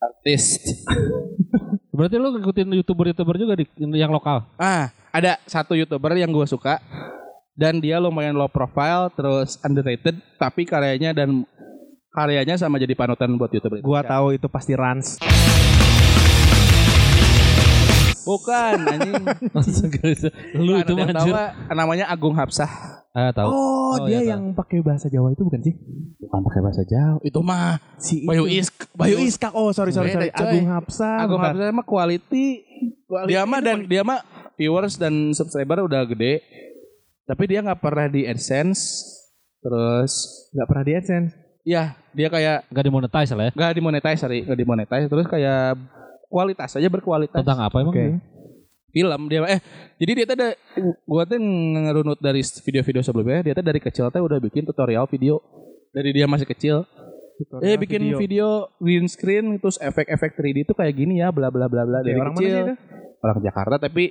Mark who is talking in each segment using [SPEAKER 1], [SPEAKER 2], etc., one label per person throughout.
[SPEAKER 1] artis.
[SPEAKER 2] Berarti lu ngikutin youtuber-youtuber juga di yang lokal.
[SPEAKER 1] Ah, ada satu youtuber yang gue suka dan dia lumayan low profile terus underrated tapi karyanya dan karyanya sama jadi panutan buat youtuber.
[SPEAKER 3] Gua tahu itu pasti Rans.
[SPEAKER 1] Bukan anjing.
[SPEAKER 2] lu itu
[SPEAKER 1] tahu namanya Agung Hapsah.
[SPEAKER 2] Ah, tahu.
[SPEAKER 3] Oh,
[SPEAKER 2] Oh,
[SPEAKER 3] dia
[SPEAKER 2] iya,
[SPEAKER 3] yang pakai bahasa Jawa itu bukan sih?
[SPEAKER 1] Bukan pakai bahasa Jawa. Itu mah
[SPEAKER 3] Si
[SPEAKER 1] Bayu. Isk.
[SPEAKER 3] Bayu Iskak. Oh, sorry sorry sorry. Agung Hapsa.
[SPEAKER 1] Agung. Hapsah mah quality. Dia mah dan dia mah viewers dan subscriber udah gede. Tapi dia nggak pernah di AdSense. Terus
[SPEAKER 3] nggak pernah di AdSense.
[SPEAKER 1] ya dia kayak
[SPEAKER 2] Gak dimonetize lah ya.
[SPEAKER 1] nggak dimonetize sorry nggak dimonetize terus kayak kualitas aja berkualitas
[SPEAKER 2] Tentang apa emang?
[SPEAKER 3] Oke.
[SPEAKER 2] dia?
[SPEAKER 1] Film dia eh jadi dia tuh ada gua tuh ngerunut dari video-video sebelumnya dia tuh dari kecil tuh udah bikin tutorial video dari dia masih kecil eh bikin video. green screen terus efek-efek 3D itu kayak gini ya bla bla bla bla dari
[SPEAKER 3] orang mana sih
[SPEAKER 1] kecil
[SPEAKER 3] itu?
[SPEAKER 1] orang Jakarta tapi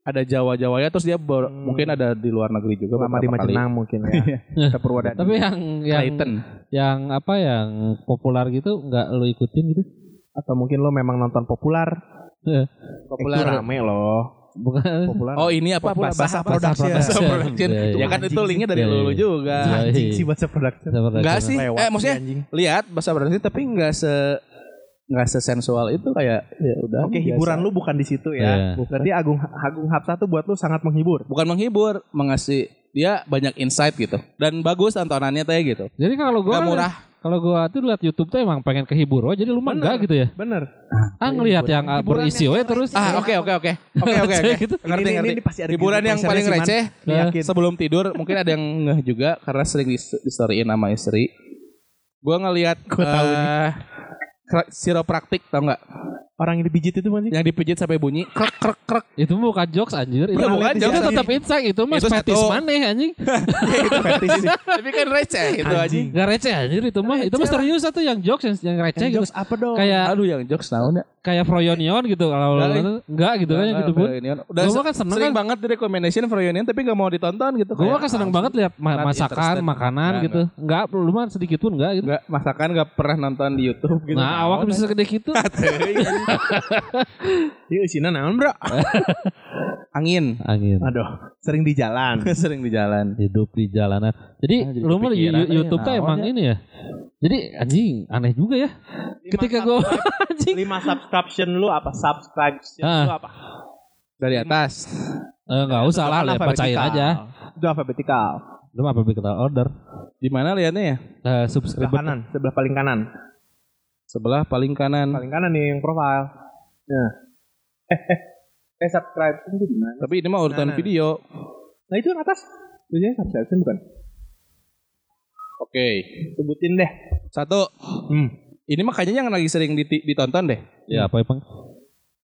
[SPEAKER 1] ada Jawa-Jawanya terus dia ber-
[SPEAKER 3] Hmm.
[SPEAKER 1] mungkin ada di luar negeri juga
[SPEAKER 3] Lama di. Majenang mungkin ya. Purwodadi.
[SPEAKER 2] Tapi yang yang
[SPEAKER 1] Clayton
[SPEAKER 2] yang apa yang populer gitu nggak lu ikutin gitu?
[SPEAKER 3] Atau mungkin lo memang nonton populer.
[SPEAKER 1] Populer
[SPEAKER 3] Itu rame loh.
[SPEAKER 2] Bukan.
[SPEAKER 3] Populer.
[SPEAKER 1] oh ini apa
[SPEAKER 3] Populer,
[SPEAKER 1] basah
[SPEAKER 3] Basah Production.
[SPEAKER 1] Basah Production.
[SPEAKER 2] Iya, iya.
[SPEAKER 1] ya kan itu linknya dari
[SPEAKER 2] Iya, iya.
[SPEAKER 1] lu juga
[SPEAKER 2] Iya,
[SPEAKER 3] Anjing
[SPEAKER 2] iya.
[SPEAKER 3] sih bahasa production.
[SPEAKER 1] Enggak sih.
[SPEAKER 3] Lewat
[SPEAKER 1] eh maksudnya lihat bahasa production tapi enggak se enggak sesensual itu kayak ya udah.
[SPEAKER 3] Oke,
[SPEAKER 1] biasa.
[SPEAKER 3] hiburan lu bukan di situ
[SPEAKER 2] Iya.
[SPEAKER 3] ya. Berarti Agung Agung Hapsa tuh buat lu sangat menghibur.
[SPEAKER 1] bukan menghibur, mengasih dia banyak insight gitu. Dan bagus tontonannya teh gitu.
[SPEAKER 2] Jadi kalau kan-
[SPEAKER 1] murah.
[SPEAKER 2] Kalau gua tuh lihat YouTube tuh emang pengen kehibur oh, jadi lu mah enggak gitu ya.
[SPEAKER 3] Bener.
[SPEAKER 2] Ah ngelihat yang ah, berisi we terus.
[SPEAKER 1] Ah, oke oke oke. Oke oke oke.
[SPEAKER 2] Gitu.
[SPEAKER 1] Ngerti
[SPEAKER 3] Ini- ini-
[SPEAKER 1] ngerti.
[SPEAKER 3] ini pasti ada
[SPEAKER 1] Hiburan yang paling receh sebelum tidur mungkin ada yang ngeh juga karena sering di, di storyin sama istri. Gua ngelihat
[SPEAKER 3] Gua tahu
[SPEAKER 1] eh, Siropraktik tau nggak?
[SPEAKER 3] Orang yang dipijit itu masih.
[SPEAKER 1] Yang dipijit sampai bunyi krek krek krek.
[SPEAKER 2] Itu bukan jokes anjir. Itu,
[SPEAKER 1] Iya, bukan
[SPEAKER 2] itu
[SPEAKER 1] jokes,
[SPEAKER 2] tetap insight itu mah
[SPEAKER 1] Itu
[SPEAKER 2] fetis maneh anjing.
[SPEAKER 3] itu sih.
[SPEAKER 1] Tapi kan receh itu aja.
[SPEAKER 3] Anjing.
[SPEAKER 2] Gak receh anjir itu mah. Itu mah serius satu yang jokes yang, yang receh gitu.
[SPEAKER 3] Jokes apa dong?
[SPEAKER 2] Kayak
[SPEAKER 1] Aduh yang jokes naon ya?
[SPEAKER 2] kayak Froyonion gitu kalau
[SPEAKER 1] Enggak,
[SPEAKER 2] enggak gitu kan yang gitu pun.
[SPEAKER 1] Udah
[SPEAKER 2] Gua
[SPEAKER 1] se-
[SPEAKER 2] kan seneng
[SPEAKER 1] sering
[SPEAKER 2] kan.
[SPEAKER 1] banget di recommendation Froyonion tapi gak mau ditonton gitu.
[SPEAKER 2] Gue kan seneng banget lihat masakan, makanan gitu. Enggak, lu mah sedikit pun enggak gitu.
[SPEAKER 1] Enggak, masakan gak pernah nonton di YouTube gitu.
[SPEAKER 2] Nah, awak bisa segede gitu.
[SPEAKER 3] Iya, sini naon, Bro?
[SPEAKER 1] Angin.
[SPEAKER 2] Angin.
[SPEAKER 3] Aduh, sering di jalan.
[SPEAKER 1] sering di jalan.
[SPEAKER 2] Hidup di jalanan. Jadi
[SPEAKER 1] Ah, jadi
[SPEAKER 2] lu mah YouTube tuh emang
[SPEAKER 1] ya.
[SPEAKER 2] ini ya. Jadi anjing aneh juga ya. Ketika gue anjing
[SPEAKER 3] Lima subscription lu apa? Subscription
[SPEAKER 2] Ah.
[SPEAKER 3] lu apa?
[SPEAKER 1] Dari atas.
[SPEAKER 2] eh, nggak usah lah, lihat bacain aja.
[SPEAKER 3] Itu alfabetikal.
[SPEAKER 2] Lu mah apa bikin order?
[SPEAKER 1] Di mana lihatnya ya?
[SPEAKER 2] Eh,
[SPEAKER 3] Sebelah
[SPEAKER 2] subscriber
[SPEAKER 3] kanan, sebelah paling kanan.
[SPEAKER 1] Sebelah paling kanan.
[SPEAKER 3] Paling kanan nih yang profile. Nah. Eh, eh. Eh, subscription itu di mana?
[SPEAKER 1] Tapi ini mah urutan
[SPEAKER 3] Nah,
[SPEAKER 1] video.
[SPEAKER 3] Nah, itu yang atas. Biasanya subscription bukan?
[SPEAKER 1] Oke.
[SPEAKER 3] Sebutin deh.
[SPEAKER 1] Satu.
[SPEAKER 3] Hmm.
[SPEAKER 1] Ini mah kayaknya yang lagi sering diti- ditonton deh.
[SPEAKER 2] Ya apa emang?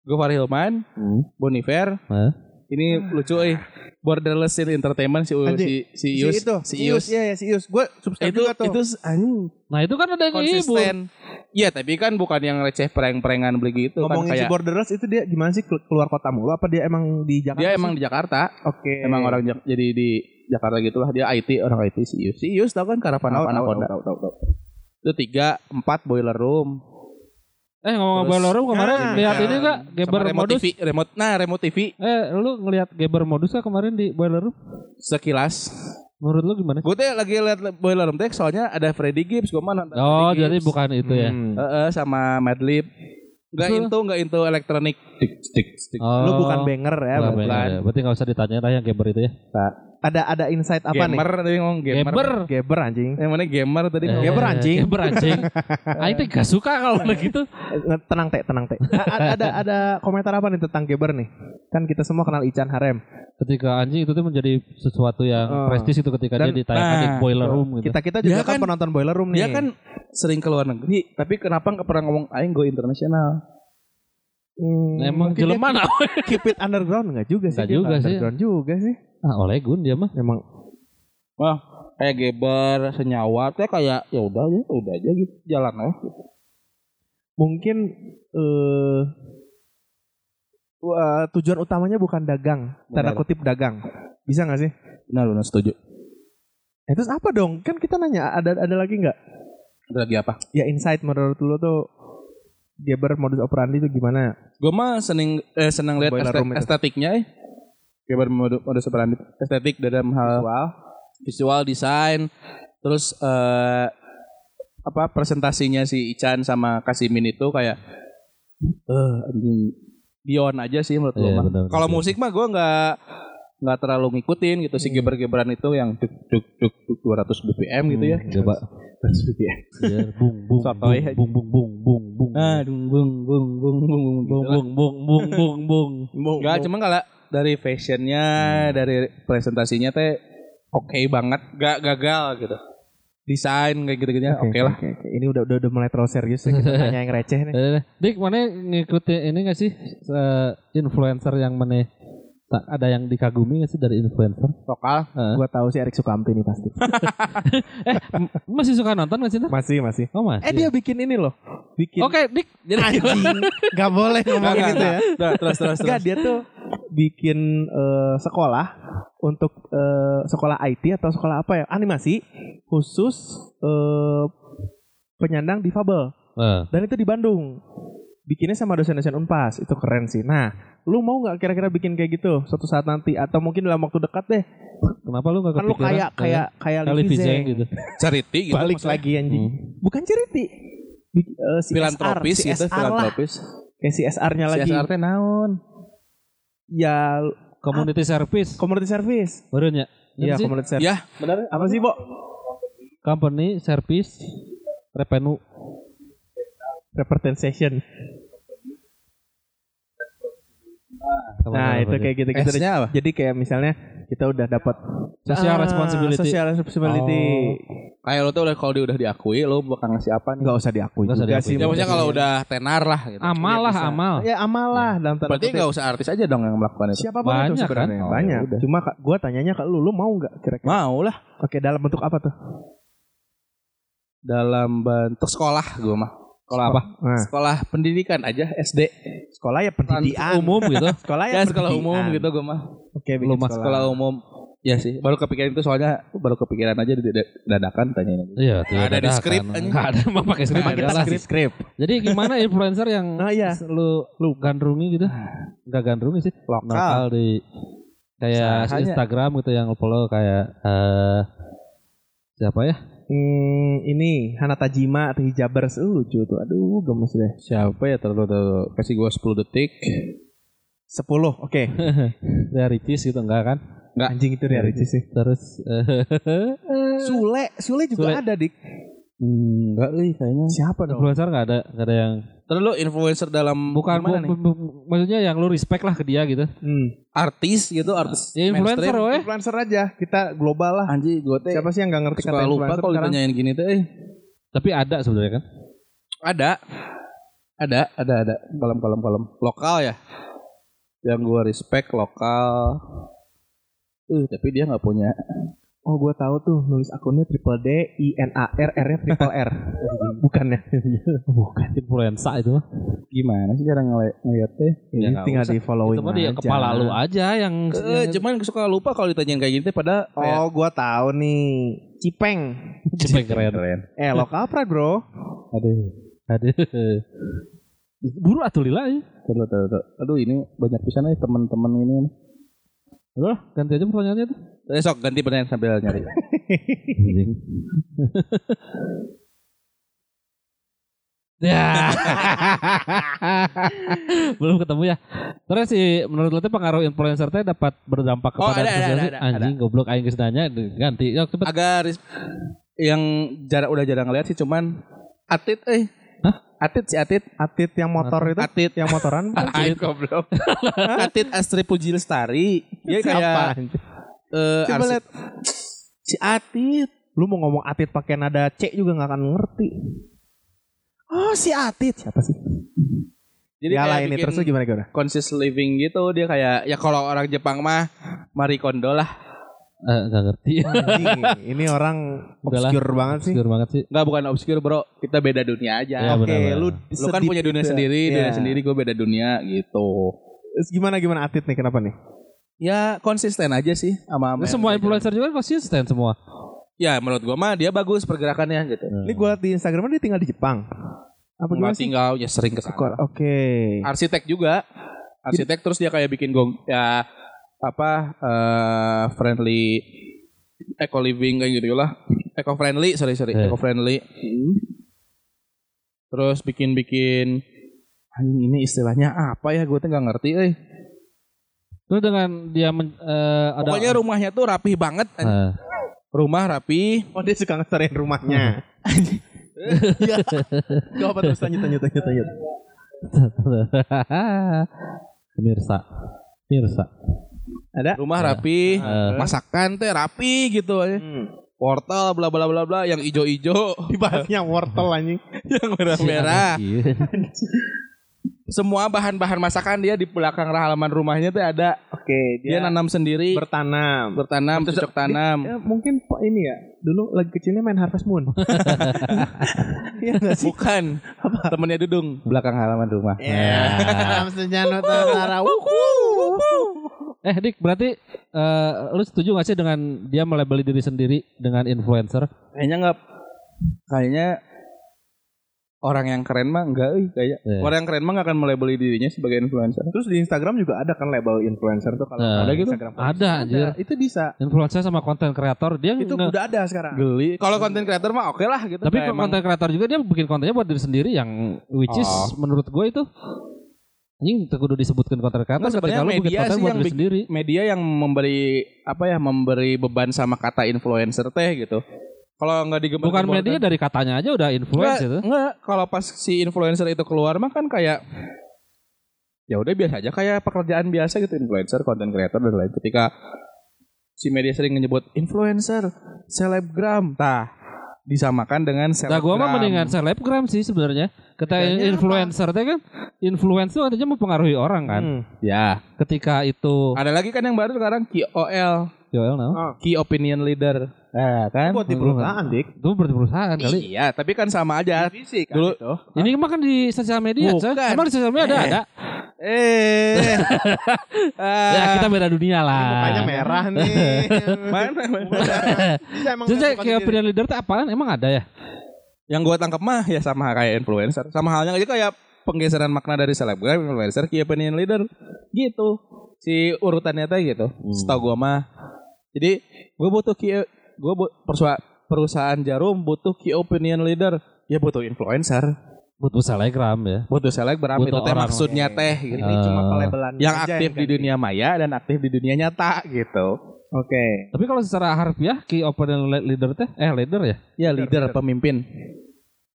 [SPEAKER 1] Gofar Hilman,
[SPEAKER 2] Hmm.
[SPEAKER 1] Bonifer.
[SPEAKER 2] Hah?
[SPEAKER 1] Ini lucu eh. Borderless in Entertainment si si
[SPEAKER 3] Anjing.
[SPEAKER 1] si Ius.
[SPEAKER 3] itu,
[SPEAKER 1] Si
[SPEAKER 3] si
[SPEAKER 1] Ius.
[SPEAKER 3] Ius. Iya, ya, si Ius. Gue subscribe
[SPEAKER 1] Itu
[SPEAKER 3] juga tuh.
[SPEAKER 1] itu anjing
[SPEAKER 2] Nah itu kan ada yang
[SPEAKER 1] konsisten. Iya, tapi kan bukan yang receh prank-prankan beli gitu kan
[SPEAKER 3] Ngomongin si
[SPEAKER 1] kayak
[SPEAKER 3] Borderless itu dia gimana sih kelu- keluar kota mulu apa dia emang di Jakarta?
[SPEAKER 1] dia
[SPEAKER 3] sih?
[SPEAKER 1] emang di Jakarta.
[SPEAKER 3] Oke.
[SPEAKER 1] Emang orang Jak- jadi di Jakarta gitulah dia IT orang IT si Ius. Si Ius tau kan Karavan
[SPEAKER 3] tahu,
[SPEAKER 1] Anaconda.
[SPEAKER 3] tahu, tahu, tahu.
[SPEAKER 1] Itu tiga, empat boiler room.
[SPEAKER 2] Eh ngomong room kemarin
[SPEAKER 3] Nah,
[SPEAKER 2] lihat
[SPEAKER 1] Kan,
[SPEAKER 2] ini enggak
[SPEAKER 1] sama
[SPEAKER 2] Geber
[SPEAKER 1] remote
[SPEAKER 2] modus.
[SPEAKER 1] TV, remote. Nah, remote TV
[SPEAKER 2] Eh lu ngelihat Geber modus kah kemarin di boiler room?
[SPEAKER 1] sekilas.
[SPEAKER 2] Menurut lu gimana?
[SPEAKER 1] Gue tuh lagi liat boiler room teh soalnya ada Freddy Gibbs, gue nonton
[SPEAKER 2] Oh
[SPEAKER 1] Freddie
[SPEAKER 2] jadi
[SPEAKER 1] Gibbs.
[SPEAKER 2] bukan itu ya.
[SPEAKER 3] Hmm.
[SPEAKER 1] Heeh, sama Madlib. Gak
[SPEAKER 2] Itu-
[SPEAKER 1] into, gak into elektronik. Tik, tik, tik.
[SPEAKER 2] Oh,
[SPEAKER 3] Lu bukan banger ya,
[SPEAKER 2] bukan banger ya. Berarti nggak usah ditanya lah yang Geber itu ya.
[SPEAKER 3] Ada ada insight apa
[SPEAKER 1] gamer tadi ngomong gamer.
[SPEAKER 3] Nih? Geber anjing.
[SPEAKER 1] Yang mana gamer tadi ngomong.
[SPEAKER 3] Geber
[SPEAKER 2] Eh,
[SPEAKER 3] anjing.
[SPEAKER 2] Geber anjing. Aing teh gak suka kalau begitu.
[SPEAKER 3] Eh, Tenang teh, tenang teh. Ada ada komentar apa nih tentang Geber nih? Kan kita semua kenal Ican Harem.
[SPEAKER 2] Ketika anjing itu tuh menjadi sesuatu yang
[SPEAKER 3] Oh.
[SPEAKER 2] prestis itu ketika
[SPEAKER 3] Dan-
[SPEAKER 2] dia ditayangkan di
[SPEAKER 1] nah,
[SPEAKER 2] boiler room gitu.
[SPEAKER 3] Kita kita juga
[SPEAKER 1] Dia
[SPEAKER 3] kan,
[SPEAKER 1] kan-
[SPEAKER 3] penonton Boiler Room nih.
[SPEAKER 1] Dia kan sering ke luar negeri, tapi kenapa nggak pernah ngomong aing go internasional?
[SPEAKER 3] Hmm,
[SPEAKER 2] Nah, emang jelema
[SPEAKER 3] keep it underground enggak juga sih?
[SPEAKER 2] Nggak
[SPEAKER 3] Dia
[SPEAKER 2] juga
[SPEAKER 3] nggak
[SPEAKER 2] sih.
[SPEAKER 3] Underground juga sih.
[SPEAKER 2] Ah, oleh Gun dia mah.
[SPEAKER 3] Emang
[SPEAKER 1] Wah, kayak geber, senyawa, teh kayak ya udah aja, udah aja gitu, jalan aja. Gitu.
[SPEAKER 3] mungkin eh wah, tujuan utamanya bukan dagang, tanda kutip dagang. Bisa nggak sih?
[SPEAKER 1] Benar, benar setuju.
[SPEAKER 3] Eh, terus apa dong? Kan kita nanya ada ada lagi nggak?
[SPEAKER 1] Ada lagi apa?
[SPEAKER 3] Ya insight menurut lu tuh Geber modus operandi itu gimana?
[SPEAKER 1] Gue mah seneng eh, seneng lihat
[SPEAKER 3] Boiler
[SPEAKER 1] este-
[SPEAKER 3] room itu.
[SPEAKER 1] estetiknya eh. Kayak mode mode operandi estetik dalam hal
[SPEAKER 3] Visual.
[SPEAKER 1] visual design terus eh apa presentasinya si Ican sama Kasimin itu kayak eh anjing Dion aja sih menurut gue
[SPEAKER 2] Iya, benar,
[SPEAKER 1] Kalau musik mah gue nggak nggak terlalu ngikutin gitu si geber-geberan itu yang duk duk duk, duk 200 BPM gitu ya.
[SPEAKER 2] Coba.
[SPEAKER 3] BPM.
[SPEAKER 2] Ya, bung bung
[SPEAKER 3] Sotoy
[SPEAKER 2] bung bung bung bung bung
[SPEAKER 1] Ah, dung bung bung bung bung bung gitu
[SPEAKER 2] bung
[SPEAKER 1] lah.
[SPEAKER 2] bung bung bung bung bung.
[SPEAKER 1] Enggak, cuma kalau dari fashionnya, dari presentasinya teh oke banget, gak gagal gitu. Desain kayak gitu-gitu oke lah.
[SPEAKER 3] oke, oke. Ini udah, udah udah mulai terlalu serius ya kita tanya yang receh nih.
[SPEAKER 2] Dik, mana ngikutin ini gak sih eh, influencer yang mana tak ada yang dikagumi gak sih dari influencer?
[SPEAKER 1] Lokal.
[SPEAKER 2] Heeh.
[SPEAKER 3] Gua tahu sih Erik Sukamti nih pasti.
[SPEAKER 2] eh, masih suka nonton gak sih?
[SPEAKER 3] Masih, masih.
[SPEAKER 2] Oh masih.
[SPEAKER 3] Eh dia bikin ini loh. Bikin
[SPEAKER 2] Oke, Dik. Jadi
[SPEAKER 3] anjing. Gak boleh ngomong
[SPEAKER 1] Enggak,
[SPEAKER 3] gitu ya.
[SPEAKER 1] Udah, terus terus
[SPEAKER 3] Enggak,
[SPEAKER 1] terus.
[SPEAKER 3] dia tuh bikin eh, sekolah untuk eh, sekolah IT atau sekolah apa ya? Animasi khusus eh, penyandang difabel.
[SPEAKER 2] Eh,
[SPEAKER 3] Dan itu di Bandung. Bikinnya sama dosen-dosen Unpas. Itu keren sih. Nah, lu mau nggak kira-kira bikin kayak gitu suatu saat nanti atau mungkin dalam waktu dekat deh?
[SPEAKER 2] kenapa lu gak
[SPEAKER 3] Kan lu
[SPEAKER 2] kepikiran
[SPEAKER 3] kayak kayak kayak Livi
[SPEAKER 2] Vijay
[SPEAKER 3] Zeng.
[SPEAKER 2] gitu?
[SPEAKER 1] Charity gitu.
[SPEAKER 3] Balik
[SPEAKER 1] maksudnya.
[SPEAKER 3] lagi anjing.
[SPEAKER 2] Hmm.
[SPEAKER 3] Bukan charity. Bik- eh, CSR,
[SPEAKER 1] Filantropis gitu,
[SPEAKER 3] CSR lah.
[SPEAKER 1] filantropis.
[SPEAKER 3] Kayak CSR-nya lagi.
[SPEAKER 1] CSR teh naon?
[SPEAKER 3] Ya
[SPEAKER 2] Community service.
[SPEAKER 3] community service.
[SPEAKER 2] Barunya.
[SPEAKER 3] Iya, community service.
[SPEAKER 1] Ya, benar.
[SPEAKER 3] Apa sih, Bo?
[SPEAKER 2] Company service revenue.
[SPEAKER 3] Representation. Nah, itu kayak gitu-gitu.
[SPEAKER 1] S-nya apa?
[SPEAKER 3] Jadi kayak misalnya kita udah dapat
[SPEAKER 2] Social
[SPEAKER 3] Ah,
[SPEAKER 2] responsibility.
[SPEAKER 3] Social responsibility.
[SPEAKER 1] Kayak lo tuh udah kalau dia udah diakui, lo bakal ngasih apa nih?
[SPEAKER 3] Nggak usah diakui
[SPEAKER 2] Nggak usah diakui
[SPEAKER 3] sih.
[SPEAKER 1] Ya maksudnya kalau udah tenar lah gitu.
[SPEAKER 2] amal
[SPEAKER 1] Ya
[SPEAKER 2] lah
[SPEAKER 1] bisa.
[SPEAKER 2] amal.
[SPEAKER 3] ya amal lah dalam tanda
[SPEAKER 1] Berarti
[SPEAKER 3] kutip.
[SPEAKER 1] nggak usah artis aja dong yang melakukan itu.
[SPEAKER 3] Siapa pun itu
[SPEAKER 2] Banyak
[SPEAKER 3] sebenarnya
[SPEAKER 1] kan? Oh,
[SPEAKER 3] banyak.
[SPEAKER 1] udah.
[SPEAKER 3] Cuma kak, gue tanyanya ke lu, lu mau nggak kira-kira?
[SPEAKER 1] Mau lah.
[SPEAKER 3] Oke, dalam bentuk apa tuh?
[SPEAKER 1] Dalam bentuk sekolah gue mah. Sekolah apa?
[SPEAKER 3] Nah,
[SPEAKER 1] Sekolah pendidikan aja SD.
[SPEAKER 3] sekolah ya pendidikan.
[SPEAKER 2] umum gitu.
[SPEAKER 3] Sekolah ya,
[SPEAKER 1] Ya sekolah
[SPEAKER 3] pendidikan.
[SPEAKER 1] umum gitu gue mah.
[SPEAKER 3] Oke, bikin
[SPEAKER 2] Lu mah
[SPEAKER 1] Sekolah umum. Ya sih, baru kepikiran itu soalnya baru kepikiran aja di dadakan tanya ini.
[SPEAKER 2] Iya,
[SPEAKER 1] Nggak ada di
[SPEAKER 2] dadakan.
[SPEAKER 1] skrip, anjing.
[SPEAKER 2] Nggak ada mah pakai skrip aja
[SPEAKER 3] kita
[SPEAKER 2] lah.
[SPEAKER 3] skrip skrip.
[SPEAKER 2] Jadi gimana influencer yang
[SPEAKER 3] Nah, iya.
[SPEAKER 2] lu lu gandrungi gitu? Enggak gandrungi sih.
[SPEAKER 3] Lokal.
[SPEAKER 2] Lokal di kayak
[SPEAKER 1] Usahanya.
[SPEAKER 2] Instagram gitu yang follow kayak eh siapa ya?
[SPEAKER 3] Hmm, ini Hana Tajima atau Hijabers uh, lucu tuh. Aduh, gemes deh.
[SPEAKER 1] Siapa ya terlalu terlalu kasih gue 10 detik.
[SPEAKER 3] 10. Oke.
[SPEAKER 2] Dari Ricis gitu enggak kan?
[SPEAKER 1] Nggak.
[SPEAKER 3] Anjing itu dari Ricis sih.
[SPEAKER 2] Terus eh,
[SPEAKER 3] Sule, Sule juga
[SPEAKER 2] Sule.
[SPEAKER 3] ada, Dik.
[SPEAKER 1] Enggak nih kayaknya.
[SPEAKER 3] Siapa dong?
[SPEAKER 2] influencer enggak ada enggak ada yang
[SPEAKER 1] Terus lu influencer dalam
[SPEAKER 2] bukan bu-
[SPEAKER 1] nih?
[SPEAKER 2] bu- bu- maksudnya yang lu respect lah ke dia gitu.
[SPEAKER 3] Hmm.
[SPEAKER 1] artis gitu, artis.
[SPEAKER 2] Ya influencer
[SPEAKER 1] mainstream.
[SPEAKER 2] weh.
[SPEAKER 3] Influencer aja, kita global lah.
[SPEAKER 1] Anjing gue teh
[SPEAKER 3] Siapa sih yang gak ngerti
[SPEAKER 1] suka
[SPEAKER 3] kata
[SPEAKER 1] lupa
[SPEAKER 3] influencer
[SPEAKER 1] kalau
[SPEAKER 3] sekarang?
[SPEAKER 1] ditanyain gini tuh eh.
[SPEAKER 2] Tapi ada sebenarnya kan.
[SPEAKER 1] Ada. Ada, ada, ada. Kolom, kolom, kolom. Lokal ya. Yang gue respect lokal. Uh, tapi dia nggak punya.
[SPEAKER 3] Oh, gue tahu tuh nulis akunnya triple D I N A R R nya triple R. Bukan ya? Bukan.
[SPEAKER 2] Influencer itu mah.
[SPEAKER 1] Gimana sih cara ngeliat ngeliatnya?
[SPEAKER 3] Ini
[SPEAKER 2] Ya,
[SPEAKER 3] tinggal
[SPEAKER 2] usah.
[SPEAKER 3] di following
[SPEAKER 2] Itu
[SPEAKER 3] aja.
[SPEAKER 2] kepala lu aja yang
[SPEAKER 1] Eh, cuman suka lupa kalau ditanyain kayak gitu pada
[SPEAKER 3] Oh, gue tahu nih. Cipeng.
[SPEAKER 2] cepet keren.
[SPEAKER 1] keren.
[SPEAKER 3] Eh, lokal pride bro.
[SPEAKER 2] Aduh. Aduh. Buru atuh lila ya.
[SPEAKER 1] Tuh, tuh, tuh. Aduh ini banyak pisan nih teman-teman ini.
[SPEAKER 2] Udah, ganti aja pertanyaannya tuh.
[SPEAKER 1] Eh, sok ganti pertanyaan sambil nyari.
[SPEAKER 2] ya. Belum ketemu ya. Terus sih menurut lu teh pengaruh influencer teh dapat berdampak
[SPEAKER 1] Oh,
[SPEAKER 2] kepada
[SPEAKER 1] ada, ada,
[SPEAKER 2] sosial-
[SPEAKER 1] ada, ada,
[SPEAKER 2] anjing goblok aing geus nanya ganti. Ya cepet.
[SPEAKER 1] Agak ris- yang jarang udah jarang ngeliat sih cuman Atit eh.
[SPEAKER 2] Hah?
[SPEAKER 1] Atit si Atit.
[SPEAKER 3] Atit yang motor itu.
[SPEAKER 1] Atit.
[SPEAKER 3] Yang motoran.
[SPEAKER 1] Atit goblok. Atit Astri Puji Lestari. Dia
[SPEAKER 3] Siapa?
[SPEAKER 1] kayak eh
[SPEAKER 3] Coba lihat.
[SPEAKER 1] si Atit.
[SPEAKER 3] Lu mau ngomong Atit pakai nada C juga gak akan ngerti. Oh, si Atit. Siapa sih?
[SPEAKER 1] Jadi
[SPEAKER 3] ya lah
[SPEAKER 1] kayak
[SPEAKER 3] ini terus gimana gimana?
[SPEAKER 1] conscious living gitu dia kayak ya kalau orang Jepang mah Marie Kondo lah.
[SPEAKER 2] Eh, enggak ngerti.
[SPEAKER 3] Anjing, ini orang
[SPEAKER 2] Udahlah.
[SPEAKER 3] obscure banget sih.
[SPEAKER 2] Obscure banget sih.
[SPEAKER 1] Enggak bukan obscure bro, kita beda dunia aja.
[SPEAKER 2] Ya,
[SPEAKER 3] Oke,
[SPEAKER 2] benar-benar.
[SPEAKER 3] lu
[SPEAKER 1] Lu kan punya dunia
[SPEAKER 3] gitu ya.
[SPEAKER 1] sendiri, dunia
[SPEAKER 3] Iya.
[SPEAKER 1] sendiri gue beda dunia gitu.
[SPEAKER 3] Terus gimana gimana Atit nih kenapa nih?
[SPEAKER 1] Ya konsisten aja sih sama
[SPEAKER 2] Nah, semua influencer juga konsisten semua.
[SPEAKER 1] Ya menurut gue mah dia bagus pergerakannya gitu.
[SPEAKER 3] Ini gue liat di Instagramnya dia tinggal di Jepang. Apa gimana sih?
[SPEAKER 1] tinggal ya sering ke.
[SPEAKER 3] Oke.
[SPEAKER 1] Arsitek juga. Arsitek terus dia kayak bikin gong ya apa eh, friendly eco living kayak gitu lah. Eco friendly, sorry sorry,
[SPEAKER 2] Eh.
[SPEAKER 1] eco friendly. Terus bikin-bikin anjing ini istilahnya apa ya gue tuh nggak ngerti eh.
[SPEAKER 2] Terus dengan dia men, eh, ada
[SPEAKER 1] Pokoknya rumahnya tuh rapih banget.
[SPEAKER 2] Eh,
[SPEAKER 1] Rumah rapi.
[SPEAKER 3] Oh dia suka ngestorin rumahnya. Iya. Gak apa terus lanjut lanjut lanjut lanjut.
[SPEAKER 2] Pemirsa. Pemirsa.
[SPEAKER 3] Ada?
[SPEAKER 1] Rumah
[SPEAKER 2] Ya.
[SPEAKER 1] rapi.
[SPEAKER 2] Eh.
[SPEAKER 1] Masakan teh rapi gitu aja.
[SPEAKER 3] Hmm.
[SPEAKER 1] Portal bla bla bla bla yang ijo-ijo,
[SPEAKER 3] Dibahasnya wortel anjing.
[SPEAKER 1] yang merah-merah.
[SPEAKER 2] Iya.
[SPEAKER 1] Semua bahan-bahan masakan dia di belakang halaman rumahnya tuh ada.
[SPEAKER 3] Oke,
[SPEAKER 1] Dia,
[SPEAKER 3] dia,
[SPEAKER 1] nanam sendiri,
[SPEAKER 3] bertanam.
[SPEAKER 1] bertanam, cocok tanam.
[SPEAKER 3] Ya, mungkin ini ya. Dulu lagi kecilnya main Harvest Moon. Iya enggak sih?
[SPEAKER 1] Bukan. Temennya Dudung belakang halaman rumah.
[SPEAKER 3] Ya, senyano Nusantara.
[SPEAKER 2] Eh Dik, berarti eh, lu setuju gak sih dengan dia melabeli diri sendiri dengan influencer?
[SPEAKER 1] Kayaknya nggak kayaknya orang yang keren mah enggak euy kayak.
[SPEAKER 2] Iya.
[SPEAKER 1] Orang yang keren mah nggak akan melabeli dirinya sebagai influencer.
[SPEAKER 3] Terus di Instagram juga ada kan label influencer tuh kalau
[SPEAKER 2] Nah,
[SPEAKER 3] ada
[SPEAKER 1] gitu?
[SPEAKER 3] Instagram.
[SPEAKER 2] Ada, anjir.
[SPEAKER 3] Itu bisa.
[SPEAKER 2] Influencer sama konten kreator dia
[SPEAKER 3] Itu
[SPEAKER 2] nge-
[SPEAKER 3] udah ada sekarang.
[SPEAKER 1] Geli. Kalau konten creator mah oke lah gitu.
[SPEAKER 2] tapi
[SPEAKER 1] emang-
[SPEAKER 2] konten kreator juga dia bikin kontennya buat diri sendiri yang which is
[SPEAKER 1] Oh.
[SPEAKER 2] menurut gue itu anjing kudu disebutkan konten kreator ketika
[SPEAKER 1] sebenarnya media
[SPEAKER 2] konten
[SPEAKER 1] sih
[SPEAKER 2] buat
[SPEAKER 1] yang
[SPEAKER 2] sendiri.
[SPEAKER 1] media yang memberi apa ya memberi beban sama kata influencer teh gitu. Kalau nggak digembar
[SPEAKER 2] Bukan media dari katanya aja udah influence
[SPEAKER 1] Enggak,
[SPEAKER 2] itu.
[SPEAKER 1] enggak. Kalau pas si influencer itu keluar mah kan kayak ya udah biasa aja kayak pekerjaan biasa gitu influencer, content creator dan lain. Ketika si media sering menyebut influencer, selebgram, tah disamakan dengan
[SPEAKER 2] Nah,
[SPEAKER 1] selebgram.
[SPEAKER 2] gua mah mendingan selebgram sih sebenarnya.
[SPEAKER 3] Bedanya
[SPEAKER 2] influencer teh kan influence itu artinya mempengaruhi orang kan.
[SPEAKER 3] Hmm.
[SPEAKER 1] Ya,
[SPEAKER 2] Ketika itu
[SPEAKER 1] ada lagi kan yang baru sekarang KOL,
[SPEAKER 2] Joel no?
[SPEAKER 3] Oh,
[SPEAKER 1] Key Opinion Leader. Nah, kan?
[SPEAKER 3] buat di perusahaan, Dik.
[SPEAKER 2] Itu berarti perusahaan kali.
[SPEAKER 1] Iya, tapi kan sama aja.
[SPEAKER 3] Divisi kan
[SPEAKER 1] Dulu-
[SPEAKER 3] itu.
[SPEAKER 2] Ini mah kan di sosial media,
[SPEAKER 1] Bukan.
[SPEAKER 2] Emang di sosial media ada?
[SPEAKER 1] Eh.
[SPEAKER 2] ada.
[SPEAKER 1] Eh.
[SPEAKER 2] Ya kita beda dunia lah.
[SPEAKER 3] Mukanya merah nih.
[SPEAKER 1] Mana?
[SPEAKER 3] Bisa emang
[SPEAKER 2] kayak opinion leader itu apaan? Emang ada ya?
[SPEAKER 1] Yang gue tangkap mah ya sama kayak influencer. Sama halnya aja kayak penggeseran makna dari selebgram, influencer, key opinion leader. Gitu. Si urutannya teh gitu. Setahu gue mah. Jadi gue butuh key, gue bu, perusahaan, perusahaan jarum butuh key opinion leader. Ya butuh influencer.
[SPEAKER 2] Butuh selebgram ya.
[SPEAKER 1] Butuh selebgram itu
[SPEAKER 2] Butuh
[SPEAKER 1] teh
[SPEAKER 2] orang.
[SPEAKER 1] maksudnya teh gitu.
[SPEAKER 3] Ini cuma
[SPEAKER 2] Eh,
[SPEAKER 3] pelabelan
[SPEAKER 1] Yang
[SPEAKER 3] aja
[SPEAKER 1] aktif di dunia maya dan aktif di dunia nyata gitu.
[SPEAKER 3] Oke.
[SPEAKER 2] Tapi kalau secara harfiah key opinion le- leader teh eh leader ya?
[SPEAKER 1] Ya leader, pemimpin.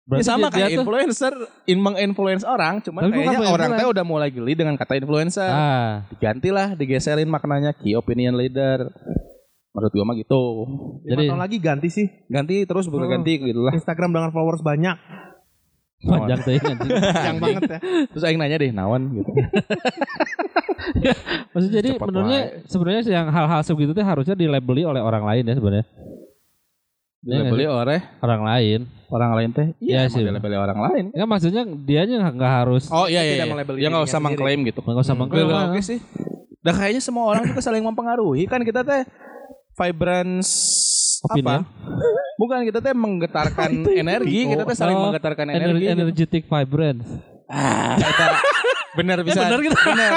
[SPEAKER 2] Berarti
[SPEAKER 1] ya sama kayak influencer, in menginfluence orang, cuman
[SPEAKER 2] Tapi
[SPEAKER 1] kayaknya orang teh udah mulai geli dengan kata influencer.
[SPEAKER 2] Ah,
[SPEAKER 1] Digantilah, digeserin maknanya key opinion leader. Menurut gua mah gitu.
[SPEAKER 2] Jadi-
[SPEAKER 3] tahun lagi ganti sih.
[SPEAKER 1] Ganti terus bukan
[SPEAKER 3] Hmm.
[SPEAKER 1] ganti gitu lah.
[SPEAKER 3] Instagram dengan followers banyak.
[SPEAKER 2] panjang teh anjing.
[SPEAKER 3] Yang banget ya.
[SPEAKER 1] Terus aing nanya deh nawan gitu.
[SPEAKER 2] Maksudnya jadi
[SPEAKER 1] Cepat
[SPEAKER 2] menurutnya sebenarnya yang hal-hal segitu teh harusnya dilabeli oleh orang lain ya sebenarnya.
[SPEAKER 1] Dilabeli oleh
[SPEAKER 2] Orang lain.
[SPEAKER 1] orang lain teh.
[SPEAKER 2] Iya
[SPEAKER 1] Iya
[SPEAKER 2] sih.
[SPEAKER 1] Dilabeli orang lain.
[SPEAKER 2] Ya maksudnya dianya nggak harus
[SPEAKER 1] Oh iya iya.
[SPEAKER 3] Tidak
[SPEAKER 1] iya.
[SPEAKER 3] melabeli
[SPEAKER 1] Dia nggak usah mengklaim gitu.
[SPEAKER 2] nggak usah mengklaim.
[SPEAKER 1] Oke, oke sih. Dah kayaknya semua orang juga saling mempengaruhi kan kita teh vibrance
[SPEAKER 2] Opinion.
[SPEAKER 1] apa? Bukan kita teh menggetarkan energi, kita teh saling
[SPEAKER 2] Oh,
[SPEAKER 1] menggetarkan
[SPEAKER 2] Ener-
[SPEAKER 1] energi.
[SPEAKER 2] energetic vibrance.
[SPEAKER 1] Ah, eta bener bisa.
[SPEAKER 2] bener gitu.
[SPEAKER 1] Bener.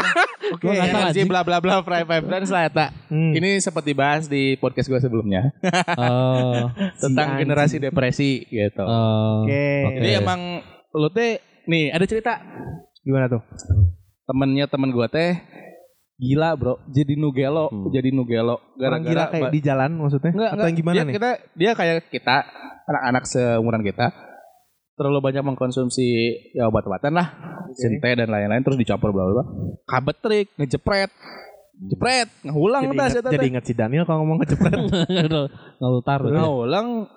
[SPEAKER 1] Oke,
[SPEAKER 2] Gua nggak tahu,
[SPEAKER 1] energi bla bla bla fry vibrance lah eta.
[SPEAKER 3] Hmm.
[SPEAKER 1] Ini seperti bahas di podcast gue sebelumnya
[SPEAKER 2] Oh.
[SPEAKER 1] tentang
[SPEAKER 3] anjing.
[SPEAKER 1] generasi depresi gitu.
[SPEAKER 2] oh.
[SPEAKER 3] Oke.
[SPEAKER 2] Oke.
[SPEAKER 1] Jadi emang lu teh nih ada cerita
[SPEAKER 3] Gimana tuh?
[SPEAKER 1] temennya temen gue teh gila bro jadi nugelo
[SPEAKER 2] Hmm.
[SPEAKER 1] jadi nugelo
[SPEAKER 3] Orang gila kayak di jalan maksudnya?
[SPEAKER 1] Enggak,
[SPEAKER 3] Atau
[SPEAKER 1] enggak.
[SPEAKER 3] yang gimana
[SPEAKER 1] dia,
[SPEAKER 3] nih?
[SPEAKER 1] Kita dia kayak kita anak-anak seumuran kita terlalu banyak mengkonsumsi ya obat-obatan lah, sinte dan lain-lain terus dicampur bla bla bla. Kabetrik, ngejepret. Jepret, ngulang
[SPEAKER 3] jadi,
[SPEAKER 1] saya
[SPEAKER 3] jadi ingat si Daniel kalau ngomong
[SPEAKER 2] taruh. ya.
[SPEAKER 1] Ngulang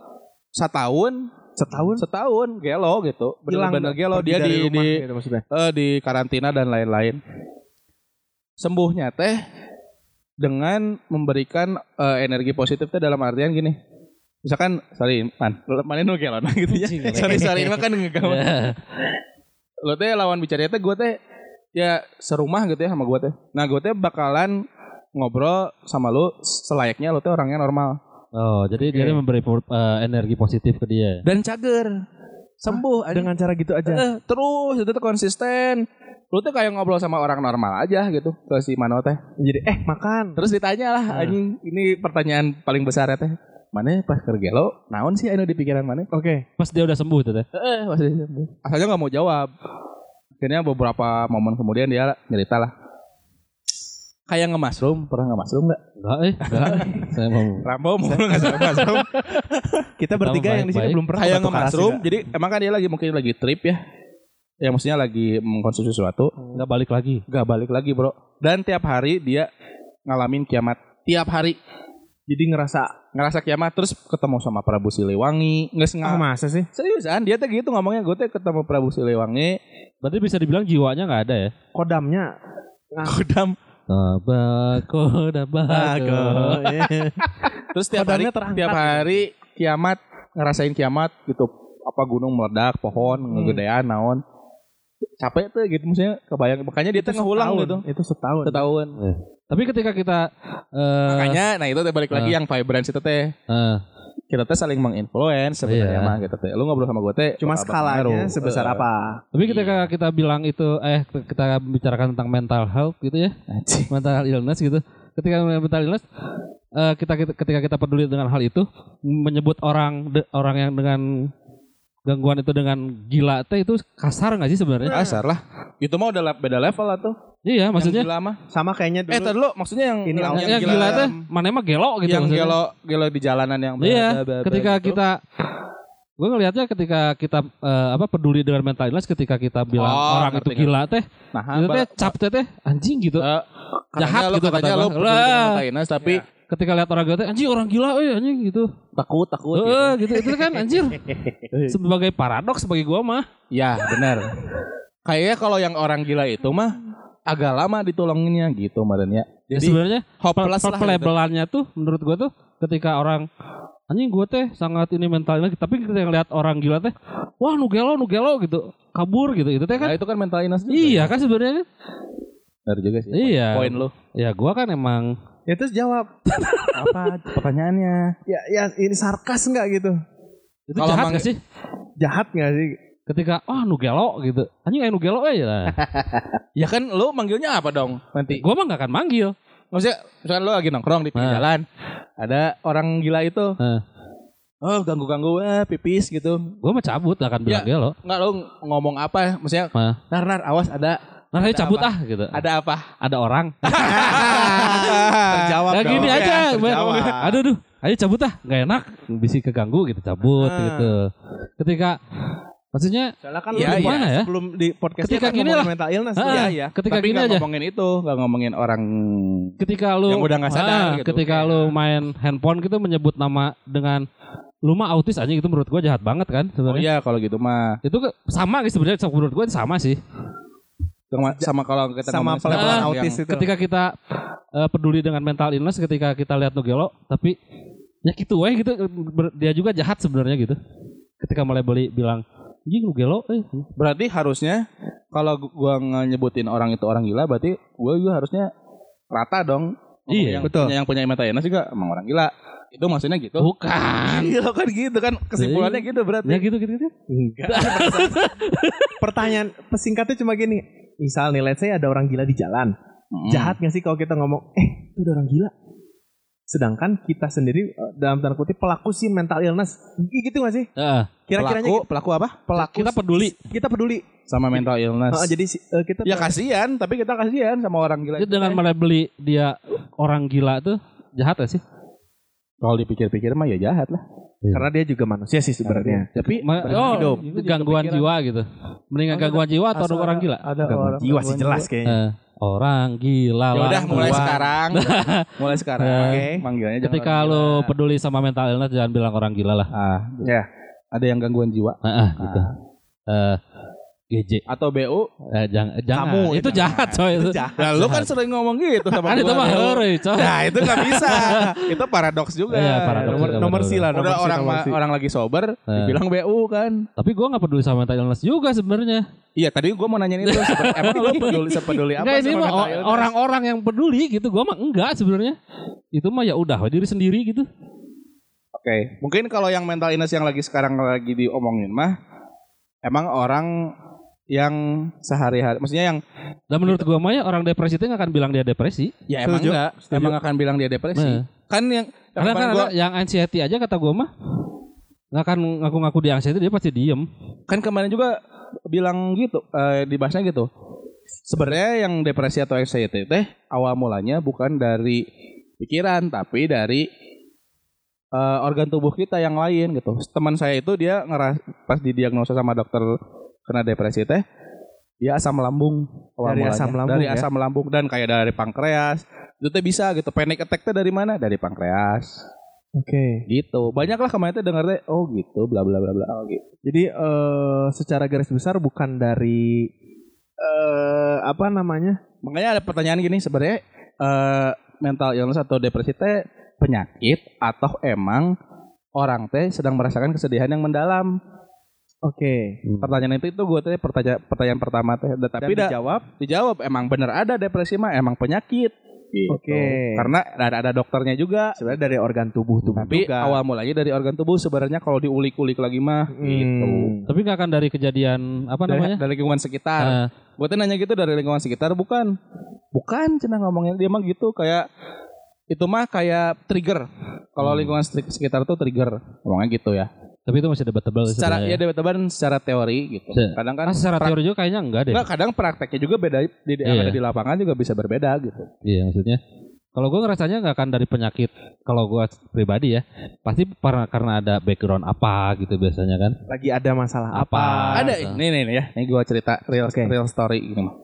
[SPEAKER 1] setahun,
[SPEAKER 3] setahun
[SPEAKER 1] setahun gelo gitu.
[SPEAKER 3] nggak?
[SPEAKER 1] gelo dia di
[SPEAKER 3] rumah
[SPEAKER 1] di
[SPEAKER 3] gitu maksudnya.
[SPEAKER 1] eh, di karantina dan lain-lain. Sembuhnya teh dengan memberikan eh, energi positif teh dalam artian gini. Misalkan sorry man, mana nu gelona gitu ya. sorry sorry mah kan ngegawa. Lo teh lawan bicara teh gue teh ya serumah gitu ya sama gue teh. Nah gue teh bakalan ngobrol sama lu selayaknya lu teh orangnya normal
[SPEAKER 2] Oh, jadi
[SPEAKER 3] Oke.
[SPEAKER 2] dia memberi eh, energi positif ke dia.
[SPEAKER 1] dan cager. sembuh anjing.
[SPEAKER 3] Dengan cara gitu aja.
[SPEAKER 1] Eh, terus itu tuh konsisten. Lu tuh kayak ngobrol sama orang normal aja gitu ke si Mano teh.
[SPEAKER 3] Jadi eh makan.
[SPEAKER 1] Terus ditanya lah anjing, ini pertanyaan paling besar ya teh. Mana pas kerja lo, naon sih anu di pikiran mana?
[SPEAKER 3] Oke.
[SPEAKER 2] Pas dia udah sembuh tuh teh.
[SPEAKER 1] Eh, masih asalnya nggak mau jawab. Akhirnya beberapa momen kemudian dia cerita lah. Kayak nge-mushroom, pernah nge-mushroom nggak?
[SPEAKER 2] Enggak eh, enggak. Saya mau
[SPEAKER 1] Rambo mau nggak sama mushroom.
[SPEAKER 3] Kita bertiga yang di sini belum pernah
[SPEAKER 1] Kayak nge-mushroom, jadi emang kan dia lagi mungkin lagi trip ya. Ya maksudnya lagi mengkonsumsi sesuatu,
[SPEAKER 2] enggak balik lagi.
[SPEAKER 1] gak balik lagi bro. Dan tiap hari dia ngalamin kiamat. Tiap hari
[SPEAKER 3] Jadi ngerasa
[SPEAKER 1] ngerasa kiamat terus ketemu sama Prabu Siliwangi nggak sengaja
[SPEAKER 3] masa sih?
[SPEAKER 1] seriusan dia tuh gitu ngomongnya gue tuh ketemu Prabu Siliwangi
[SPEAKER 2] Berarti bisa dibilang jiwanya nggak ada ya?
[SPEAKER 3] Kodamnya
[SPEAKER 1] kodam
[SPEAKER 2] Tabako, tabako.
[SPEAKER 1] terus tiap hari
[SPEAKER 3] terangkat.
[SPEAKER 1] tiap hari kiamat ngerasain kiamat gitu apa gunung meledak pohon ngegedean naon capek tuh gitu maksudnya kebayang makanya dia tuh ngulang gitu
[SPEAKER 3] Itu setahun.
[SPEAKER 1] setahun
[SPEAKER 2] Tapi ketika kita eh
[SPEAKER 1] makanya nah itu teh balik lagi
[SPEAKER 2] eh.
[SPEAKER 1] yang vibrance itu teh
[SPEAKER 2] eh,
[SPEAKER 1] kita teh saling menginfluence sebenarnya
[SPEAKER 2] Iya.
[SPEAKER 1] mah gitu teh lu ngobrol sama gue teh
[SPEAKER 3] Cuma skalanya sebesar
[SPEAKER 1] Eh,
[SPEAKER 3] apa?
[SPEAKER 2] tapi ketika kita bilang itu eh kita bicarakan tentang mental health gitu ya,
[SPEAKER 1] anjing.
[SPEAKER 2] mental illness gitu. Ketika mental illness eh, kita, kita ketika kita peduli dengan hal itu menyebut orang de- orang yang dengan gangguan itu dengan gila teh itu kasar nggak sih sebenarnya?
[SPEAKER 1] kasar lah itu mah udah le- beda level lah tuh
[SPEAKER 2] Iya,
[SPEAKER 1] maksudnya
[SPEAKER 2] maksudnya
[SPEAKER 1] gila mah
[SPEAKER 3] Sama kayaknya dulu.
[SPEAKER 1] eh tadi lu maksudnya yang
[SPEAKER 3] Ini
[SPEAKER 1] yang,
[SPEAKER 3] yang-
[SPEAKER 2] yang, yang gila teh mana emang gelo gitu
[SPEAKER 1] yang
[SPEAKER 2] maksudnya.
[SPEAKER 1] gelo gelo di jalanan yang bla-
[SPEAKER 2] Iya,
[SPEAKER 1] bla- bla- bla
[SPEAKER 2] ketika
[SPEAKER 1] gitu.
[SPEAKER 2] kita gue ngelihatnya ketika kita eh, apa peduli dengan mental illness ketika kita bilang
[SPEAKER 1] Oh,
[SPEAKER 2] orang itu gila teh
[SPEAKER 1] nah
[SPEAKER 2] itu teh cap teh teh anjing gitu
[SPEAKER 1] Eh,
[SPEAKER 2] jahat
[SPEAKER 1] katanya
[SPEAKER 2] gitu
[SPEAKER 1] katanya
[SPEAKER 2] kata
[SPEAKER 1] lu
[SPEAKER 2] gua.
[SPEAKER 1] peduli dengan mental illness, tapi
[SPEAKER 2] ketika lihat orang gila anjing orang gila eh anjing gitu.
[SPEAKER 1] Takut takut gitu.
[SPEAKER 2] Eh, gitu itu kan anjir sebagai paradoks bagi gua mah.
[SPEAKER 1] Ya benar. Kayaknya kalau yang orang gila itu mah agak lama ditolonginnya gitu kemarin ya.
[SPEAKER 2] Ya,
[SPEAKER 1] jadi
[SPEAKER 2] sebenarnya
[SPEAKER 1] hopeless lah gitu.
[SPEAKER 2] pelabelannya tuh menurut gua tuh ketika orang anjing gua teh sangat ini mental illness tapi ketika ngeliat orang gila teh wah nu gelo nu gelo gitu. Kabur gitu itu teh
[SPEAKER 1] Nah,
[SPEAKER 2] kan
[SPEAKER 1] itu kan mental juga.
[SPEAKER 2] iya kan sebenarnya kan.
[SPEAKER 1] Benar juga sih
[SPEAKER 2] Iya.
[SPEAKER 1] poin lu.
[SPEAKER 2] Ya gua kan emang
[SPEAKER 3] Ya terus jawab.
[SPEAKER 1] apa pertanyaannya
[SPEAKER 3] Ya ya ini sarkas nggak gitu?
[SPEAKER 2] itu
[SPEAKER 1] Kalau
[SPEAKER 2] jahat
[SPEAKER 1] mang-
[SPEAKER 2] gak sih
[SPEAKER 3] Jahat nggak sih?
[SPEAKER 2] ketika ah nu gelo gitu anjing aya nu gelo aja lah
[SPEAKER 1] ya kan lu manggilnya apa dong nanti
[SPEAKER 2] gua mah gak akan manggil
[SPEAKER 1] maksudnya misalkan lu lagi nongkrong di pinggir
[SPEAKER 2] Nah.
[SPEAKER 1] jalan ada orang gila itu
[SPEAKER 2] Heeh.
[SPEAKER 1] oh ganggu ganggu eh pipis gitu
[SPEAKER 2] gua mah cabut gak akan bilang
[SPEAKER 1] Ya.
[SPEAKER 2] gelo
[SPEAKER 1] nggak lu ngomong apa maksudnya
[SPEAKER 2] Nah.
[SPEAKER 1] nar nar awas ada
[SPEAKER 2] nah saya
[SPEAKER 1] Ada
[SPEAKER 2] cabut
[SPEAKER 1] apa?
[SPEAKER 2] ah gitu
[SPEAKER 1] ada apa
[SPEAKER 2] ada orang
[SPEAKER 3] Terjawab
[SPEAKER 2] ya
[SPEAKER 3] dong.
[SPEAKER 2] gini
[SPEAKER 3] Ya,
[SPEAKER 2] aja
[SPEAKER 3] terjawab.
[SPEAKER 2] aduh duh ayo cabut ah gak enak bisa keganggu gitu cabut
[SPEAKER 3] Ah.
[SPEAKER 2] gitu ketika maksudnya
[SPEAKER 3] Soalnya kan
[SPEAKER 1] Iya,
[SPEAKER 3] lu
[SPEAKER 1] iya.
[SPEAKER 3] ya?
[SPEAKER 1] ya?
[SPEAKER 3] Sebelum di podcast
[SPEAKER 2] Ketika
[SPEAKER 3] kan
[SPEAKER 2] gini lah.
[SPEAKER 3] mental illness.
[SPEAKER 2] Ah.
[SPEAKER 1] Iya iya.
[SPEAKER 2] ketika
[SPEAKER 1] Tapi
[SPEAKER 2] gini
[SPEAKER 1] nggak
[SPEAKER 2] aja.
[SPEAKER 1] ngomongin itu, nggak ngomongin orang
[SPEAKER 2] ketika lu
[SPEAKER 1] Yang udah nggak sadar
[SPEAKER 2] Ah,
[SPEAKER 1] gitu.
[SPEAKER 2] ketika lu main handphone gitu menyebut nama dengan lu mah autis aja itu menurut gua jahat banget kan
[SPEAKER 1] Oh
[SPEAKER 2] sebenarnya
[SPEAKER 1] iya kalau gitu mah
[SPEAKER 2] itu sama gitu sebenarnya menurut gua sama sih
[SPEAKER 1] sama, sama kalau kita
[SPEAKER 3] Sama
[SPEAKER 1] yang-
[SPEAKER 3] autis itu.
[SPEAKER 2] ketika kita eh, peduli dengan mental illness ketika kita lihat Nugelo tapi ya gitu weh gitu ber- dia juga jahat sebenarnya gitu ketika mulai beli bilang anjing Nugelo eh
[SPEAKER 1] Berarti harusnya kalau gu- gua nyebutin orang itu orang gila, berarti gua juga harusnya rata dong.
[SPEAKER 2] Iya,
[SPEAKER 1] yang,
[SPEAKER 3] betul.
[SPEAKER 1] Punya, yang punya mental illness juga emang orang gila. Itu maksudnya gitu.
[SPEAKER 2] bukan
[SPEAKER 1] Iya kan gitu kan kesimpulannya gitu berarti.
[SPEAKER 2] ya gitu gitu, gitu.
[SPEAKER 3] Enggak. Pertanyaan pesingkatnya cuma gini. Misal nih, let's say ada orang gila di jalan.
[SPEAKER 1] Mm.
[SPEAKER 3] Jahat gak sih kalau kita ngomong, eh itu ada orang gila. Sedangkan kita sendiri eh, dalam tanda kutip pelaku sih mental illness. Gitu gak sih?
[SPEAKER 2] Heeh.
[SPEAKER 3] Kira-kiranya
[SPEAKER 1] pelaku, pelaku apa?
[SPEAKER 3] pelaku
[SPEAKER 2] kita peduli
[SPEAKER 3] kita peduli.
[SPEAKER 1] Sama mental illness.
[SPEAKER 3] Oh, jadi eh, kita
[SPEAKER 1] ya kasihan, tapi kita kasihan sama orang gila.
[SPEAKER 2] Itu dengan mulai beli dia orang gila tuh jahat gak sih
[SPEAKER 1] Kalau dipikir-pikir mah ya jahat lah.
[SPEAKER 3] karena dia juga manusia sih sebenarnya.
[SPEAKER 1] Tapi
[SPEAKER 2] Ma- oh
[SPEAKER 1] hidup.
[SPEAKER 2] itu gangguan jiwa gitu mendingan gangguan jiwa atau
[SPEAKER 1] Asal
[SPEAKER 2] orang gila
[SPEAKER 1] Ada
[SPEAKER 3] Gangguan
[SPEAKER 1] orang
[SPEAKER 3] jiwa sih jelas kayaknya.
[SPEAKER 2] Eh, orang gila
[SPEAKER 1] Ya udah
[SPEAKER 2] lah
[SPEAKER 1] mulai
[SPEAKER 2] gua.
[SPEAKER 1] sekarang. mulai sekarang.
[SPEAKER 3] Oke.
[SPEAKER 1] Manggilnya jangan
[SPEAKER 2] ketika
[SPEAKER 1] gila.
[SPEAKER 2] peduli sama mental illness jangan bilang orang gila lah
[SPEAKER 1] ah,
[SPEAKER 3] Ya.
[SPEAKER 1] ada yang gangguan jiwa
[SPEAKER 2] Nah, ah, gitu eh GJ
[SPEAKER 1] atau BU.
[SPEAKER 2] eh, jangan jangan
[SPEAKER 3] Kamu,
[SPEAKER 2] itu jahat coy itu
[SPEAKER 3] jahat.
[SPEAKER 1] Nah, lu kan sering ngomong gitu sama
[SPEAKER 2] kan itu mah heureuy coy
[SPEAKER 1] Nah, itu nggak bisa. itu paradoks juga.
[SPEAKER 2] Iya, paradoks
[SPEAKER 3] Nomor,
[SPEAKER 2] juga,
[SPEAKER 3] nomor sila,
[SPEAKER 1] Udah
[SPEAKER 3] nomor si,
[SPEAKER 1] orang
[SPEAKER 3] nomor si.
[SPEAKER 1] orang lagi sober
[SPEAKER 2] Eh.
[SPEAKER 1] dibilang BU kan.
[SPEAKER 2] tapi gua nggak peduli sama mental illness juga sebenarnya
[SPEAKER 1] Iya, tadi gua mau nanyain itu. Emang lu peduli sepeduli apa illness?
[SPEAKER 2] orang-orang yang peduli gitu gua mah enggak sebenarnya itu mah ya udah diri sendiri gitu
[SPEAKER 1] Oke, mungkin kalau yang mental illness yang lagi sekarang lagi diomongin mah emang orang yang sehari-hari maksudnya yang
[SPEAKER 2] Dan menurut gua mah ya orang depresi itu nggak akan bilang dia depresi.
[SPEAKER 1] ya emang
[SPEAKER 3] Setuju,
[SPEAKER 1] enggak
[SPEAKER 3] setuju.
[SPEAKER 1] emang akan bilang dia depresi
[SPEAKER 2] Nah.
[SPEAKER 1] kan yang
[SPEAKER 2] Karena kan
[SPEAKER 1] gua,
[SPEAKER 2] ada yang anxiety aja kata gua mah nggak akan ngaku-ngaku dia anxiety dia pasti diem.
[SPEAKER 1] kan kemarin juga bilang gitu eh, dibahasnya gitu sebenarnya yang depresi atau anxiety teh awal mulanya bukan dari pikiran tapi dari eh, organ tubuh kita yang lain gitu teman saya itu dia ngeras pas didiagnosa sama dokter kena depresi teh dia asam lambung awal
[SPEAKER 3] Dari
[SPEAKER 1] mulanya.
[SPEAKER 3] asam lambung
[SPEAKER 1] dari
[SPEAKER 3] ya?
[SPEAKER 1] asam lambung dan kayak dari pankreas itu teh bisa gitu panic attack teh dari mana dari pankreas
[SPEAKER 3] Oke.
[SPEAKER 1] gitu banyak lah kemarin teh denger teh oh gitu bla bla bla bla oh gitu
[SPEAKER 3] Jadi eh secara garis besar bukan dari eh apa namanya?
[SPEAKER 1] Makanya ada pertanyaan gini sebenarnya eh, mental illness atau depresi teh penyakit atau emang orang teh sedang merasakan kesedihan yang mendalam.
[SPEAKER 3] Oke.
[SPEAKER 1] Pertanyaan itu itu gue teh pertanyaan pertanyaan pertama teh Dan
[SPEAKER 3] Dan
[SPEAKER 1] tapi dah
[SPEAKER 3] dijawab.
[SPEAKER 1] dijawab emang bener ada depresi mah emang penyakit. Gitu.
[SPEAKER 3] Oke.
[SPEAKER 1] Karena ada ada dokternya juga.
[SPEAKER 3] Sebenarnya dari organ tubuh tubuh
[SPEAKER 1] Tapi
[SPEAKER 3] juga.
[SPEAKER 1] awal mulanya dari organ tubuh sebenarnya kalau diulik-ulik lagi mah
[SPEAKER 3] Hmm.
[SPEAKER 1] gitu.
[SPEAKER 2] Tapi nggak akan dari kejadian apa
[SPEAKER 1] Dari,
[SPEAKER 2] namanya?
[SPEAKER 1] dari lingkungan sekitar.
[SPEAKER 2] Eh,
[SPEAKER 1] Gue tuh nanya gitu dari lingkungan sekitar bukan. Bukan cina ngomongnya dia mah gitu kayak itu mah kayak trigger. Kalau
[SPEAKER 2] Hmm.
[SPEAKER 1] lingkungan sek- sekitar tuh trigger. Ngomongnya gitu ya.
[SPEAKER 2] Tapi itu masih debatable
[SPEAKER 1] Secara ya
[SPEAKER 2] sebenarnya.
[SPEAKER 1] debat-debatan secara teori gitu.
[SPEAKER 2] Se-
[SPEAKER 1] Kadang kan
[SPEAKER 2] Ah, secara teori juga kayaknya enggak deh.
[SPEAKER 1] enggak, kadang prakteknya juga beda di, di- yang ada di lapangan juga bisa berbeda gitu.
[SPEAKER 2] Iya maksudnya. Kalau gue ngerasanya nggak akan dari penyakit. Kalau gue pribadi ya, pasti karena karena ada background apa gitu biasanya kan.
[SPEAKER 3] lagi ada masalah apa?
[SPEAKER 2] Apa?
[SPEAKER 1] ada
[SPEAKER 2] so.
[SPEAKER 1] ini nih, nih ya. Ini gua cerita real
[SPEAKER 3] Oke.
[SPEAKER 1] real story mah.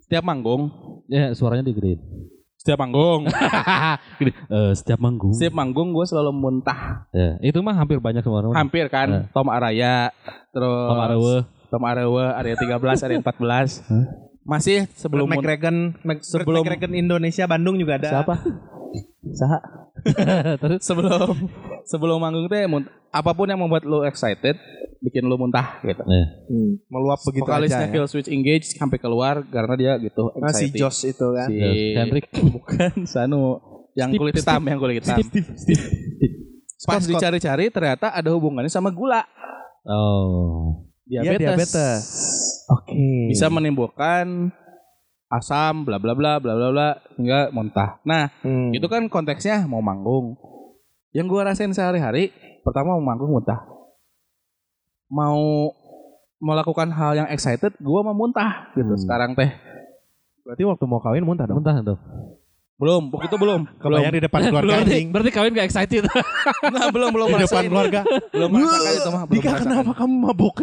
[SPEAKER 1] Setiap manggung,
[SPEAKER 2] Ya suaranya digedein.
[SPEAKER 1] Setiap manggung,
[SPEAKER 2] Gini, eh, setiap manggung.
[SPEAKER 1] setiap manggung gue selalu muntah.
[SPEAKER 2] Ya, itu mah hampir banyak semua orang.
[SPEAKER 1] Hampir kan,
[SPEAKER 2] Eh.
[SPEAKER 1] Tom Araya, terus
[SPEAKER 2] Tom Arewe.
[SPEAKER 1] Tom Arewe, area 13, area 14. Masih sebelum
[SPEAKER 3] Sebelum
[SPEAKER 1] mun-
[SPEAKER 3] McGregor, Mac-
[SPEAKER 1] sebelum-
[SPEAKER 3] Indonesia Bandung juga ada.
[SPEAKER 1] siapa? Saha?
[SPEAKER 2] Terus
[SPEAKER 1] sebelum sebelum manggung teh apa pun yang membuat lu excited bikin lu muntah gitu.
[SPEAKER 2] ya.
[SPEAKER 3] Hmm, meluap begitu
[SPEAKER 1] Vokalisnya
[SPEAKER 3] aja. Ya.
[SPEAKER 1] Kill Switch Engage sampai keluar karena dia gitu
[SPEAKER 3] Nah, si
[SPEAKER 1] excited.
[SPEAKER 3] Josh itu kan.
[SPEAKER 1] si
[SPEAKER 2] Ya, Hendrik.
[SPEAKER 1] bukan Sanu yang
[SPEAKER 2] Steve,
[SPEAKER 1] kulit hitam yang kulit hitam. Pas
[SPEAKER 3] Scott, Scott.
[SPEAKER 1] dicari-cari ternyata ada hubungannya sama gula.
[SPEAKER 2] Oh.
[SPEAKER 3] Iya,
[SPEAKER 1] Diabetes.
[SPEAKER 3] diabetes. Oke.
[SPEAKER 1] Bisa menimbulkan asam bla bla bla bla bla bla hingga muntah. Nah,
[SPEAKER 3] Hmm.
[SPEAKER 1] itu kan konteksnya mau manggung. Yang gua rasain sehari-hari pertama mau manggung muntah. Mau melakukan hal yang excited, gua mau muntah gitu.
[SPEAKER 2] Hmm.
[SPEAKER 1] Sekarang teh
[SPEAKER 3] Berarti waktu mau kawin muntah dong.
[SPEAKER 2] Muntah tuh.
[SPEAKER 1] belum, waktu itu belum. belum.
[SPEAKER 3] Kebayang di depan keluarga
[SPEAKER 2] berarti,
[SPEAKER 3] anjing.
[SPEAKER 2] berarti kawin gak excited.
[SPEAKER 1] Nah, belum belum
[SPEAKER 3] Di depan keluarga.
[SPEAKER 1] Belum merasakan itu mah, belum
[SPEAKER 3] Dika
[SPEAKER 1] merasakan.
[SPEAKER 3] kenapa kamu mabuk?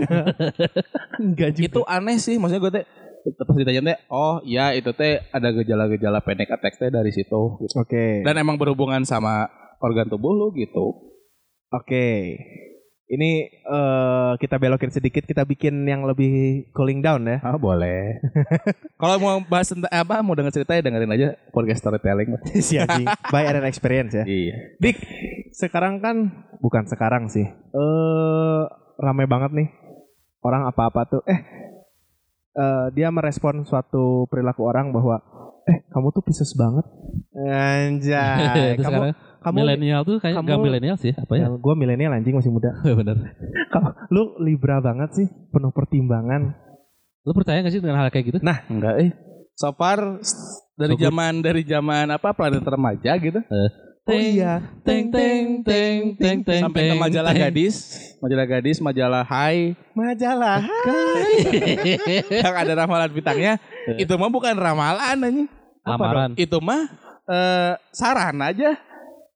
[SPEAKER 3] Enggak juga.
[SPEAKER 1] Itu aneh sih, maksudnya gue teh pas ditanya teh, oh iya itu teh ada gejala-gejala panic attack teh dari situ gitu.
[SPEAKER 3] Oke.
[SPEAKER 1] Dan emang berhubungan sama organ tubuh lu gitu.
[SPEAKER 3] Oke. Ini eh, kita belokin sedikit, kita bikin yang lebih cooling down ya.
[SPEAKER 1] Ah boleh. Kalau mau bahas tentang apa, mau denger cerita ya dengerin aja podcast storytelling.
[SPEAKER 3] si anjing. By and experience ya.
[SPEAKER 1] iya.
[SPEAKER 3] Dik, sekarang kan bukan sekarang sih. Eh rame banget nih. Orang apa-apa tuh eh eh, dia merespon suatu perilaku orang bahwa eh kamu tuh Pisces banget. Anjay, kamu
[SPEAKER 2] sekarang
[SPEAKER 3] kamu
[SPEAKER 2] milenial tuh kayak
[SPEAKER 3] kamu-
[SPEAKER 2] gak milenial sih apa ya?
[SPEAKER 3] ya, gue milenial anjing masih muda.
[SPEAKER 2] Bener.
[SPEAKER 3] Kamu lu Libra banget sih, penuh pertimbangan.
[SPEAKER 2] Lu percaya gak sih dengan hal kayak gitu?
[SPEAKER 1] Enggak eh. So far dari
[SPEAKER 2] So good.
[SPEAKER 1] zaman dari zaman apa planet remaja gitu
[SPEAKER 3] Oh iya,
[SPEAKER 2] Teng teng teng teng teng
[SPEAKER 1] sampai ke
[SPEAKER 2] teng,
[SPEAKER 1] majalah
[SPEAKER 2] teng.
[SPEAKER 1] gadis, majalah gadis, majalah Hai
[SPEAKER 3] majalah.
[SPEAKER 1] yang ada ramalan bintangnya itu mah bukan ramalan anjing.
[SPEAKER 2] Lamaran.
[SPEAKER 1] Itu mah eh, saran aja.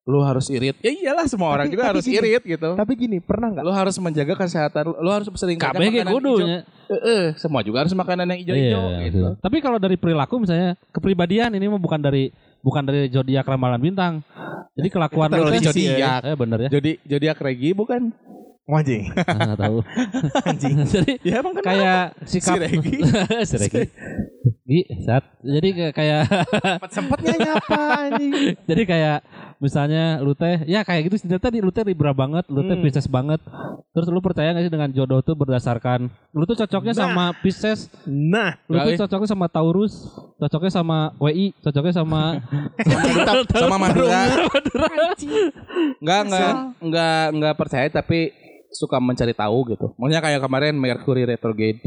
[SPEAKER 1] Lu harus irit. Ya iyalah semua orang
[SPEAKER 3] Tapi-
[SPEAKER 1] juga
[SPEAKER 3] tapi
[SPEAKER 1] harus
[SPEAKER 3] gini.
[SPEAKER 1] irit gitu.
[SPEAKER 3] Tapi gini, pernah nggak?
[SPEAKER 1] Lu harus menjaga kesehatan lu. Lu harus sering makan
[SPEAKER 2] kayak
[SPEAKER 1] makanan hijau.
[SPEAKER 2] kudunya.
[SPEAKER 1] Eh, eh, semua juga harus makanan yang hijau-hijau
[SPEAKER 2] Iya,
[SPEAKER 1] gitu.
[SPEAKER 2] gitu. Tapi kalau dari perilaku misalnya kepribadian ini mah bukan dari bukan dari zodiak ramalan bintang. Jadi kelakuan lu
[SPEAKER 1] dari zodiak.
[SPEAKER 2] Eh bener ya.
[SPEAKER 1] Jadi zodiak regi bukan?
[SPEAKER 3] Anjing.
[SPEAKER 2] Ah, nggak tahu.
[SPEAKER 3] Anjing.
[SPEAKER 2] Jadi
[SPEAKER 1] Ya emang
[SPEAKER 2] kayak sikap
[SPEAKER 1] Si Regi.
[SPEAKER 2] si Regi. Gi, saat jadi kayak- kayak
[SPEAKER 3] sempetnya nyapa anjing.
[SPEAKER 2] jadi kayak misalnya lu teh ya kayak gitu sih tadi lu teh Libra banget, lu teh
[SPEAKER 3] Hmm.
[SPEAKER 2] Pisces banget. Terus lu percaya gak sih dengan jodoh tuh berdasarkan lu tuh cocoknya
[SPEAKER 3] Nah.
[SPEAKER 2] sama Pisces,
[SPEAKER 3] Nah,
[SPEAKER 2] lu tuh cocoknya sama Taurus, cocoknya sama WI, cocoknya sama
[SPEAKER 1] sama Madura. Enggak, enggak, enggak, enggak percaya tapi suka mencari tahu gitu. Maksudnya kayak kemarin Mercury retrograde.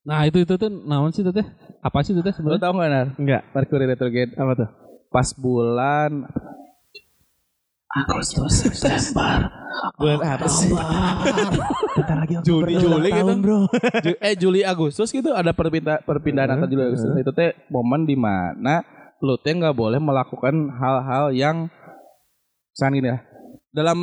[SPEAKER 2] Nah itu itu tuh naon sih itu teh? Apa sih itu teh sebenarnya?
[SPEAKER 1] tau gak Nar?
[SPEAKER 3] Enggak.
[SPEAKER 1] Mercury retrograde
[SPEAKER 3] Apa tuh?
[SPEAKER 1] pas bulan Agustus September. Bulan apa sih?
[SPEAKER 3] Bentar lagi
[SPEAKER 1] Juli Juli gitu.
[SPEAKER 3] bro.
[SPEAKER 1] Eh Juli Agustus gitu ada perpindah perpindahan antar Juli Agustus. itu teh momen di mana lu teh nggak boleh melakukan hal-hal yang misalkan gini ya. Dalam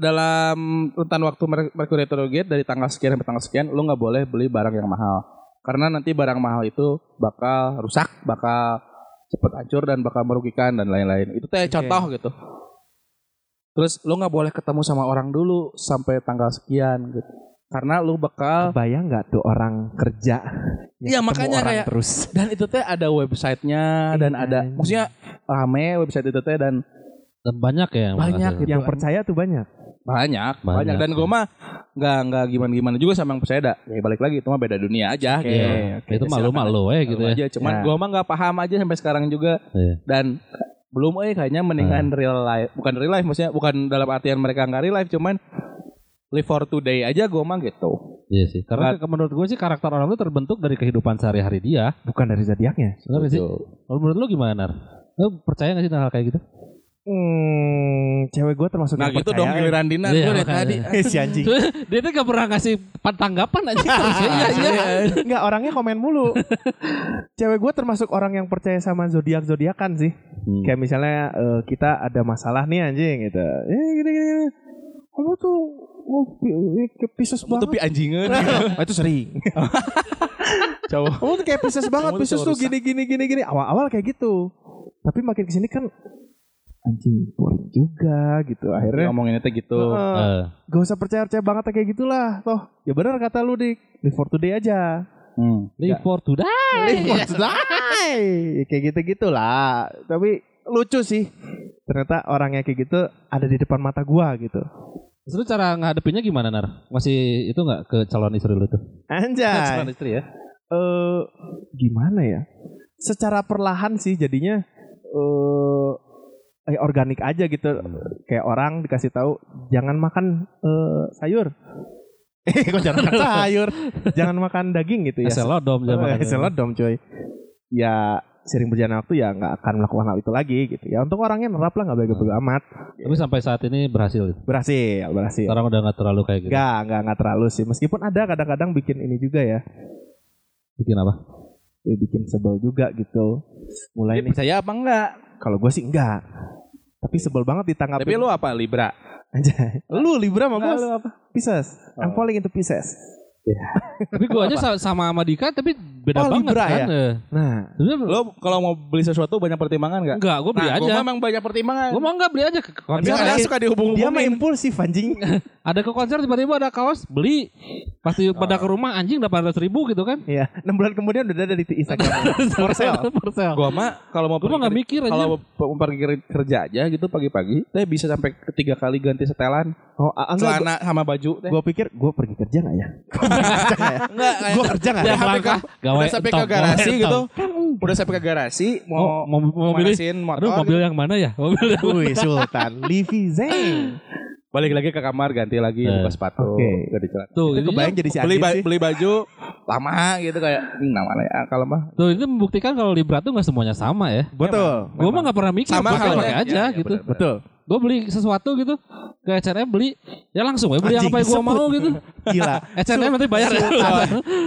[SPEAKER 1] dalam rentan waktu Mer- Mercury retrograde dari tanggal sekian sampai tanggal sekian lu nggak boleh beli barang yang mahal. Karena nanti barang mahal itu bakal rusak bakal cepet hancur dan bakal merugikan dan lain-lain. Itu teh contoh gitu terus lu nggak boleh ketemu sama orang dulu sampai tanggal sekian gitu karena lu bakal
[SPEAKER 3] Bayang nggak tuh orang kerja?
[SPEAKER 1] Iya, makanya
[SPEAKER 3] orang
[SPEAKER 1] kayak-
[SPEAKER 3] terus.
[SPEAKER 1] dan itu teh ada websitenya dan
[SPEAKER 3] Iya,
[SPEAKER 1] ada maksudnya rame website itu teh dan
[SPEAKER 2] Dan banyak ya yang
[SPEAKER 1] Banyak gitu.
[SPEAKER 3] Yang percaya tuh banyak.
[SPEAKER 1] banyak banyak,
[SPEAKER 2] Banyak,
[SPEAKER 1] dan gue mah nggak nggak gimana gimana juga sama yang percaya dah ya balik lagi itu mah beda dunia aja gitu
[SPEAKER 2] Iya,
[SPEAKER 3] oke,
[SPEAKER 2] itu malu malu ya gitu ya.
[SPEAKER 1] aja cuman
[SPEAKER 3] Ya.
[SPEAKER 1] gue mah nggak paham aja sampai sekarang juga
[SPEAKER 2] Iya.
[SPEAKER 1] dan belum eh kayaknya mendingan real life bukan real life maksudnya bukan dalam artian mereka nggak real life cuman live for today aja gue mah gitu
[SPEAKER 2] Iya sih. Karena ke- menurut gue sih karakter orang itu terbentuk dari kehidupan sehari-hari dia.
[SPEAKER 3] Bukan dari zodiaknya.
[SPEAKER 2] Benar nggak sih? Kalau menurut lu gimana, Nar? Lu percaya gak sih hal kayak gitu?
[SPEAKER 3] Hmm, cewek gue termasuk
[SPEAKER 1] nah
[SPEAKER 3] yang
[SPEAKER 1] gitu dong giliran Dina
[SPEAKER 2] Iya,
[SPEAKER 1] gue tadi
[SPEAKER 3] si anjing.
[SPEAKER 2] Dia tuh gak pernah ngasih tanggapan aja. Terus, iya, iya.
[SPEAKER 3] Enggak, orangnya komen mulu. Cewek gue termasuk orang yang percaya sama zodiak zodiakan sih.
[SPEAKER 2] Hmm.
[SPEAKER 3] Kayak misalnya eh, kita ada masalah nih anjing gitu. Eh gini gini. Kamu tuh oh, pi- kayak Pisces banget.
[SPEAKER 1] tapi anjingan
[SPEAKER 3] Oh, itu sering.
[SPEAKER 1] cowok
[SPEAKER 3] Kamu tuh kayak Pisces banget.
[SPEAKER 1] Kamu tuh
[SPEAKER 3] Pisces gini gini gini gini. Awal-awal kayak gitu. Tapi makin ke sini kan anjing boring juga gitu. Akhirnya
[SPEAKER 1] ngomonginnya teh gitu
[SPEAKER 3] Heeh.
[SPEAKER 2] Eh,
[SPEAKER 3] gak usah percaya-percaya banget kayak gitulah. Toh ya benar kata lu dik. Live for today aja.
[SPEAKER 1] Hmm.
[SPEAKER 2] live for today.
[SPEAKER 3] Live for today. kayak gitu gitulah. Tapi lucu sih. Ternyata orangnya kayak gitu ada di depan mata gua gitu.
[SPEAKER 2] Terus lu cara ngadepinnya gimana, Nar? Masih itu gak ke calon istri lu tuh?
[SPEAKER 3] Anjay.
[SPEAKER 1] Calon istri ya
[SPEAKER 3] eh gimana ya? Secara perlahan sih jadinya eh eh, organik aja gitu. Kayak orang dikasih tahu jangan makan eh, sayur. Eh kok jangan makan sayur? jangan makan daging gitu ya.
[SPEAKER 2] Selodom zaman
[SPEAKER 3] Eh, selodom coy. Ya sering berjalan waktu ya nggak akan melakukan hal itu lagi gitu. Ya untuk orangnya nerap lah nggak bego-bego amat.
[SPEAKER 2] Tapi sampai saat ini berhasil.
[SPEAKER 3] Berhasil, berhasil.
[SPEAKER 2] Sekarang udah gak terlalu kayak gitu.
[SPEAKER 3] Enggak, enggak, enggak terlalu sih. Meskipun ada kadang-kadang bikin ini juga ya.
[SPEAKER 2] Bikin apa?
[SPEAKER 3] Eh, bikin sebel juga gitu. Mulai
[SPEAKER 1] Dia
[SPEAKER 3] nih.
[SPEAKER 1] percaya apa enggak
[SPEAKER 3] Kalau gue sih enggak. Tapi sebel banget ditanggapin.
[SPEAKER 1] tapi lu apa Libra
[SPEAKER 3] Anjay. Lu Libra sama gue
[SPEAKER 1] Lu apa
[SPEAKER 3] Pisces. I'm falling into Pisces.
[SPEAKER 2] Tapi gua aja sa- sama sama Dika tapi beda
[SPEAKER 3] Oh,
[SPEAKER 2] banget
[SPEAKER 3] Libra
[SPEAKER 2] kan.
[SPEAKER 3] ya? Nah,
[SPEAKER 1] Lo kalau mau beli sesuatu banyak pertimbangan nggak?
[SPEAKER 2] enggak, gua beli
[SPEAKER 1] Nah,
[SPEAKER 2] aja.
[SPEAKER 1] gua memang banyak pertimbangan.
[SPEAKER 2] Gua mau enggak beli aja ke
[SPEAKER 1] Tapi
[SPEAKER 2] konser.
[SPEAKER 1] kadang suka
[SPEAKER 3] dia mah impulsif anjing.
[SPEAKER 2] Ada ke konser tiba-tiba ada kaos beli. Pasti pada ke rumah anjing 800 ribu gitu kan.
[SPEAKER 3] Iya, 6 bulan kemudian udah ada di Instagram. For sale.
[SPEAKER 2] For sale.
[SPEAKER 1] Gua mah kalau mau pergi
[SPEAKER 2] nggak mikir aja.
[SPEAKER 1] kalau mau pergi ker- kerja aja gitu pagi-pagi, teh bisa sampai ketiga kali ganti setelan,
[SPEAKER 3] Oh, enggak.
[SPEAKER 1] celana sama baju.
[SPEAKER 3] Gue pikir gue pergi kerja gak ya? Gue kerja gak
[SPEAKER 1] udah
[SPEAKER 3] ya?
[SPEAKER 1] sampai ke,
[SPEAKER 2] gawe
[SPEAKER 1] udah sampai ke garasi gitu. Udah sampai ke garasi
[SPEAKER 2] Oh,
[SPEAKER 1] mau
[SPEAKER 2] mau mau
[SPEAKER 1] manasin motor.
[SPEAKER 2] Aduh, mobil yang mana ya? Mobil yang
[SPEAKER 3] Wih, Sultan. Livi Zeng.
[SPEAKER 1] Balik lagi ke kamar ganti lagi
[SPEAKER 2] Eh,
[SPEAKER 1] buka sepatu,
[SPEAKER 3] oke.
[SPEAKER 1] ganti celana.
[SPEAKER 2] Tuh,
[SPEAKER 3] Itu kebayang jadi si
[SPEAKER 1] beli ba-
[SPEAKER 3] sih.
[SPEAKER 1] beli baju lama gitu kayak hmm, namanya ya kalau mah
[SPEAKER 2] Tuh itu membuktikan kalau Libra tuh nggak semuanya sama ya.
[SPEAKER 3] Betul.
[SPEAKER 2] Gue mah nggak pernah mikir,
[SPEAKER 1] sama
[SPEAKER 2] pakai aja
[SPEAKER 1] Ya, ya,
[SPEAKER 2] gitu.
[SPEAKER 3] Betul.
[SPEAKER 2] Gue beli sesuatu gitu ke H&M beli, ya langsung ya beli yang
[SPEAKER 3] Anjing,
[SPEAKER 2] apa yang gue mau gitu.
[SPEAKER 3] Gila.
[SPEAKER 2] H&M nanti bayar ya.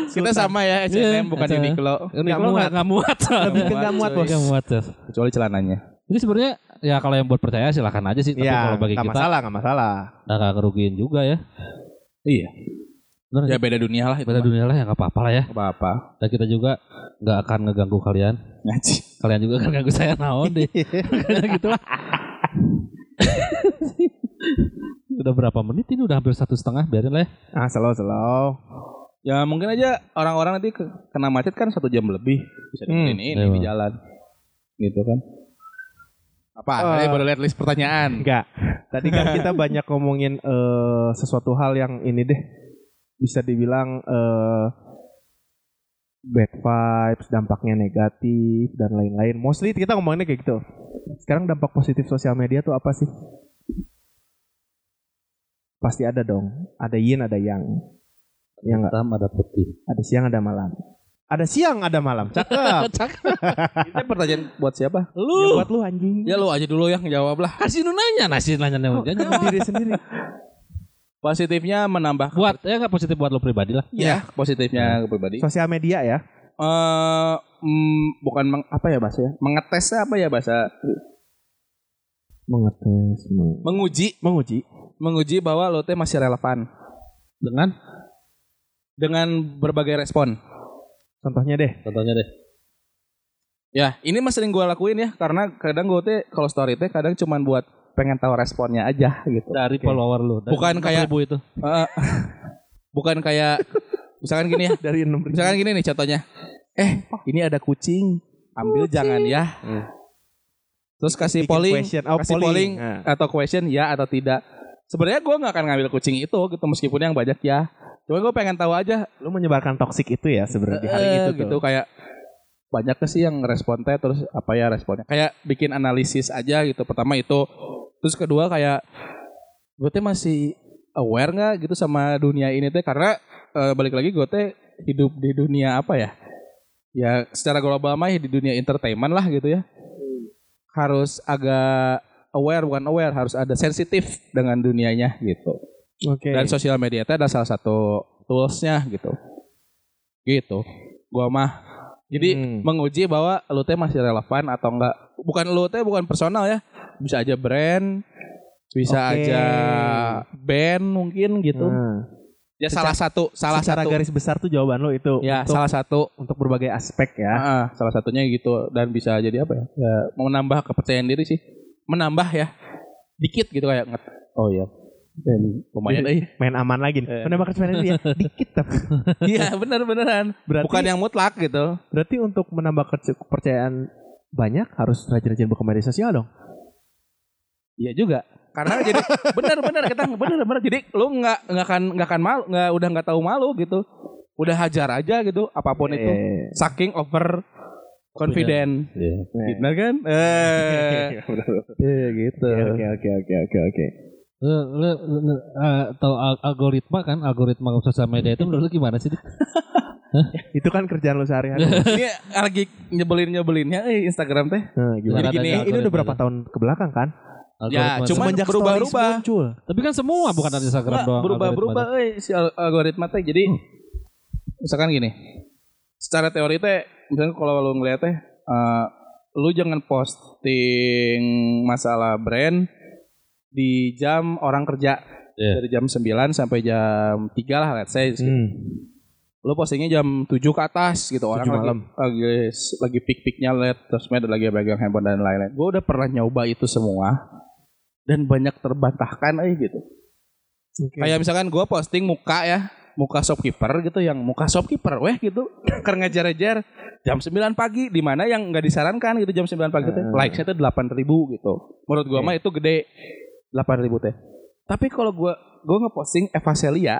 [SPEAKER 1] Kita sama ya
[SPEAKER 2] Iya,
[SPEAKER 1] H&M bukan
[SPEAKER 2] H&M.
[SPEAKER 1] Uniqlo
[SPEAKER 2] Ini kalau nggak nggak muat.
[SPEAKER 3] Lebih ke gak muat, bos.
[SPEAKER 2] Nggak muat.
[SPEAKER 1] Kecuali celananya.
[SPEAKER 2] Jadi sebenarnya ya kalau yang buat percaya silahkan aja sih. Tapi
[SPEAKER 3] Iya,
[SPEAKER 2] kalau bagi
[SPEAKER 3] gak
[SPEAKER 2] kita
[SPEAKER 3] masalah, gak masalah.
[SPEAKER 2] nggak kerugiin juga ya.
[SPEAKER 1] Iya.
[SPEAKER 2] Bener
[SPEAKER 1] Ya
[SPEAKER 2] ya.
[SPEAKER 1] beda dunia lah itu. Mah.
[SPEAKER 2] dunia lah ya nggak apa-apa lah ya.
[SPEAKER 1] apa-apa.
[SPEAKER 2] Dan kita juga nggak akan ngeganggu kalian.
[SPEAKER 1] Ngaji.
[SPEAKER 2] Kalian juga akan ganggu saya naon deh. gitu lah. udah berapa menit ini udah hampir satu setengah biarin lah ya.
[SPEAKER 3] Ah, slow, slow.
[SPEAKER 1] Ya mungkin aja orang-orang nanti ke- kena macet kan satu jam lebih bisa
[SPEAKER 3] Hmm,
[SPEAKER 1] dengerin ini
[SPEAKER 2] iya,
[SPEAKER 1] di jalan. Gitu kan. Apa?
[SPEAKER 3] Eh,
[SPEAKER 1] Tadi baru lihat list pertanyaan.
[SPEAKER 3] Enggak. Tadi kan kita banyak ngomongin eh, sesuatu hal yang ini deh. Bisa dibilang eh, bad vibes, dampaknya negatif dan lain-lain. Mostly kita ngomonginnya kayak gitu. Sekarang dampak positif sosial media tuh apa sih? pasti ada dong. Ada yin, ada yang. Ya enggak?
[SPEAKER 2] Hitam ada putih.
[SPEAKER 3] Ada siang, ada malam. Ada siang, ada malam. Cakep.
[SPEAKER 1] Itu pertanyaan buat siapa?
[SPEAKER 3] ya
[SPEAKER 2] Lu
[SPEAKER 3] buat lu anjing.
[SPEAKER 1] Ya lu aja dulu yang jawab lah.
[SPEAKER 2] kasih nu nanya nasi nanya nanya. Jangan
[SPEAKER 3] diri sendiri.
[SPEAKER 1] Positifnya menambah
[SPEAKER 2] buat ya nggak positif buat lo pribadi lah.
[SPEAKER 1] ya positifnya ke pribadi.
[SPEAKER 3] Sosial media ya.
[SPEAKER 1] Eh mm, bukan meng, apa ya bahasa ya? Mengetes apa ya bahasa?
[SPEAKER 3] Mengetes, meng-
[SPEAKER 1] Menguji,
[SPEAKER 3] menguji.
[SPEAKER 1] menguji bahwa lo teh masih relevan
[SPEAKER 2] Dengan
[SPEAKER 1] dengan berbagai respon.
[SPEAKER 3] Contohnya deh.
[SPEAKER 2] contohnya deh.
[SPEAKER 1] Ya, ini mah sering gue lakuin ya karena kadang gue teh kalau story teh kadang cuman buat pengen tahu responnya aja gitu.
[SPEAKER 2] Dari follower lu. Dari
[SPEAKER 1] Bukan kayak-
[SPEAKER 2] 6.000 itu.
[SPEAKER 1] Eh, bukan kayak misalkan gini ya,
[SPEAKER 3] Dari
[SPEAKER 1] misalkan gini nih contohnya. Eh, ini ada kucing, ambil jangan ya.
[SPEAKER 3] Hmm.
[SPEAKER 1] Terus kasih
[SPEAKER 3] Bikin
[SPEAKER 1] polling,
[SPEAKER 3] question. Oh,
[SPEAKER 1] kasih
[SPEAKER 3] polling.
[SPEAKER 1] polling
[SPEAKER 3] Nah.
[SPEAKER 1] atau question ya atau tidak. Sebenarnya gue nggak akan ngambil kucing itu gitu meskipun yang banyak ya. Cuma gue pengen tahu aja
[SPEAKER 3] Lu menyebarkan toksik itu ya sebenarnya di hari
[SPEAKER 1] eh,
[SPEAKER 3] itu
[SPEAKER 1] gitu
[SPEAKER 3] tuh.
[SPEAKER 1] kayak banyak ke sih yang respon teh terus apa ya responnya kayak bikin analisis aja gitu pertama itu terus kedua kayak gue teh masih aware nggak gitu sama dunia ini teh karena eh, balik lagi gue teh hidup di dunia apa ya ya secara global mah ya di dunia entertainment lah gitu ya. Harus agak aware bukan aware harus ada sensitif dengan dunianya gitu.
[SPEAKER 3] Oke.
[SPEAKER 1] dan sosial media itu ada salah satu toolsnya gitu. Gitu. Gua mah. Jadi
[SPEAKER 3] Hmm.
[SPEAKER 1] menguji bahwa lu teh masih relevan atau enggak. Bukan lu teh bukan personal ya. Bisa aja brand bisa
[SPEAKER 3] Oke.
[SPEAKER 1] aja band mungkin gitu.
[SPEAKER 3] Nah,
[SPEAKER 1] ya
[SPEAKER 3] secara-
[SPEAKER 1] salah satu salah
[SPEAKER 3] secara
[SPEAKER 1] satu
[SPEAKER 3] garis besar tuh jawaban lu itu
[SPEAKER 1] ya
[SPEAKER 3] untuk,
[SPEAKER 1] salah satu
[SPEAKER 3] untuk berbagai aspek ya.
[SPEAKER 1] Ah, salah satunya gitu dan bisa jadi apa ya ya menambah kepercayaan diri sih menambah ya dikit gitu kayak nget oh iya Dan lumayan
[SPEAKER 3] Main aman lagi.
[SPEAKER 1] Eh.
[SPEAKER 3] Menambah kepercayaan diri ya. Dikit tapi.
[SPEAKER 1] iya benar beneran
[SPEAKER 3] Berarti
[SPEAKER 1] bukan yang mutlak gitu
[SPEAKER 3] berarti untuk menambah ke- kepercayaan banyak harus rajin-rajin buka media sosial dong.
[SPEAKER 1] Iya juga. Karena jadi benar-benar kita benar-benar jadi lu nggak nggak akan nggak akan malu nggak udah nggak tahu malu gitu. Udah hajar aja gitu apa pun itu.
[SPEAKER 3] Eh.
[SPEAKER 1] Saking over confident.
[SPEAKER 2] Iya.
[SPEAKER 1] Benar kan? Eh, eh, gitu.
[SPEAKER 3] Oke oke oke oke oke.
[SPEAKER 2] Lu, lu, lu eh, tahu al- algoritma kan? Algoritma sosial media itu menurut lu gimana sih?
[SPEAKER 3] Itu kan kerjaan lu sehari-hari.
[SPEAKER 1] Ini lagi nyebelin-nyebelinnya eh Instagram teh.
[SPEAKER 3] Nah, gimana?
[SPEAKER 1] Jadi gini,
[SPEAKER 3] ini, ini udah berapa tahun ke belakang kan?
[SPEAKER 1] Ya,
[SPEAKER 2] Algoritma
[SPEAKER 3] Semenjak
[SPEAKER 1] berubah-ubah.
[SPEAKER 2] Tapi kan semua bukan dari Instagram doang.
[SPEAKER 1] berubah-berubah
[SPEAKER 2] algoritma.
[SPEAKER 1] eh si al- algoritma teh. Jadi misalkan gini. Secara teori teh misalkan kalau lu ngeliat teh eh, lu jangan posting masalah brand di jam orang kerja.
[SPEAKER 2] Iya.
[SPEAKER 1] Dari jam 9 sampai jam 3 lah let's say.
[SPEAKER 3] Hmm.
[SPEAKER 1] Lu postingnya jam 7 ke atas gitu orang
[SPEAKER 3] 7
[SPEAKER 1] lagi,
[SPEAKER 3] malam.
[SPEAKER 1] lagi lagi pik-piknya liat terus lagi pegang handphone dan lain-lain. Gue udah pernah nyoba itu semua dan banyak terbantahkan eh gitu.
[SPEAKER 3] Oke.
[SPEAKER 1] Kayak misalkan gue posting muka ya, muka shopkeeper gitu yang muka shopkeeper weh gitu. Ker ngejar-ngejar jam 9 pagi di mana yang nggak disarankan gitu jam 9 pagi teh. Likes-nya tuh 8000 gitu. Menurut gua
[SPEAKER 3] Oke.
[SPEAKER 1] mah itu gede 8000 teh. Tapi kalau gua gua ngeposting Eva Celia,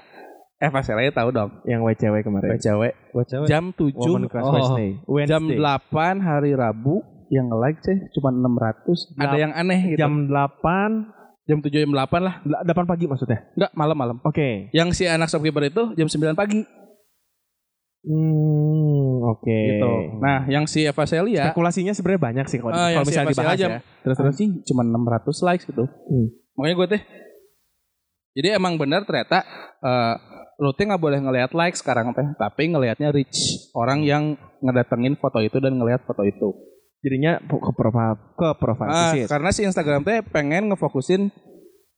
[SPEAKER 1] Eva Celia tahu dong,
[SPEAKER 3] yang WCW kemarin.
[SPEAKER 2] Buat cewek.
[SPEAKER 1] jam 7
[SPEAKER 3] Woman Crush
[SPEAKER 2] Oh.
[SPEAKER 3] Wednesday.
[SPEAKER 1] jam 8 hari Rabu yang like sih cuma 600. Ada yang aneh gitu. Jam,
[SPEAKER 3] Jam 8
[SPEAKER 1] jam 7 jam 8 lah.
[SPEAKER 3] 8 pagi maksudnya.
[SPEAKER 1] Enggak, malam-malam.
[SPEAKER 3] Oke.
[SPEAKER 1] Yang si anak shopkeeper itu jam 9 pagi
[SPEAKER 3] Hmm, oke.
[SPEAKER 1] gitu. Nah, yang si Eva Celia
[SPEAKER 3] spekulasinya sebenarnya banyak sih kalau,
[SPEAKER 1] Ah,
[SPEAKER 3] kalau
[SPEAKER 1] si
[SPEAKER 3] misalnya
[SPEAKER 1] Eva
[SPEAKER 3] dibahas
[SPEAKER 1] Celia
[SPEAKER 3] ya. Terus terus.
[SPEAKER 1] anjing cuma 600 likes gitu.
[SPEAKER 3] Hmm.
[SPEAKER 1] Makanya gue teh jadi emang benar ternyata eh lu teh nggak boleh ngelihat like sekarang teh, tapi ngelihatnya reach orang yang ngedatengin foto itu dan ngelihat foto itu.
[SPEAKER 3] Jadinya ke profil ke profil
[SPEAKER 1] Ah,
[SPEAKER 3] sih.
[SPEAKER 1] karena si Instagram teh pengen ngefokusin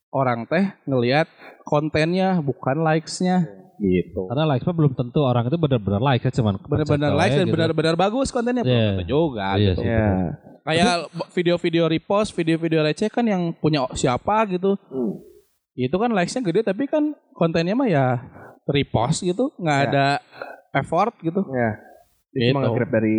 [SPEAKER 1] orang teh ngelihat kontennya bukan likes-nya gitu.
[SPEAKER 2] Karena likes mah belum tentu orang itu benar-benar like ya cuman
[SPEAKER 1] Benar-benar likes
[SPEAKER 2] aja
[SPEAKER 1] dan
[SPEAKER 2] gitu.
[SPEAKER 1] benar-benar bagus kontennya belum
[SPEAKER 2] Iya.
[SPEAKER 1] tentu juga
[SPEAKER 2] Iya
[SPEAKER 1] gitu.
[SPEAKER 2] sih.
[SPEAKER 3] Ya.
[SPEAKER 1] Kayak video-video repost, video-video receh kan yang punya siapa gitu. Itu kan likes-nya gede tapi kan kontennya mah ya repost gitu, nggak
[SPEAKER 3] Ya.
[SPEAKER 1] ada effort gitu.
[SPEAKER 3] Ya.
[SPEAKER 1] Gitu.
[SPEAKER 3] Itu cuma nge-grab dari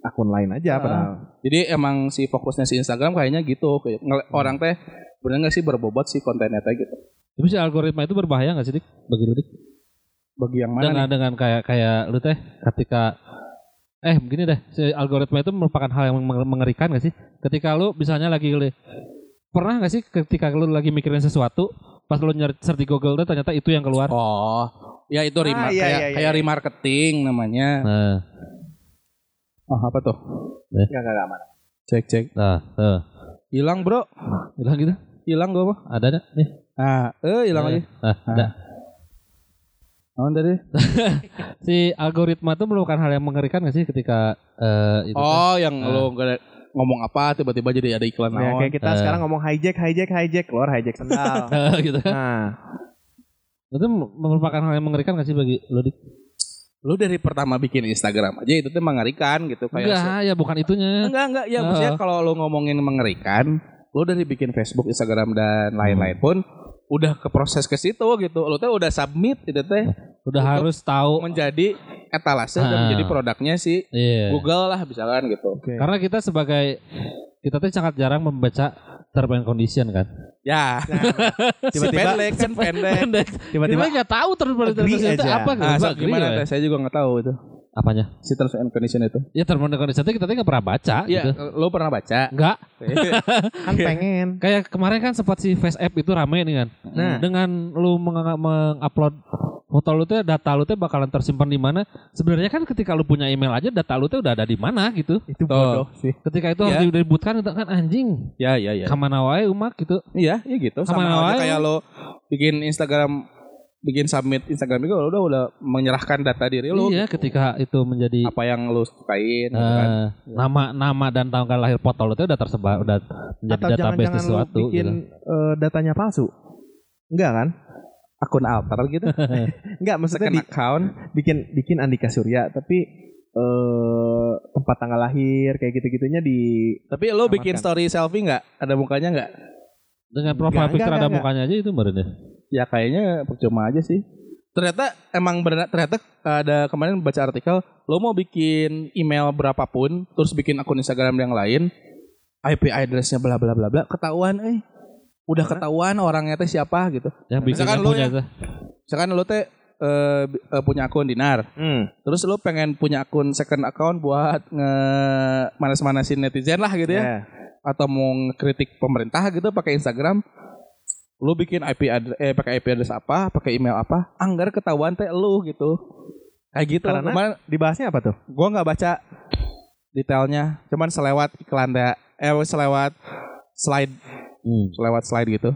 [SPEAKER 3] akun lain aja
[SPEAKER 1] Ah.
[SPEAKER 3] padahal.
[SPEAKER 1] Jadi emang si fokusnya si Instagram kayaknya gitu. Kayak ngel- orang teh bener nggak sih berbobot sih kontennya teh gitu.
[SPEAKER 2] Tapi si algoritma itu berbahaya gak sih dik bagi lu dik?
[SPEAKER 1] Bagi yang mana
[SPEAKER 2] Dengan
[SPEAKER 1] nih?
[SPEAKER 2] dengan kayak kayak lu teh ketika eh begini deh si algoritma itu merupakan hal yang menge- mengerikan gak sih? Ketika lu misalnya lagi pernah gak sih ketika lu lagi mikirin sesuatu pas lu nyari search di Google tuh ternyata itu yang keluar
[SPEAKER 1] Oh, ya itu
[SPEAKER 3] Ah,
[SPEAKER 1] remar
[SPEAKER 3] iya,
[SPEAKER 1] kayak
[SPEAKER 3] iya, iya,
[SPEAKER 1] kayak
[SPEAKER 3] iya.
[SPEAKER 1] remarketing namanya.
[SPEAKER 2] nah
[SPEAKER 1] Oh, apa tuh?
[SPEAKER 3] Enggak enggak enggak aman.
[SPEAKER 1] Cek cek.
[SPEAKER 2] nah tuh
[SPEAKER 1] Hilang, Bro.
[SPEAKER 2] bilang gitu
[SPEAKER 1] Hilang gua mah.
[SPEAKER 2] ada ada nih
[SPEAKER 1] Ah, eh hilang aja.
[SPEAKER 2] nah, ada
[SPEAKER 1] Oh, tadi.
[SPEAKER 2] si algoritma tuh merupakan hal yang mengerikan gak sih ketika eh, itu
[SPEAKER 1] Oh, yang
[SPEAKER 2] Ah.
[SPEAKER 1] lo nggak ada- ngomong apa tiba-tiba jadi ada iklan
[SPEAKER 3] Ya,
[SPEAKER 1] naon.
[SPEAKER 3] kayak kita
[SPEAKER 2] Eh.
[SPEAKER 3] sekarang ngomong hijack hijack hijack keluar hijack sendal.
[SPEAKER 2] kan? gitu kan
[SPEAKER 3] nah,
[SPEAKER 2] itu merupakan hal yang mengerikan gak sih bagi lo dik
[SPEAKER 1] Lu dari pertama bikin Instagram aja itu tuh mengerikan gitu kayak
[SPEAKER 2] enggak ya bukan itunya
[SPEAKER 1] Enggak, enggak. Ya,
[SPEAKER 2] Oh.
[SPEAKER 1] maksudnya kalau lu ngomongin mengerikan, lu dari bikin Facebook, Instagram dan lain-lain pun udah ke proses ke situ gitu. Lu tuh udah submit itu teh
[SPEAKER 2] udah harus tahu
[SPEAKER 1] menjadi etalase dan menjadi produknya si
[SPEAKER 2] iya
[SPEAKER 1] Google lah misalkan gitu.
[SPEAKER 3] oke.
[SPEAKER 2] karena kita sebagai kita tuh sangat jarang membaca term and condition kan
[SPEAKER 1] Ya, si
[SPEAKER 3] tiba-tiba
[SPEAKER 1] pendek kan pendek.
[SPEAKER 3] tiba-tiba
[SPEAKER 2] kita nggak tahu term and condition itu apa
[SPEAKER 1] Ah,
[SPEAKER 2] agree
[SPEAKER 1] gimana
[SPEAKER 2] ya.
[SPEAKER 1] teh? Saya juga nggak tahu itu.
[SPEAKER 2] Apanya
[SPEAKER 1] Si terms and condition itu.
[SPEAKER 2] ya term and condition itu kita tuh nggak pernah baca
[SPEAKER 1] Iya,
[SPEAKER 2] gitu
[SPEAKER 1] lu pernah baca?
[SPEAKER 2] Enggak,
[SPEAKER 3] kan pengen.
[SPEAKER 2] kayak kemarin kan sempat si Face App itu rame nih kan.
[SPEAKER 3] Nah.
[SPEAKER 2] Dengan lu meng- mengupload foto lu tuh data lu tuh bakalan tersimpan di mana? Sebenarnya kan ketika lu punya email aja data lu tuh udah ada di mana gitu.
[SPEAKER 3] Itu
[SPEAKER 1] Tuh.
[SPEAKER 3] bodoh sih.
[SPEAKER 2] Ketika itu harus
[SPEAKER 1] Iya.
[SPEAKER 2] diributkan itu kan anjing.
[SPEAKER 1] Ya, ya, ya.
[SPEAKER 2] Kamana wae umak gitu.
[SPEAKER 1] Iya, iya gitu.
[SPEAKER 2] Sama
[SPEAKER 1] Sama
[SPEAKER 2] wae.
[SPEAKER 1] kayak lo bikin Instagram bikin submit Instagram juga lo udah udah menyerahkan data diri lo
[SPEAKER 2] iya, ketika itu menjadi
[SPEAKER 1] apa yang lo sukain gitu kan.
[SPEAKER 2] eh, nama nama dan tanggal lahir foto lu tuh udah tersebar udah menjadi
[SPEAKER 3] Atau
[SPEAKER 2] database
[SPEAKER 3] jangan-jangan lu
[SPEAKER 2] sesuatu
[SPEAKER 3] bikin
[SPEAKER 2] gitu.
[SPEAKER 3] eh, datanya palsu. Enggak kan?
[SPEAKER 1] akun alter gitu.
[SPEAKER 3] Enggak, maksudnya
[SPEAKER 1] Second
[SPEAKER 3] di-
[SPEAKER 1] account.
[SPEAKER 3] bikin bikin Andika Surya tapi eh tempat tanggal lahir kayak gitu-gitunya di
[SPEAKER 1] Tapi lo bikin story selfie nggak? Ada mukanya nggak?
[SPEAKER 2] Dengan profile
[SPEAKER 3] Enggak,
[SPEAKER 2] picture
[SPEAKER 3] enggak,
[SPEAKER 2] ada
[SPEAKER 3] enggak.
[SPEAKER 2] mukanya aja itu baru deh.
[SPEAKER 1] Ya kayaknya percuma aja sih. Ternyata emang benar ternyata ada kemarin baca artikel lo mau bikin email berapapun terus bikin akun Instagram yang lain IP addressnya bla bla bla bla ketahuan eh udah ketahuan orangnya teh siapa gitu. Misalkan
[SPEAKER 2] yang
[SPEAKER 1] lu
[SPEAKER 2] punya
[SPEAKER 1] ya-
[SPEAKER 2] tuh.
[SPEAKER 1] Misalkan lo teh eh, bi- eh, punya akun dinar
[SPEAKER 3] Hmm.
[SPEAKER 1] terus lo pengen punya akun second account buat nge manas-manasin netizen lah gitu ya
[SPEAKER 3] Ya.
[SPEAKER 1] atau mau ngekritik pemerintah gitu pakai Instagram lu bikin IP address eh pakai IP address apa pakai email apa anggar ketahuan teh lu gitu. Kayak gitu.
[SPEAKER 3] Karena-
[SPEAKER 1] kemarin
[SPEAKER 3] Dibahasnya apa tuh?
[SPEAKER 1] gua nggak baca detailnya cuman selewat iklan teh eh selewat slide
[SPEAKER 2] Hmm.
[SPEAKER 1] selewat slide gitu.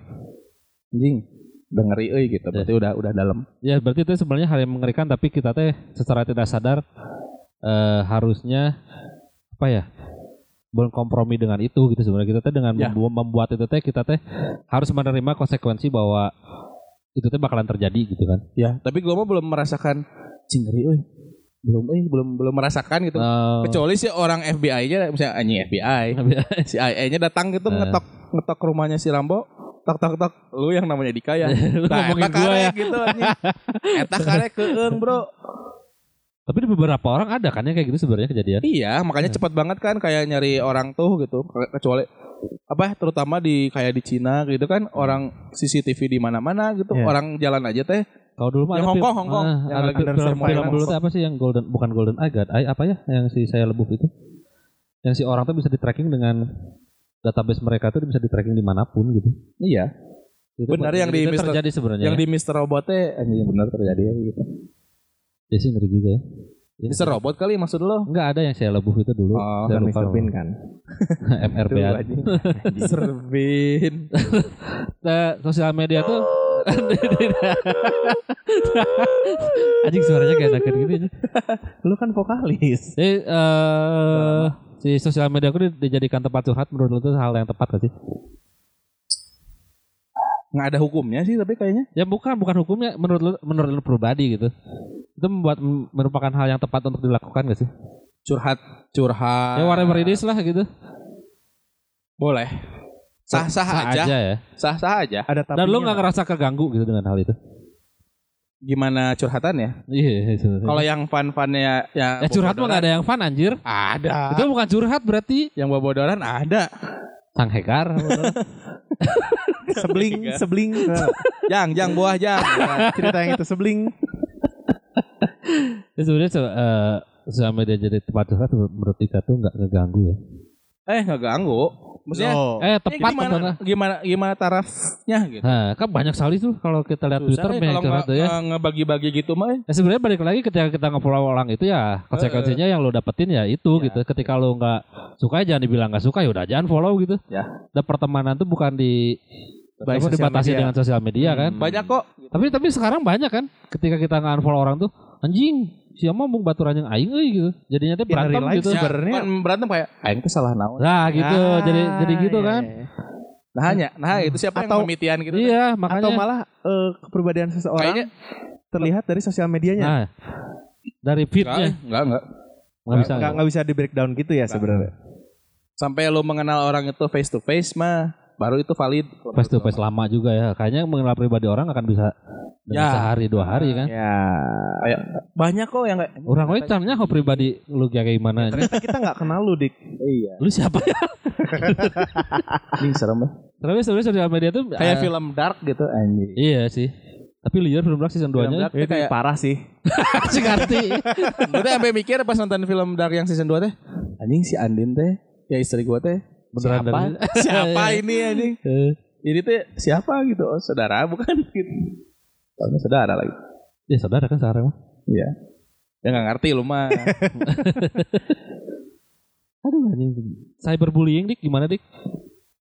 [SPEAKER 1] Anjing udah ngeri euy gitu berarti udah udah dalam.
[SPEAKER 2] Ya berarti itu sebenarnya hal yang mengerikan tapi kita teh secara tidak sadar eh, harusnya apa ya berkompromi dengan itu gitu sebenarnya. Kita teh dengan
[SPEAKER 1] Ya.
[SPEAKER 2] membu- membuat itu teh kita teh harus menerima konsekuensi bahwa itu teh bakalan terjadi gitu kan.
[SPEAKER 1] ya tapi gua mah belum merasakan cing ngeri euy. Belum euy belum belum merasakan gitu.
[SPEAKER 2] Eh,
[SPEAKER 1] kecuali si orang FBI-nya misalnya anjing FBI si IA-nya datang gitu
[SPEAKER 2] Eh.
[SPEAKER 1] ngetok ngetok rumahnya si Rambo. Tok tok tok lu yang namanya Dika ya. Nah
[SPEAKER 2] ngomongin gua ya.
[SPEAKER 1] gitu anjing. Eta karek keung bro
[SPEAKER 2] Tapi di beberapa orang ada kan ya kayak gitu sebenarnya kejadian.
[SPEAKER 1] iya makanya cepat banget kan kayak nyari orang tuh gitu kecuali apa terutama di kayak di Cina gitu kan orang CCTV di mana-mana gitu
[SPEAKER 3] Iya.
[SPEAKER 1] orang jalan aja teh
[SPEAKER 2] Kalau dulu mah
[SPEAKER 1] Yang
[SPEAKER 2] ada
[SPEAKER 1] Hong
[SPEAKER 2] film-
[SPEAKER 1] Kong, Hong Kong.
[SPEAKER 2] Ah,
[SPEAKER 1] Yang
[SPEAKER 2] ada film, film,
[SPEAKER 3] surveillance.
[SPEAKER 2] dulu tuh apa sih yang golden bukan golden Eye apa ya yang si saya lebuh itu? Yang si orang tuh bisa di tracking dengan database mereka tuh bisa di tracking di mana pun gitu.
[SPEAKER 1] iya
[SPEAKER 2] Itu
[SPEAKER 1] Benar yang di Mr.
[SPEAKER 2] terjadi sebenarnya.
[SPEAKER 1] yang
[SPEAKER 2] ya.
[SPEAKER 1] di Mr. Robot teh anjing benar terjadi ya gitu
[SPEAKER 2] Ya sih ngeri juga ya. Ya,
[SPEAKER 1] Mr. Robot kali maksud lo
[SPEAKER 2] Enggak ada yang saya lebuh itu dulu.
[SPEAKER 1] Oh,
[SPEAKER 2] saya
[SPEAKER 3] Bukan
[SPEAKER 2] lupa.
[SPEAKER 3] Mr. Bean kan?
[SPEAKER 2] MRB.
[SPEAKER 3] Tuh,
[SPEAKER 2] -an.
[SPEAKER 3] anjing.
[SPEAKER 1] Serbin
[SPEAKER 2] Nah, sosial media tuh Anjing suaranya kayak enakan gitu aja.
[SPEAKER 3] Lu kan vokalis.
[SPEAKER 2] Jadi eh si sosial media aku di- dijadikan tempat curhat menurut lu itu hal yang tepat gak sih?
[SPEAKER 1] Nggak ada hukumnya sih tapi kayaknya
[SPEAKER 2] Ya bukan bukan hukumnya menurut lu menurut lu pribadi gitu. Itu membuat merupakan hal yang tepat untuk dilakukan gak sih?
[SPEAKER 1] curhat curhat
[SPEAKER 2] Ya whatever it is lah gitu.
[SPEAKER 1] boleh sah sah aja
[SPEAKER 2] ya.
[SPEAKER 1] sah sah aja
[SPEAKER 3] Ada tapi.
[SPEAKER 2] Dan lu nggak ngerasa keganggu gitu dengan hal itu?
[SPEAKER 1] gimana curhatannya
[SPEAKER 2] Iya. itu.
[SPEAKER 1] kalau yang fun funnya ya
[SPEAKER 2] ya curhat mah gak ada yang fun anjir.
[SPEAKER 1] ada
[SPEAKER 2] Itu bukan curhat berarti
[SPEAKER 1] yang bobodoran ada
[SPEAKER 2] sang hekar.
[SPEAKER 3] sebling, sebling.
[SPEAKER 1] jang jang buah jang
[SPEAKER 3] Cerita yang itu sebling.
[SPEAKER 2] Ya sebenarnya eh, sosial media jadi tempat curhat menurut Ika tuh nggak ngeganggu ya.
[SPEAKER 1] Eh nggak ganggu. Maksudnya
[SPEAKER 3] Loh.
[SPEAKER 2] Eh tepat
[SPEAKER 1] gimana,
[SPEAKER 2] teman.
[SPEAKER 1] gimana gimana tarafnya gitu.
[SPEAKER 2] Nah, kan banyak sekali tuh kalau kita lihat Twitter
[SPEAKER 1] eh,
[SPEAKER 2] banyak
[SPEAKER 1] kalau nggak-
[SPEAKER 2] tuh ya.
[SPEAKER 1] nggak ngebagi-bagi gitu mah. eh.
[SPEAKER 2] Ya sebenarnya balik lagi ketika kita nge-follow orang itu ya konsekuensinya yang lo dapetin ya itu
[SPEAKER 1] Iya.
[SPEAKER 2] gitu. Ketika lo nggak suka ya jangan dibilang nggak suka ya udah jangan follow gitu.
[SPEAKER 1] Ya.
[SPEAKER 2] Dan pertemanan tuh bukan di
[SPEAKER 3] sosial
[SPEAKER 2] dibatasi
[SPEAKER 3] media.
[SPEAKER 2] dengan sosial media kan.
[SPEAKER 1] Banyak kok.
[SPEAKER 2] Tapi tapi sekarang banyak kan ketika kita nge-unfollow orang tuh anjing siapa mau baturan yang aing euy gitu. Jadinya tuh
[SPEAKER 3] In
[SPEAKER 2] berantem
[SPEAKER 3] life
[SPEAKER 2] gitu.
[SPEAKER 1] Ya,
[SPEAKER 3] Sebenarnya-
[SPEAKER 1] bukan berantem kayak aing tuh salah naon.
[SPEAKER 2] Nah gitu
[SPEAKER 3] Ah,
[SPEAKER 2] jadi jadi gitu
[SPEAKER 3] iya,
[SPEAKER 2] kan.
[SPEAKER 3] iya.
[SPEAKER 1] Nah hanya, nah itu siapa
[SPEAKER 3] Atau-
[SPEAKER 1] yang pemitian gitu?
[SPEAKER 2] Iya
[SPEAKER 3] Atau
[SPEAKER 2] makanya.
[SPEAKER 3] malah eh, kepribadian seseorang
[SPEAKER 1] Kayaknya
[SPEAKER 3] terlihat dari sosial medianya.
[SPEAKER 2] Nah dari
[SPEAKER 1] enggak,
[SPEAKER 2] feednya
[SPEAKER 1] enggak, enggak.
[SPEAKER 2] nggak bisa.
[SPEAKER 3] Nggak nggak bisa di breakdown gitu ya sebenarnya.
[SPEAKER 1] Sampai lo mengenal orang itu face to face mah baru itu valid.
[SPEAKER 2] Face to face lama juga ya. Kayaknya mengenal pribadi orang akan bisa
[SPEAKER 1] Ya.
[SPEAKER 2] sehari dua hari kan.
[SPEAKER 3] Ya.
[SPEAKER 1] Kayak banyak kok yang kayak
[SPEAKER 2] Orang we cannya kok pribadi lu kayak gimana.
[SPEAKER 3] Ternyata kita nggak kenal lu dik.
[SPEAKER 1] iya.
[SPEAKER 2] Lu siapa ya?
[SPEAKER 1] Ini serem ya.
[SPEAKER 2] Tapi sebenarnya sosial media tuh
[SPEAKER 1] Kayak
[SPEAKER 2] eh,
[SPEAKER 1] film dark gitu anjing.
[SPEAKER 2] Iya sih. Tapi liar film Dark season 2
[SPEAKER 1] Film
[SPEAKER 2] nya
[SPEAKER 1] dark tuh
[SPEAKER 3] Itu
[SPEAKER 1] kayak
[SPEAKER 3] parah sih.
[SPEAKER 2] si Karti.
[SPEAKER 1] gue tuh sampai mikir pas nonton film dark yang season 2 teh anjing si Andin teh ya istri gue teh
[SPEAKER 2] Beneran
[SPEAKER 1] siapa?
[SPEAKER 2] dari-
[SPEAKER 1] siapa ini anjing?
[SPEAKER 2] Eh,
[SPEAKER 1] ini teh siapa gitu? Oh saudara bukan gitu. Soalnya saudara lagi.
[SPEAKER 2] Ya saudara kan sekarang mah.
[SPEAKER 1] iya. Ya nggak ngerti lu mah.
[SPEAKER 2] Aduh anjing. Cyberbullying dik. Gimana dik?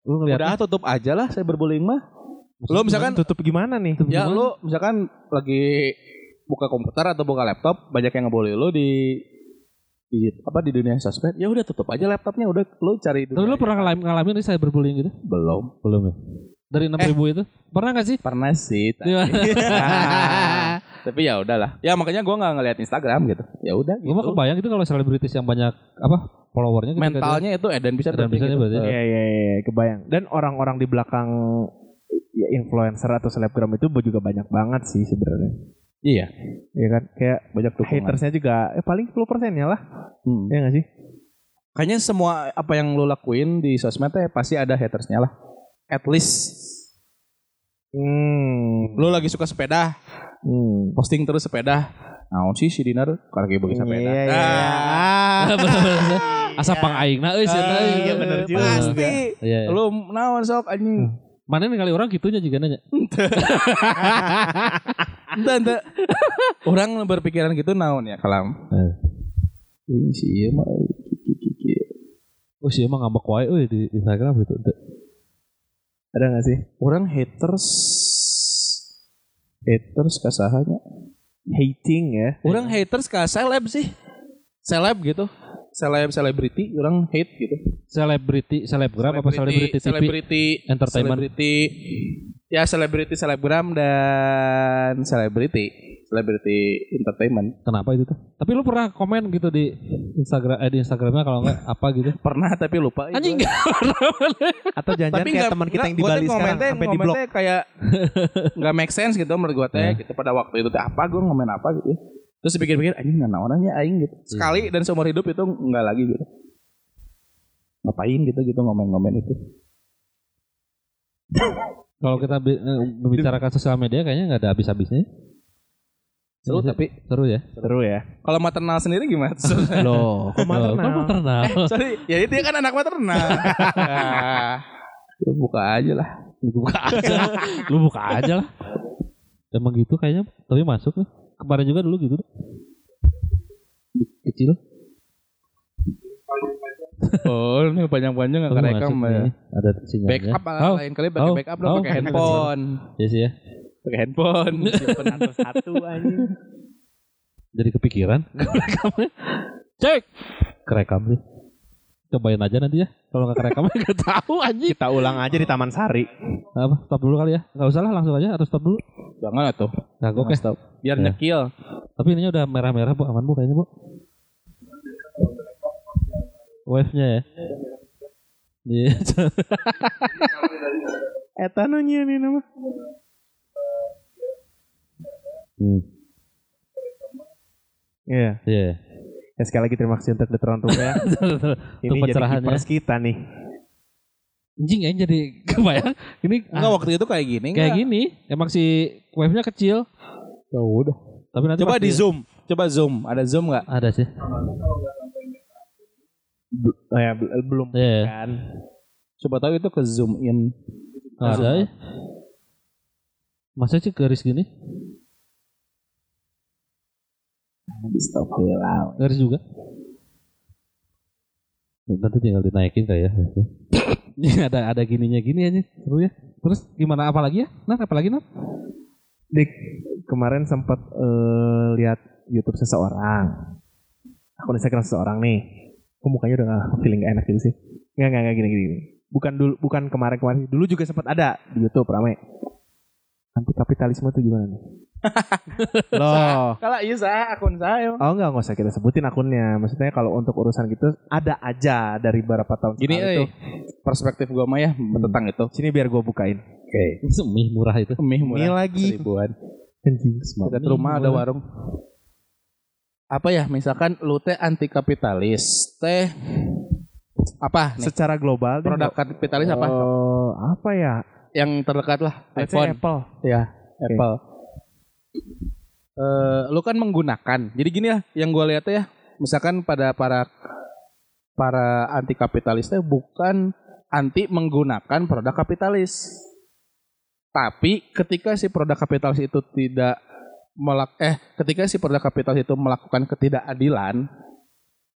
[SPEAKER 2] Lu ngeliat
[SPEAKER 1] udah tutup aja lah saya berbullying mah lu misalkan
[SPEAKER 3] tutup gimana nih?
[SPEAKER 1] ya lu misalkan lagi buka komputer atau buka laptop banyak yang ngebully lu di di apa di dunia sosmed ya udah tutup aja laptopnya udah lu cari
[SPEAKER 2] Tapi lu pernah ngalamin, ngalamin nih cyberbullying gitu?
[SPEAKER 1] belum
[SPEAKER 2] Belum ya? Dari 6000 ribu itu? Pernah gak sih?
[SPEAKER 1] pernah sih tapi,
[SPEAKER 2] Gimana?
[SPEAKER 1] tapi ya udahlah ya makanya gua nggak ngeliat Instagram gitu ya udah
[SPEAKER 2] Gue mah
[SPEAKER 1] gitu.
[SPEAKER 2] kebayang gitu kalau selebritis yang banyak apa followernya gitu
[SPEAKER 1] mentalnya itu Eden bisa
[SPEAKER 2] Eden bisa
[SPEAKER 1] gitu.
[SPEAKER 2] berarti.
[SPEAKER 3] Iya iya iya kebayang. Dan orang-orang di belakang ya, influencer atau selebgram itu juga banyak banget sih sebenarnya.
[SPEAKER 1] Iya
[SPEAKER 3] Iya kan? Kayak
[SPEAKER 1] banyak dukungan
[SPEAKER 3] hatersnya juga eh, paling 10 persennya lah.
[SPEAKER 1] Hmm.
[SPEAKER 3] Iya gak sih?
[SPEAKER 1] kayaknya semua apa yang lu lakuin di sosmed teh pasti ada hatersnya lah at least
[SPEAKER 3] Hmm.
[SPEAKER 1] lu lagi suka sepeda
[SPEAKER 3] Hmm.
[SPEAKER 1] posting terus sepeda naon sih si Dinar karena bagi sepeda
[SPEAKER 3] Iya, iya, iya.
[SPEAKER 1] Ah,
[SPEAKER 2] Bener-bener. Asa pang aing nah euy cenah, euy.
[SPEAKER 3] iya, bener juga.
[SPEAKER 1] pasti
[SPEAKER 2] Iya. iya.
[SPEAKER 1] lu naon sok anjing
[SPEAKER 2] Mana nih kali orang gitunya juga nanya.
[SPEAKER 1] Entah, entah. Orang berpikiran gitu naon ya kalam.
[SPEAKER 2] Eh.
[SPEAKER 1] Ini sih iya mah kiki-kiki.
[SPEAKER 2] Oh sih emang ngambek wae euy di Instagram gitu.
[SPEAKER 3] Ada gak sih?
[SPEAKER 1] Orang haters haters kasahanya.
[SPEAKER 3] Hating ya.
[SPEAKER 1] Orang haters ke seleb sih. Seleb gitu. Seleb selebriti orang hate gitu.
[SPEAKER 2] Selebriti, selebgram apa selebriti TV?
[SPEAKER 1] Selebriti
[SPEAKER 2] Entertainment.
[SPEAKER 1] Selebriti ya selebriti selebgram dan selebriti selebriti entertainment.
[SPEAKER 2] Kenapa itu tuh? Tapi lu pernah komen gitu di Instagram eh di Instagramnya kalau enggak apa gitu?
[SPEAKER 1] Pernah tapi lupa. itu.
[SPEAKER 2] Anjing enggak.
[SPEAKER 3] Atau jangan-jangan kayak teman kita yang di Bali sekarang sampai di blok.
[SPEAKER 1] kayak nggak make sense gitu menurut gua teh gitu pada waktu itu apa gua ngomen apa gitu ya. Terus pikir-pikir anjing nggak naonannya aing gitu sekali dan seumur hidup itu nggak lagi gitu ngapain gitu gitu ngomen-ngomen itu
[SPEAKER 2] Kalau kita eh, membicarakan sosial media kayaknya nggak ada habis-habisnya.
[SPEAKER 1] seru tapi
[SPEAKER 2] Seru ya.
[SPEAKER 3] Seru ya.
[SPEAKER 1] kalau maternal sendiri gimana
[SPEAKER 3] Loh, kok
[SPEAKER 2] Oh, kok
[SPEAKER 3] maternal?
[SPEAKER 2] maternal?
[SPEAKER 1] sorry ya dia kan anak maternal ya buka aja lah
[SPEAKER 2] Lu buka aja. Lu buka aja lah. Emang gitu kayaknya, tapi masuk nih. Kemarin juga dulu gitu. Kecil.
[SPEAKER 1] oh ini panjang-panjang nggak kerekam
[SPEAKER 2] masuk
[SPEAKER 1] ya
[SPEAKER 2] nih. Ada sinyalnya.
[SPEAKER 1] backup
[SPEAKER 2] Oh,
[SPEAKER 1] lain kali pakai
[SPEAKER 2] oh,
[SPEAKER 1] backup dong
[SPEAKER 2] oh,
[SPEAKER 1] pakai handphone
[SPEAKER 2] Ya sih ya.
[SPEAKER 1] pakai handphone
[SPEAKER 3] Simpen satu anjing.
[SPEAKER 2] Jadi kepikiran. Kerekamnya. Cek. Kerekam sih. Cobain aja nanti ya. Kalau nggak kerekam nggak tahu anjing.
[SPEAKER 3] Kita ulang aja di Taman Sari.
[SPEAKER 2] Apa? Stop dulu kali ya. Nggak usah lah langsung aja atau stop dulu.
[SPEAKER 1] jangan atuh
[SPEAKER 2] Nah, oke.
[SPEAKER 1] stop biar
[SPEAKER 2] Ya.
[SPEAKER 1] nyekil
[SPEAKER 2] Tapi ininya udah merah-merah bu, aman bu kayaknya bu. Wave-nya ya. Iya.
[SPEAKER 3] Eta nu nih nama.
[SPEAKER 2] Hmm.
[SPEAKER 3] Iya.
[SPEAKER 2] Iya.
[SPEAKER 3] Ya sekali lagi terima kasih untuk The Tron Room ya. Ini jadi kipas kita nih.
[SPEAKER 2] Anjing ya jadi kebayang. Ini
[SPEAKER 1] enggak
[SPEAKER 2] ah,
[SPEAKER 1] waktu itu kayak gini
[SPEAKER 2] kayak
[SPEAKER 1] nggak?
[SPEAKER 2] gini. Emang si wave-nya kecil.
[SPEAKER 1] ya udah
[SPEAKER 2] Tapi nanti
[SPEAKER 1] coba di zoom coba zoom ada zoom nggak
[SPEAKER 2] Ada sih.
[SPEAKER 3] Oh ya, bel- belum
[SPEAKER 2] Iya.
[SPEAKER 3] kan.
[SPEAKER 1] Coba tahu itu ke zoom in.
[SPEAKER 2] Ada. Masa sih garis gini?
[SPEAKER 3] Heula.
[SPEAKER 2] Garis juga? Nanti tinggal dinaikin kayak ya. Ini ada ada gininya gini aja seru ya. Terus gimana apa lagi ya? Nah, apa lagi nah?
[SPEAKER 3] Dik, kemarin sempat eh, lihat YouTube seseorang. Akun Instagram seseorang nih. Kok mukanya udah gak feeling gak enak gitu sih? Nggak, nggak, nggak gini, gini. gini. Bukan dulu, bukan kemarin-kemarin. Dulu juga sempat ada di YouTube rame. Anti kapitalisme tuh gimana nih? Loh.
[SPEAKER 1] Kalau iya saya akun saya.
[SPEAKER 3] Oh enggak, nggak usah kita sebutin akunnya. Maksudnya kalau untuk urusan gitu ada aja dari beberapa tahun
[SPEAKER 1] Gini euy,
[SPEAKER 3] tuh.
[SPEAKER 1] perspektif gua mah ya tentang itu.
[SPEAKER 3] Sini biar gue bukain.
[SPEAKER 1] Oke.
[SPEAKER 2] Mie murah itu.
[SPEAKER 1] Mie
[SPEAKER 3] Mie
[SPEAKER 1] murah
[SPEAKER 3] lagi.
[SPEAKER 1] seribuan.
[SPEAKER 3] Anjing, smart.
[SPEAKER 1] Dekat rumah ada warung. Apa ya? Misalkan lu teh anti kapitalis, teh apa nih?
[SPEAKER 3] Secara global
[SPEAKER 1] Produk kapitalis apa?
[SPEAKER 3] Eh, apa ya?
[SPEAKER 1] Yang terdekat lah,
[SPEAKER 3] Let's
[SPEAKER 1] iPhone.
[SPEAKER 3] Apple.
[SPEAKER 1] Ya, Apple. Eh, lu kan menggunakan. Jadi gini ya, yang gue lihat ya, misalkan pada para para anti kapitalis teh bukan anti menggunakan produk kapitalis. Tapi ketika si produk kapitalis itu tidak melak eh ketika si produk kapitalis itu melakukan ketidakadilan,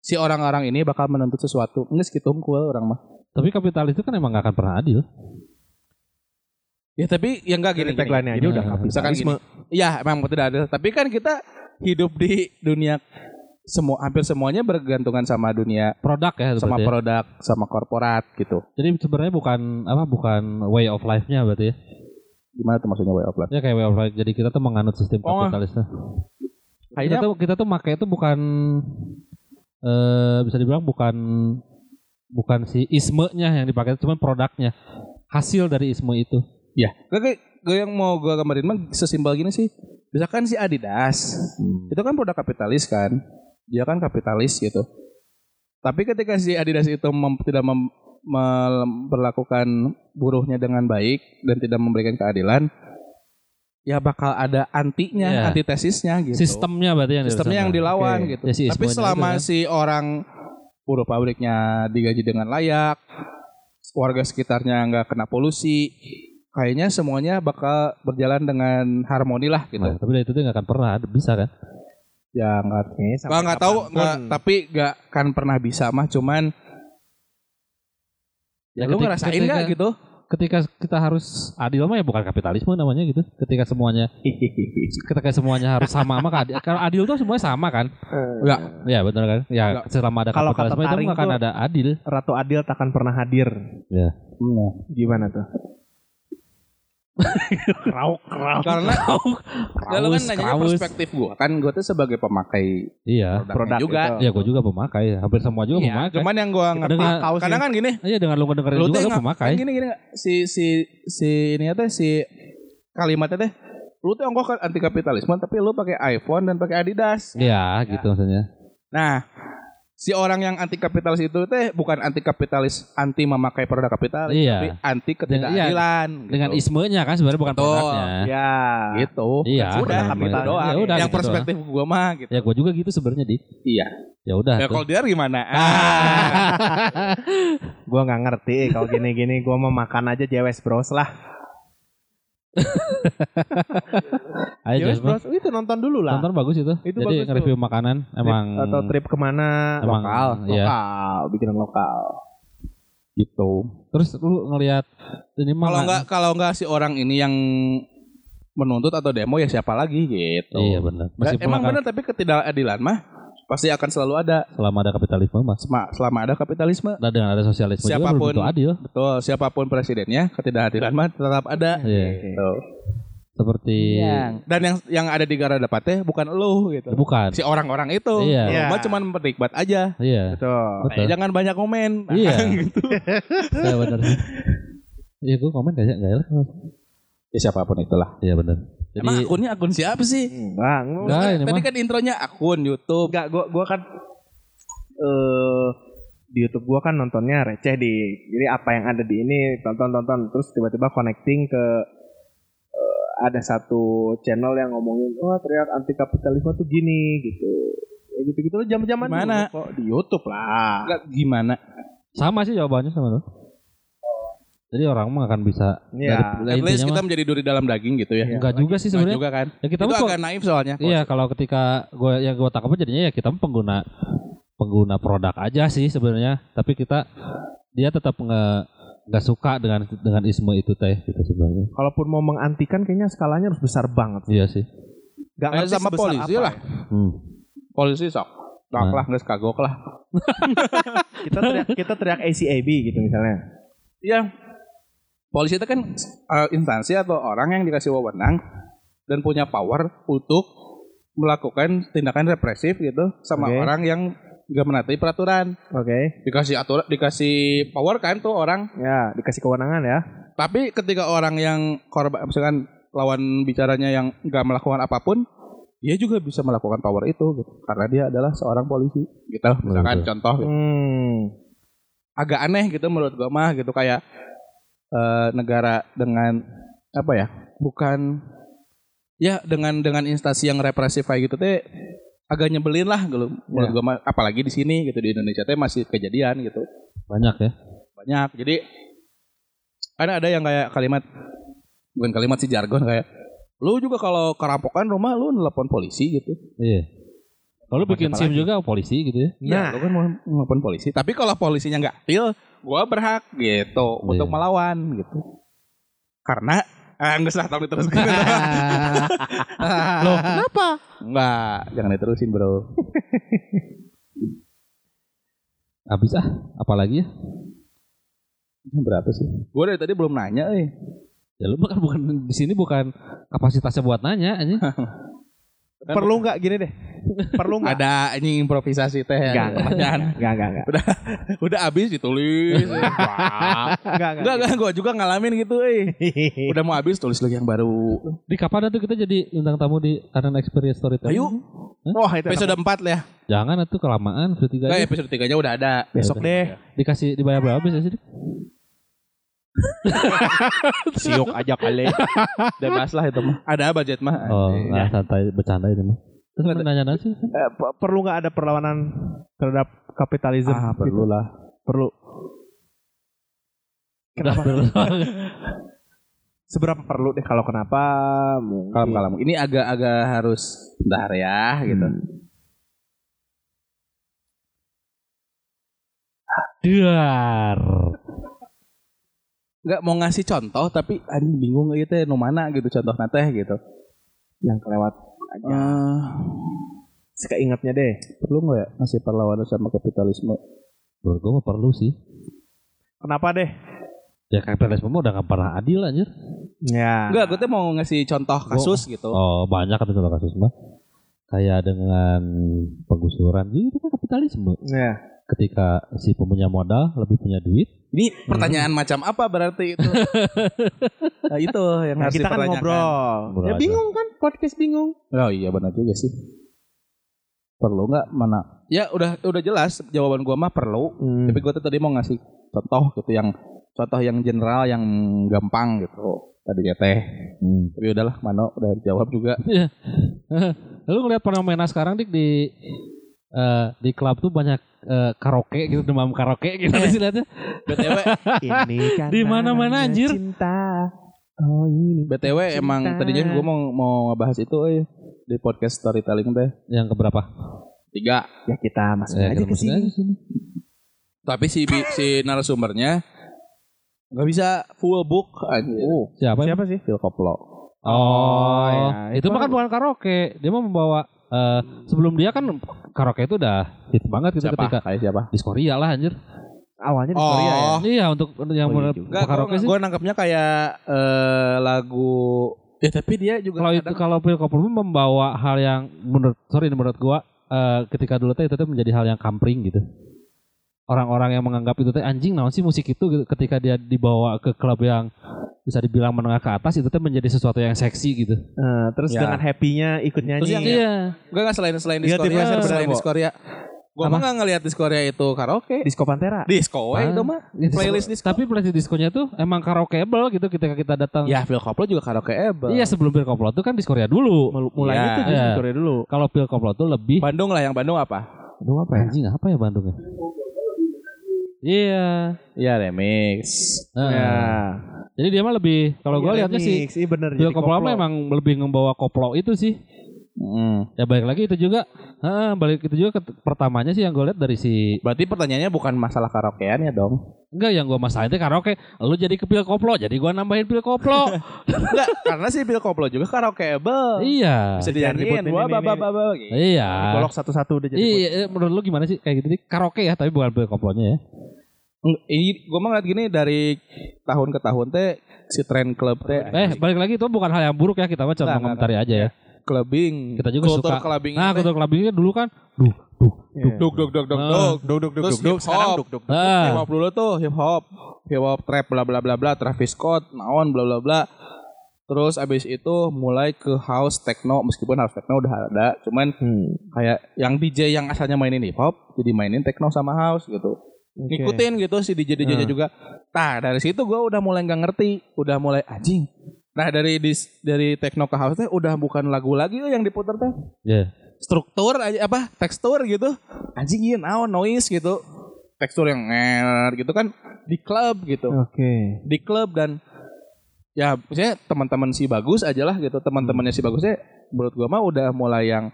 [SPEAKER 1] si orang-orang ini bakal menuntut sesuatu. Ini segitu unggul orang mah.
[SPEAKER 2] Tapi kapitalis itu kan emang gak akan pernah adil.
[SPEAKER 1] Ya tapi yang enggak gini,
[SPEAKER 3] tagline aja udah
[SPEAKER 2] Nah,
[SPEAKER 1] Misalkan
[SPEAKER 3] kapitalisme.
[SPEAKER 1] gini. Iya, emang tidak ada. Tapi kan kita hidup di dunia semua hampir semuanya bergantungan sama dunia
[SPEAKER 2] Produk ya
[SPEAKER 1] sama
[SPEAKER 2] ya.
[SPEAKER 1] produk sama korporat gitu.
[SPEAKER 2] Jadi sebenarnya bukan apa bukan way of life-nya berarti ya.
[SPEAKER 1] Gimana tuh maksudnya way of life?
[SPEAKER 2] Ya kayak way of life. Jadi kita tuh menganut sistem
[SPEAKER 1] Oh.
[SPEAKER 2] kapitalis. tuh. Kita
[SPEAKER 1] Kayaknya
[SPEAKER 2] tuh kita tuh pakai itu bukan eh bisa dibilang bukan bukan si isme-nya yang dipakai, cuman produknya. Hasil dari isme itu.
[SPEAKER 1] Ya, kayak gue yang mau gue gambarin mah sesimpel gini sih. Misalkan si Adidas, itu kan produk kapitalis kan. Dia kan kapitalis gitu. Tapi ketika si Adidas itu mem- tidak mem- memperlakukan buruhnya dengan baik dan tidak memberikan keadilan, ya bakal ada antinya,
[SPEAKER 2] Iya.
[SPEAKER 1] antitesisnya gitu.
[SPEAKER 2] Sistemnya berarti yang
[SPEAKER 1] Sistemnya yang dilawan
[SPEAKER 3] Oke.
[SPEAKER 1] gitu.
[SPEAKER 2] Ya, si
[SPEAKER 1] Tapi selama
[SPEAKER 2] itu kan.
[SPEAKER 1] si orang buruh pabriknya digaji dengan layak, warga sekitarnya nggak kena polusi, kayaknya semuanya bakal berjalan dengan harmoni lah gitu.
[SPEAKER 2] Nah, tapi dari itu tuh nggak akan pernah bisa kan?
[SPEAKER 1] Ya nggak
[SPEAKER 3] Kayaknya
[SPEAKER 1] Gak nggak tahu nggak tapi nggak kan pernah bisa mah cuman ya, lu
[SPEAKER 2] ketika-
[SPEAKER 1] ngerasain nggak gitu
[SPEAKER 2] Ketika kita harus adil mah ya bukan kapitalisme namanya gitu. Ketika semuanya ketika semuanya harus sama mah kan- kalau adil tuh semuanya sama kan?
[SPEAKER 1] Enggak.
[SPEAKER 2] Ya benar kan? Ya
[SPEAKER 1] Nggak.
[SPEAKER 2] selama ada
[SPEAKER 3] Kalau
[SPEAKER 2] kapitalisme itu nggak akan ada adil.
[SPEAKER 3] Ratu Adil takkan pernah hadir.
[SPEAKER 2] Ya.
[SPEAKER 3] Gimana tuh? Krauk, krauk.
[SPEAKER 1] karena ya lu kan nanya perspektif gua kan gua tuh sebagai pemakai
[SPEAKER 2] Iya.
[SPEAKER 3] Produk
[SPEAKER 1] juga
[SPEAKER 3] itu.
[SPEAKER 2] Iya, gue juga pemakai. Hampir semua juga
[SPEAKER 1] Iya,
[SPEAKER 2] pemakai.
[SPEAKER 1] cuman yang gua ngerti
[SPEAKER 2] Dengan-
[SPEAKER 3] kaos
[SPEAKER 1] kadang kan gini
[SPEAKER 2] Iya dengan lu dengerin juga
[SPEAKER 1] tuh
[SPEAKER 2] lu
[SPEAKER 1] nggak-
[SPEAKER 2] pemakai.
[SPEAKER 1] kan gini gini si si si ini teh si kalimatnya teh lu tuh ongkoh kan anti kapitalisme tapi lu pakai iPhone dan pakai Adidas
[SPEAKER 2] Iya, gitu maksudnya.
[SPEAKER 1] Nah, si orang yang anti kapitalis itu teh bukan anti kapitalis anti memakai produk kapitalis,
[SPEAKER 2] Iya.
[SPEAKER 1] tapi anti ketidakadilan. gitu.
[SPEAKER 2] Dengan ismenya kan sebenarnya bukan
[SPEAKER 1] Betul.
[SPEAKER 2] produknya.
[SPEAKER 3] Ya.
[SPEAKER 1] gitu.
[SPEAKER 2] Iya,
[SPEAKER 1] udah kapital
[SPEAKER 3] benar.
[SPEAKER 1] doang.
[SPEAKER 2] Ya udah,
[SPEAKER 1] yang
[SPEAKER 2] gitu
[SPEAKER 1] perspektif gua mah gitu.
[SPEAKER 2] Ya gue juga gitu sebenarnya di.
[SPEAKER 1] Iya.
[SPEAKER 2] Ya udah.
[SPEAKER 1] Ya
[SPEAKER 2] tuh.
[SPEAKER 1] kalau dia gimana? Ah.
[SPEAKER 3] Gua nggak ngerti kalau gini-gini gua mau makan aja Jewes Bros lah.
[SPEAKER 2] Ayo
[SPEAKER 3] Jewes
[SPEAKER 2] Jasper.
[SPEAKER 3] Bros itu nonton dulu lah.
[SPEAKER 2] Nonton bagus itu.
[SPEAKER 3] Itu
[SPEAKER 2] Jadi
[SPEAKER 3] bagus
[SPEAKER 2] nge-review makanan
[SPEAKER 3] Trip
[SPEAKER 2] emang
[SPEAKER 3] atau trip ke mana
[SPEAKER 2] Emang,
[SPEAKER 3] lokal,
[SPEAKER 2] iya.
[SPEAKER 3] lokal, bikinan lokal.
[SPEAKER 1] gitu.
[SPEAKER 2] Terus lu ngelihat ini mah
[SPEAKER 1] Kalau
[SPEAKER 2] nggak-
[SPEAKER 1] kalau nggak si orang ini yang menuntut atau demo ya siapa lagi gitu.
[SPEAKER 2] Iya benar. Meskipun
[SPEAKER 1] emang benar tapi ketidakadilan mah pasti akan selalu ada
[SPEAKER 2] selama ada kapitalisme mas.
[SPEAKER 1] Sema- selama ada kapitalisme.
[SPEAKER 2] Dan dengan ada sosialisme juga
[SPEAKER 1] Siapapun-
[SPEAKER 2] tentu adil.
[SPEAKER 1] Betul, siapa pun presidennya ketidakadilan mah tetap ada.
[SPEAKER 2] Iya.
[SPEAKER 1] Gitu.
[SPEAKER 2] Seperti
[SPEAKER 1] Dan yang yang ada di gara depannya bukan lu gitu.
[SPEAKER 2] bukan.
[SPEAKER 1] Si orang-orang itu.
[SPEAKER 2] Iya.
[SPEAKER 3] Iya.
[SPEAKER 1] Cuma cuman menikmat aja.
[SPEAKER 2] Iya.
[SPEAKER 3] Betul.
[SPEAKER 2] Betul.
[SPEAKER 1] Eh, jangan banyak komen.
[SPEAKER 2] Iya.
[SPEAKER 1] gitu.
[SPEAKER 2] Iya benar. Iya gue komen gak ya? Gak ya?
[SPEAKER 1] Ya siapa pun itulah.
[SPEAKER 2] Iya benar. Jadi
[SPEAKER 1] Emang akunnya akun siapa sih?
[SPEAKER 3] Bang,
[SPEAKER 2] Enggak, ini
[SPEAKER 1] Tadi kan intronya akun YouTube.
[SPEAKER 3] Enggak, gua gua kan eh di YouTube gua kan nontonnya receh di. Jadi apa yang ada di ini tonton-tonton terus tiba-tiba connecting ke eh, ada satu channel yang ngomongin, "Wah, ternyata anti kapitalisme tuh gini." gitu. Kayak gitu-gitu loh zaman-zaman
[SPEAKER 1] Gimana?
[SPEAKER 3] dulu kok di YouTube lah.
[SPEAKER 1] Enggak gimana?
[SPEAKER 2] Sama sih jawabannya sama tuh. Jadi orang mah akan bisa
[SPEAKER 3] Iya.
[SPEAKER 2] dari-
[SPEAKER 1] At least kita
[SPEAKER 2] mah-
[SPEAKER 1] menjadi duri dalam daging gitu ya.
[SPEAKER 2] enggak juga sih
[SPEAKER 1] Enggak
[SPEAKER 2] sebenarnya.
[SPEAKER 1] juga kan.
[SPEAKER 2] Ya kita
[SPEAKER 1] itu agak naif soalnya.
[SPEAKER 2] Iya, kalau ketika gue yang gue tangkap jadinya ya kita pengguna pengguna produk aja sih sebenarnya, tapi kita dia tetap nggak nggak suka dengan dengan isme itu teh gitu sebenarnya.
[SPEAKER 3] Kalaupun mau mengantikan kayaknya skalanya harus besar banget.
[SPEAKER 2] Iya sih.
[SPEAKER 3] Gak ngerti
[SPEAKER 1] sama polisi
[SPEAKER 3] apa
[SPEAKER 1] lah.
[SPEAKER 3] ya.
[SPEAKER 2] Hmm.
[SPEAKER 1] Polisi sok. Tak
[SPEAKER 2] Nah.
[SPEAKER 1] lah, nggak kagok lah.
[SPEAKER 3] Kita teriak, kita teriak ACAB gitu misalnya.
[SPEAKER 1] Iya. Polisi itu kan eh, instansi atau orang yang dikasih wewenang dan punya power untuk melakukan tindakan represif gitu sama
[SPEAKER 3] Oke.
[SPEAKER 1] orang yang nggak menaati peraturan.
[SPEAKER 3] Oke.
[SPEAKER 1] Dikasih aturan, dikasih power kan tuh orang.
[SPEAKER 3] Ya, dikasih kewenangan ya.
[SPEAKER 1] Tapi ketika orang yang korban, misalkan lawan bicaranya yang nggak melakukan apa pun, dia juga bisa melakukan power itu gitu. Karena dia adalah seorang polisi. Gitu. Misalkan
[SPEAKER 2] Betul.
[SPEAKER 1] contoh gitu.
[SPEAKER 3] Hmm.
[SPEAKER 1] agak aneh gitu menurut gua mah gitu kayak eh, negara dengan apa ya bukan ya dengan dengan instansi yang represif kayak gitu teh agak nyebelin lah gitu menurut
[SPEAKER 3] Ya.
[SPEAKER 1] gua mah apalagi di sini gitu di Indonesia teh masih kejadian gitu
[SPEAKER 2] Banyak ya.
[SPEAKER 1] banyak jadi ada ada yang kayak kalimat bukan kalimat sih jargon kayak lu juga kalau kerampokan rumah lu nelpon polisi gitu
[SPEAKER 2] Iya. Kalau lu bikin SIM
[SPEAKER 1] lagi?
[SPEAKER 2] juga polisi gitu ya.
[SPEAKER 1] Iya,
[SPEAKER 3] Nah.
[SPEAKER 1] lu kan mau nelpon polisi. Tapi kalau polisinya nggak adil, gua berhak gitu untuk
[SPEAKER 2] Iya.
[SPEAKER 1] melawan gitu. Karena ah enggak salah tahu diteruskan.
[SPEAKER 2] Loh, kenapa?
[SPEAKER 1] Enggak, jangan diterusin, Bro.
[SPEAKER 2] Habis ah, apalagi ya?
[SPEAKER 1] Ini Berapa sih? Gua dari tadi belum nanya eh.
[SPEAKER 2] Ya lu kan bukan di sini bukan kapasitasnya buat nanya anjing.
[SPEAKER 3] Perlu nggak gini deh? Perlu nggak?
[SPEAKER 1] Ada ini improvisasi teh.
[SPEAKER 3] Enggak,
[SPEAKER 1] Pertanyaan.
[SPEAKER 3] Enggak, enggak, enggak.
[SPEAKER 1] Udah habis ditulis. Wah.
[SPEAKER 3] Enggak,
[SPEAKER 1] Enggak, enggak, gua juga ngalamin gitu eh. Udah mau habis tulis lagi yang baru.
[SPEAKER 2] Di kapan tuh kita jadi undang tamu di Kanan Experience Storytelling?
[SPEAKER 1] Ayo.
[SPEAKER 3] Wah, itu
[SPEAKER 1] Episode 4 lah ya.
[SPEAKER 2] Jangan itu kelamaan episode tiga
[SPEAKER 1] Enggak,
[SPEAKER 2] aja.
[SPEAKER 1] episode 3-nya udah ada.
[SPEAKER 3] besok deh.
[SPEAKER 2] Dikasih dibayar berapa bisa sih?
[SPEAKER 3] Siok aja kali.
[SPEAKER 1] Bebas lah itu mah. Ada budget mah.
[SPEAKER 2] Oh, nggak santai bercanda ini mah. Terus mau nanya nasi?
[SPEAKER 3] Eh, pe- perlu nggak ada perlawanan terhadap kapitalisme?
[SPEAKER 1] Ah, perlu
[SPEAKER 3] Gitu.
[SPEAKER 1] lah.
[SPEAKER 3] Perlu. Kenapa? Seberapa perlu deh kalau kenapa? Mungkin.
[SPEAKER 1] Kalem kalem. Ini agak-agak harus bentar ya gitu.
[SPEAKER 2] Duar.
[SPEAKER 1] Enggak mau ngasih contoh tapi anjing bingung gitu ya nu mana gitu contoh teh gitu.
[SPEAKER 3] Yang kelewat aja.
[SPEAKER 1] Eh,
[SPEAKER 3] Sekeingatnya deh.
[SPEAKER 1] perlu nggak ya ngasih perlawanan sama kapitalisme?
[SPEAKER 2] Menurut gue perlu sih.
[SPEAKER 3] Kenapa deh?
[SPEAKER 2] Ya kapitalisme udah gak pernah adil anjir.
[SPEAKER 3] Ya.
[SPEAKER 1] Enggak, gue tuh mau ngasih contoh kasus gitu.
[SPEAKER 2] Oh banyak kan contoh kasus mah. Kayak dengan penggusuran juga itu kan kapitalisme.
[SPEAKER 3] Ya.
[SPEAKER 2] Ketika si punya modal lebih punya duit.
[SPEAKER 1] Ini pertanyaan macam apa berarti itu? nah, itu yang
[SPEAKER 3] Nah,
[SPEAKER 1] harus
[SPEAKER 3] kita kan ngobrol.
[SPEAKER 2] Ngobrol
[SPEAKER 3] Ya
[SPEAKER 2] aja.
[SPEAKER 3] bingung kan podcast bingung.
[SPEAKER 1] Oh iya benar juga sih. Perlu nggak mana? Ya udah udah jelas jawaban gua mah perlu.
[SPEAKER 3] Hmm.
[SPEAKER 1] Tapi gue tuh tadi mau ngasih contoh gitu yang contoh yang general yang gampang gitu. Tadi ya teh.
[SPEAKER 2] Hmm.
[SPEAKER 1] Tapi udahlah, Mano udah jawab juga.
[SPEAKER 2] Iya. Lu ngeliat fenomena sekarang dik di eh, di klub tuh banyak eh, karaoke gitu demam karaoke gitu sih lihatnya.
[SPEAKER 1] BTW,
[SPEAKER 3] Ini kan
[SPEAKER 2] Di mana-mana,
[SPEAKER 3] namanya
[SPEAKER 2] anjir.
[SPEAKER 3] Cinta. Oh ini.
[SPEAKER 1] BTW emang
[SPEAKER 3] Cinta.
[SPEAKER 1] tadinya gue mau mau ngebahas itu eh, di podcast storytelling teh.
[SPEAKER 2] Yang keberapa?
[SPEAKER 1] Tiga.
[SPEAKER 3] Ya kita masuk
[SPEAKER 2] Ya,
[SPEAKER 3] aja ke
[SPEAKER 2] masukin
[SPEAKER 3] sini.
[SPEAKER 2] aja sini.
[SPEAKER 1] Tapi si bi- si narasumbernya nggak bisa full book anjir.
[SPEAKER 3] Oh,
[SPEAKER 2] Siapa?
[SPEAKER 3] siapa sih?
[SPEAKER 1] Phil Koplo.
[SPEAKER 2] Oh,
[SPEAKER 3] ya,
[SPEAKER 2] itu
[SPEAKER 3] itu
[SPEAKER 2] mah kan bukan karaoke. Dia mau membawa eh, sebelum dia kan karaoke itu udah hit banget gitu
[SPEAKER 1] Siapa?
[SPEAKER 2] ketika
[SPEAKER 1] Kayak siapa?
[SPEAKER 2] di Korea lah anjir.
[SPEAKER 3] Awalnya di
[SPEAKER 1] Oh.
[SPEAKER 3] Korea ya.
[SPEAKER 2] Iya untuk yang
[SPEAKER 3] Oh, iya.
[SPEAKER 1] Enggak,
[SPEAKER 2] karaoke sih.
[SPEAKER 1] gue nangkapnya kayak eh, lagu ya tapi dia juga
[SPEAKER 2] Kalau itu kalau Phil Koplo membawa hal yang menurut sorry menurut gua eh, ketika dulu teh itu tuh menjadi hal yang kampring gitu. Orang-orang yang menganggap itu teh anjing naon sih musik itu gitu. ketika dia dibawa ke klub yang bisa dibilang menengah ke atas itu teh menjadi sesuatu yang seksi gitu.
[SPEAKER 3] Eh, terus
[SPEAKER 1] Ya.
[SPEAKER 3] dengan happy-nya ikut nyanyi.
[SPEAKER 1] Terus yang-
[SPEAKER 2] Iya.
[SPEAKER 1] Enggak enggak selain selain di Korea,
[SPEAKER 3] bener,
[SPEAKER 1] selain di. Korea. Gua mah nggak ngelihat di Korea itu karaoke.
[SPEAKER 3] Disco Pantera.
[SPEAKER 1] Disco we itu mah.
[SPEAKER 2] Ya,
[SPEAKER 1] Playlist disco.
[SPEAKER 2] Tapi playlist diskonya tuh emang karaokeable gitu ketika kita datang.
[SPEAKER 1] Ya, Phil Koplo juga karaokeable.
[SPEAKER 2] Iya sebelum Pil Koplo tuh kan di Korea dulu.
[SPEAKER 3] Mul- Mulainya
[SPEAKER 1] Iya.
[SPEAKER 3] tuh di
[SPEAKER 2] Iya.
[SPEAKER 3] Korea dulu.
[SPEAKER 2] Kalau Pil Koplo tuh lebih
[SPEAKER 1] Bandung lah, yang Bandung apa?
[SPEAKER 3] Aduh apa ya?
[SPEAKER 2] anjing apa ya Bandung ya? Iya.
[SPEAKER 1] Iya, remix.
[SPEAKER 2] Heeh.
[SPEAKER 3] Ya.
[SPEAKER 2] Jadi dia mah lebih kalau gue
[SPEAKER 3] Iya,
[SPEAKER 2] lihatnya sih.
[SPEAKER 3] Iya bener. Jadi
[SPEAKER 2] Koplo
[SPEAKER 3] koplo.
[SPEAKER 2] emang lebih membawa koplo itu sih.
[SPEAKER 1] Mm.
[SPEAKER 2] Ya balik lagi itu juga. Heeh, balik itu juga ke- pertamanya sih yang gue lihat dari si
[SPEAKER 1] Berarti pertanyaannya bukan masalah karaokean ya dong?
[SPEAKER 2] enggak yang gue masalahin itu karaoke. Lu jadi ke Pil Koplo, jadi gue nambahin Pil Koplo.
[SPEAKER 1] Enggak, karena si Phil Koplo juga karaokeable.
[SPEAKER 2] iya.
[SPEAKER 1] Bisa
[SPEAKER 3] ributin
[SPEAKER 1] Wah,
[SPEAKER 3] ini,
[SPEAKER 1] baba, baba, gitu.
[SPEAKER 2] Iya.
[SPEAKER 3] Bolok satu-satu udah jadi.
[SPEAKER 2] Iya, eh, menurut lu gimana sih kayak gitu nih? Karaoke ya, tapi bukan Pil Koplonya ya.
[SPEAKER 1] Ini gue mah ngeliat gini dari tahun ke tahun teh si tren klub teh
[SPEAKER 2] Eh, balik lagi itu bukan hal yang buruk ya, kita mah cuma komentari aja ya.
[SPEAKER 1] Clubbing.
[SPEAKER 2] Kita juga
[SPEAKER 1] Kultur
[SPEAKER 2] suka.
[SPEAKER 1] clubbing
[SPEAKER 2] Nah, kultur clubbingnya dulu kan, duh, duh,
[SPEAKER 3] Iya.
[SPEAKER 1] duk duk duk duk duk.
[SPEAKER 3] Duk duk duk duk.
[SPEAKER 1] hip
[SPEAKER 3] Sekarang duk duk.
[SPEAKER 2] Ah.
[SPEAKER 1] Hip hop dulu tuh hip hop, hip hop trap bla bla bla bla, Travis Scott, naon bla bla bla. Terus abis itu mulai ke house techno meskipun house techno udah ada, cuman
[SPEAKER 3] Hmm.
[SPEAKER 1] kayak yang DJ yang asalnya mainin hip hop jadi mainin techno sama house gitu.
[SPEAKER 3] Oke.
[SPEAKER 1] Ngikutin gitu si DJ DJ
[SPEAKER 3] Hmm.
[SPEAKER 1] juga. Nah dari situ gue udah mulai nggak ngerti, udah mulai anjing. Nah dari dis, dari techno ke house teh udah bukan lagu lagi yang diputar teh
[SPEAKER 2] ya.
[SPEAKER 1] struktur aja apa tekstur gitu anjing iya naon noise gitu tekstur yang nger gitu kan di klub gitu
[SPEAKER 3] Oke.
[SPEAKER 1] di klub dan ya maksudnya teman-teman si bagus aja lah gitu teman-temannya si bagusnya menurut gua mah udah mulai yang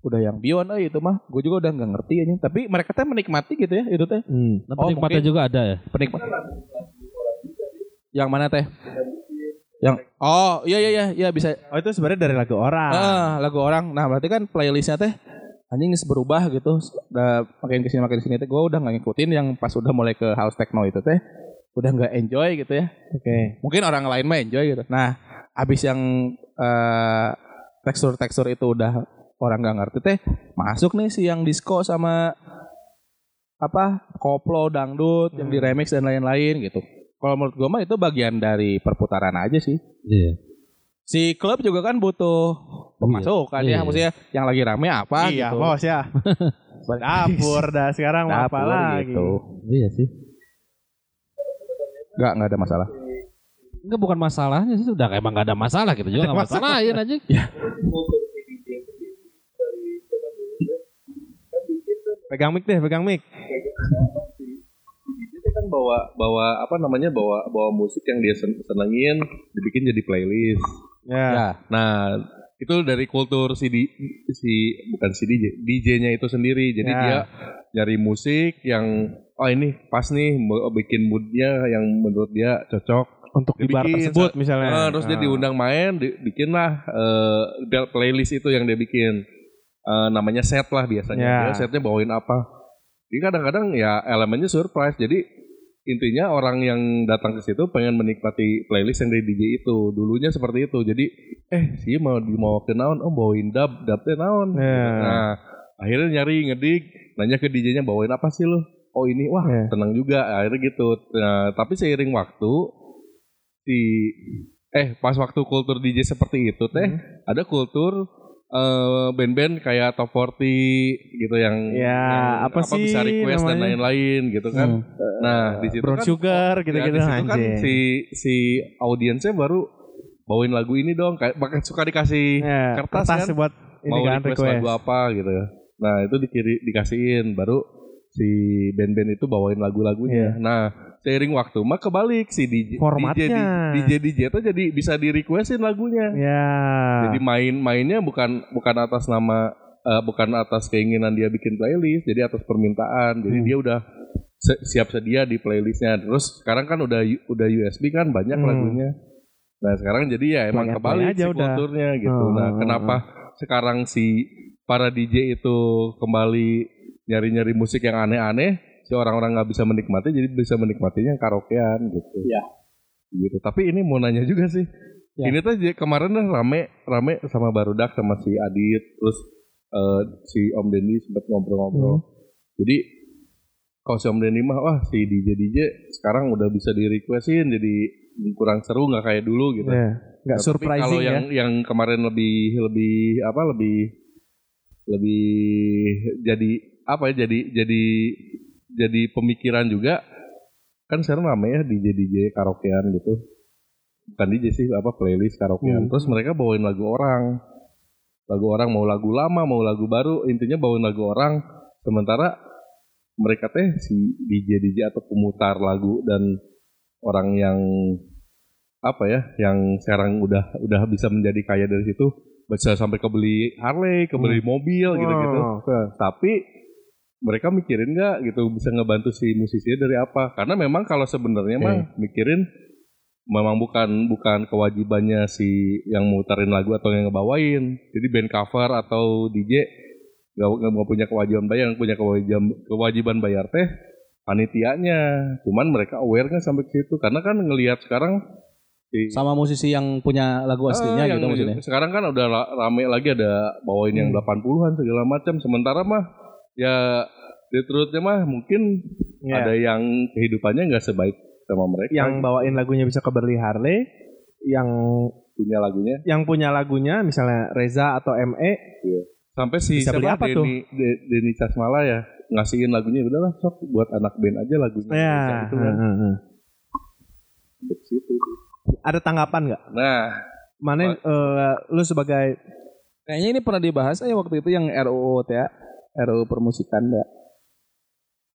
[SPEAKER 1] udah yang beyond eh itu mah gue juga udah nggak ngerti aja tapi mereka teh menikmati gitu ya itu teh
[SPEAKER 3] Hmm.
[SPEAKER 2] Nah,
[SPEAKER 1] Oh,
[SPEAKER 2] penikmatnya
[SPEAKER 1] mungkin.
[SPEAKER 2] juga ada ya.
[SPEAKER 1] penikmat yang mana teh yang oh iya iya iya iya bisa
[SPEAKER 3] Oh itu sebenarnya dari lagu orang.
[SPEAKER 1] Ah, lagu orang. Nah, berarti kan playlistnya teh anjing berubah gitu. Udah makin ke sini makin ke sini teh gue udah nggak ngikutin yang pas udah mulai ke house techno itu teh udah nggak enjoy gitu ya.
[SPEAKER 3] Oke.
[SPEAKER 1] Mungkin orang lain mah enjoy gitu. Nah, abis yang eh, tekstur-tekstur itu udah orang nggak ngerti teh masuk nih si yang disco sama apa koplo dangdut yang di remix dan lain-lain gitu. Kalau menurut gue mah itu bagian dari perputaran aja sih
[SPEAKER 2] Iya.
[SPEAKER 1] si klub juga kan butuh pemasukan
[SPEAKER 2] Iya.
[SPEAKER 1] ya maksudnya yang lagi rame apa
[SPEAKER 3] iya,
[SPEAKER 1] gitu
[SPEAKER 3] bos ya. Dapur dah sekarang mau apa
[SPEAKER 1] Dapur
[SPEAKER 3] lagi?
[SPEAKER 1] gitu
[SPEAKER 2] Iya sih.
[SPEAKER 1] nggak nggak ada masalah
[SPEAKER 2] Enggak bukan masalahnya sih, udah emang gak ada masalah gitu juga gak masalahin aja.
[SPEAKER 3] Pegang mic deh, pegang mic.
[SPEAKER 4] Bawa bawa apa namanya bawa bawa musik yang dia sen- senengin dibikin jadi playlist.
[SPEAKER 3] Ya.
[SPEAKER 1] ya
[SPEAKER 4] Nah itu dari kultur si di, si bukan si DJ DJ-nya itu sendiri. Jadi
[SPEAKER 3] Ya.
[SPEAKER 4] dia nyari musik yang oh ini pas nih mau bikin moodnya yang menurut dia cocok.
[SPEAKER 3] Untuk di bar tersebut
[SPEAKER 4] sa-
[SPEAKER 3] misalnya.
[SPEAKER 4] Eh, terus dia
[SPEAKER 3] Ah.
[SPEAKER 4] diundang main, di, bikinlah eh, del- playlist itu yang dia bikin. Eh, namanya set lah biasanya.
[SPEAKER 3] Ya.
[SPEAKER 4] Dia setnya bawain apa? Jadi kadang-kadang ya elemennya surprise. Jadi intinya orang yang datang ke situ pengen menikmati playlist yang dari DJ itu. Dulunya seperti itu. Jadi eh sih mau di mau ke naon, oh bawain dub, dubnya naon.
[SPEAKER 3] Ya.
[SPEAKER 4] Nah akhirnya nyari ngedik, nanya ke DJ-nya bawain apa sih lo? Oh ini wah
[SPEAKER 3] Ya.
[SPEAKER 4] tenang juga. Akhirnya gitu. Nah, tapi seiring waktu si eh pas waktu kultur DJ seperti itu teh
[SPEAKER 3] Hmm.
[SPEAKER 4] ada kultur eh, band-band kayak Top 40 gitu yang,
[SPEAKER 3] Ya,
[SPEAKER 4] yang
[SPEAKER 3] apa sih
[SPEAKER 4] bisa request dan
[SPEAKER 3] namanya?
[SPEAKER 4] lain-lain gitu kan. Nah, di situ
[SPEAKER 3] Brown
[SPEAKER 4] kan
[SPEAKER 3] sugar
[SPEAKER 4] ya,
[SPEAKER 3] gitu-gitu
[SPEAKER 4] situ kan si si audiensnya baru bawain lagu ini dong kayak bahkan suka dikasih
[SPEAKER 3] Ya,
[SPEAKER 4] kertas,
[SPEAKER 3] kertas
[SPEAKER 4] kan
[SPEAKER 3] buat ini
[SPEAKER 4] mau
[SPEAKER 3] kan
[SPEAKER 4] request,
[SPEAKER 3] request.
[SPEAKER 4] lagu apa gitu ya. Nah, itu dikiri dikasihin baru si band-band itu bawain lagu-lagunya. Nah, seiring waktu mah kebalik si DJ.
[SPEAKER 3] Formatnya.
[SPEAKER 4] DJ DJ itu jadi bisa di requestin lagunya.
[SPEAKER 3] Ya.
[SPEAKER 4] Jadi main-mainnya bukan bukan atas nama eh, bukan atas keinginan dia bikin playlist, jadi atas permintaan. Jadi
[SPEAKER 3] Hmm.
[SPEAKER 4] dia udah siap sedia di playlistnya. Terus sekarang kan udah udah USB kan banyak
[SPEAKER 3] Hmm.
[SPEAKER 4] lagunya. Nah sekarang jadi ya emang
[SPEAKER 3] and
[SPEAKER 4] kebalik
[SPEAKER 3] aja
[SPEAKER 4] si
[SPEAKER 3] udah.
[SPEAKER 4] kulturnya gitu.
[SPEAKER 3] Hmm,
[SPEAKER 4] Nah
[SPEAKER 3] hmm,
[SPEAKER 4] kenapa sekarang si para DJ itu kembali nyari-nyari musik yang aneh-aneh, si orang-orang nggak bisa menikmati, jadi bisa menikmatinya karaokean gitu.
[SPEAKER 1] Iya.
[SPEAKER 4] Gitu. Tapi ini mau nanya juga sih.
[SPEAKER 1] Ya.
[SPEAKER 4] Ini tuh kemarin tuh rame rame sama Barudak sama si Adit terus eh, si Om Dendi sempat ngobrol-ngobrol. Jadi kalau si Om Dendi mah wah si DJ DJ sekarang udah bisa di requestin jadi kurang seru nggak kayak dulu gitu.
[SPEAKER 3] Ya. Nggak
[SPEAKER 4] Nah,
[SPEAKER 3] surprising
[SPEAKER 4] kalau
[SPEAKER 3] ya.
[SPEAKER 4] yang yang kemarin lebih lebih apa lebih lebih jadi apa ya jadi jadi jadi pemikiran juga kan sekarang rame ya DJ DJ karaokean gitu. Bukan DJ sih apa playlist karaokean. Terus mereka bawain lagu orang. Lagu orang mau lagu lama mau lagu baru intinya bawain lagu orang. Sementara mereka teh si DJ DJ atau pemutar lagu dan orang yang apa ya yang sekarang udah udah bisa menjadi kaya dari situ bisa sampai kebeli Harley kebeli mobil gitu-gitu.
[SPEAKER 3] Oh, oke.
[SPEAKER 4] tapi mereka mikirin nggak gitu bisa ngebantu si musisinya dari apa? Karena memang kalau sebenarnya mah mikirin memang bukan bukan kewajibannya si yang muterin lagu atau yang ngebawain. Jadi band cover atau DJ nggak nggak punya kewajiban bayar yang punya kewajiban kewajiban bayar teh panitianya. Cuman mereka aware nggak sampai ke situ. Karena kan ngelihat sekarang si
[SPEAKER 1] Sama musisi yang punya lagu aslinya
[SPEAKER 4] Ah,
[SPEAKER 1] gitu maksudnya.
[SPEAKER 4] Sekarang kan udah rame lagi ada bawain yang 80-an segala macam. Sementara mah ya di truthnya mah mungkin
[SPEAKER 3] Iya.
[SPEAKER 4] ada yang kehidupannya nggak sebaik sama mereka
[SPEAKER 3] yang bawain lagunya bisa ke Berli Harley, yang
[SPEAKER 4] punya lagunya.
[SPEAKER 3] yang punya lagunya misalnya Reza atau ME
[SPEAKER 4] Sampai si
[SPEAKER 3] Bisa beli
[SPEAKER 4] siapa
[SPEAKER 3] apa tuh?
[SPEAKER 4] Denny, De- Denny Casmala ya ngasihin lagunya udahlah sok buat anak band aja lagunya.
[SPEAKER 3] ya
[SPEAKER 4] Bisa itu kan.
[SPEAKER 3] heeh, heeh.
[SPEAKER 4] Di situ.
[SPEAKER 3] ada tanggapan nggak
[SPEAKER 4] Nah,
[SPEAKER 3] mana eh, lu sebagai
[SPEAKER 1] Kayaknya ini pernah dibahas ya waktu itu yang RUU ya. RUU permusikan ya.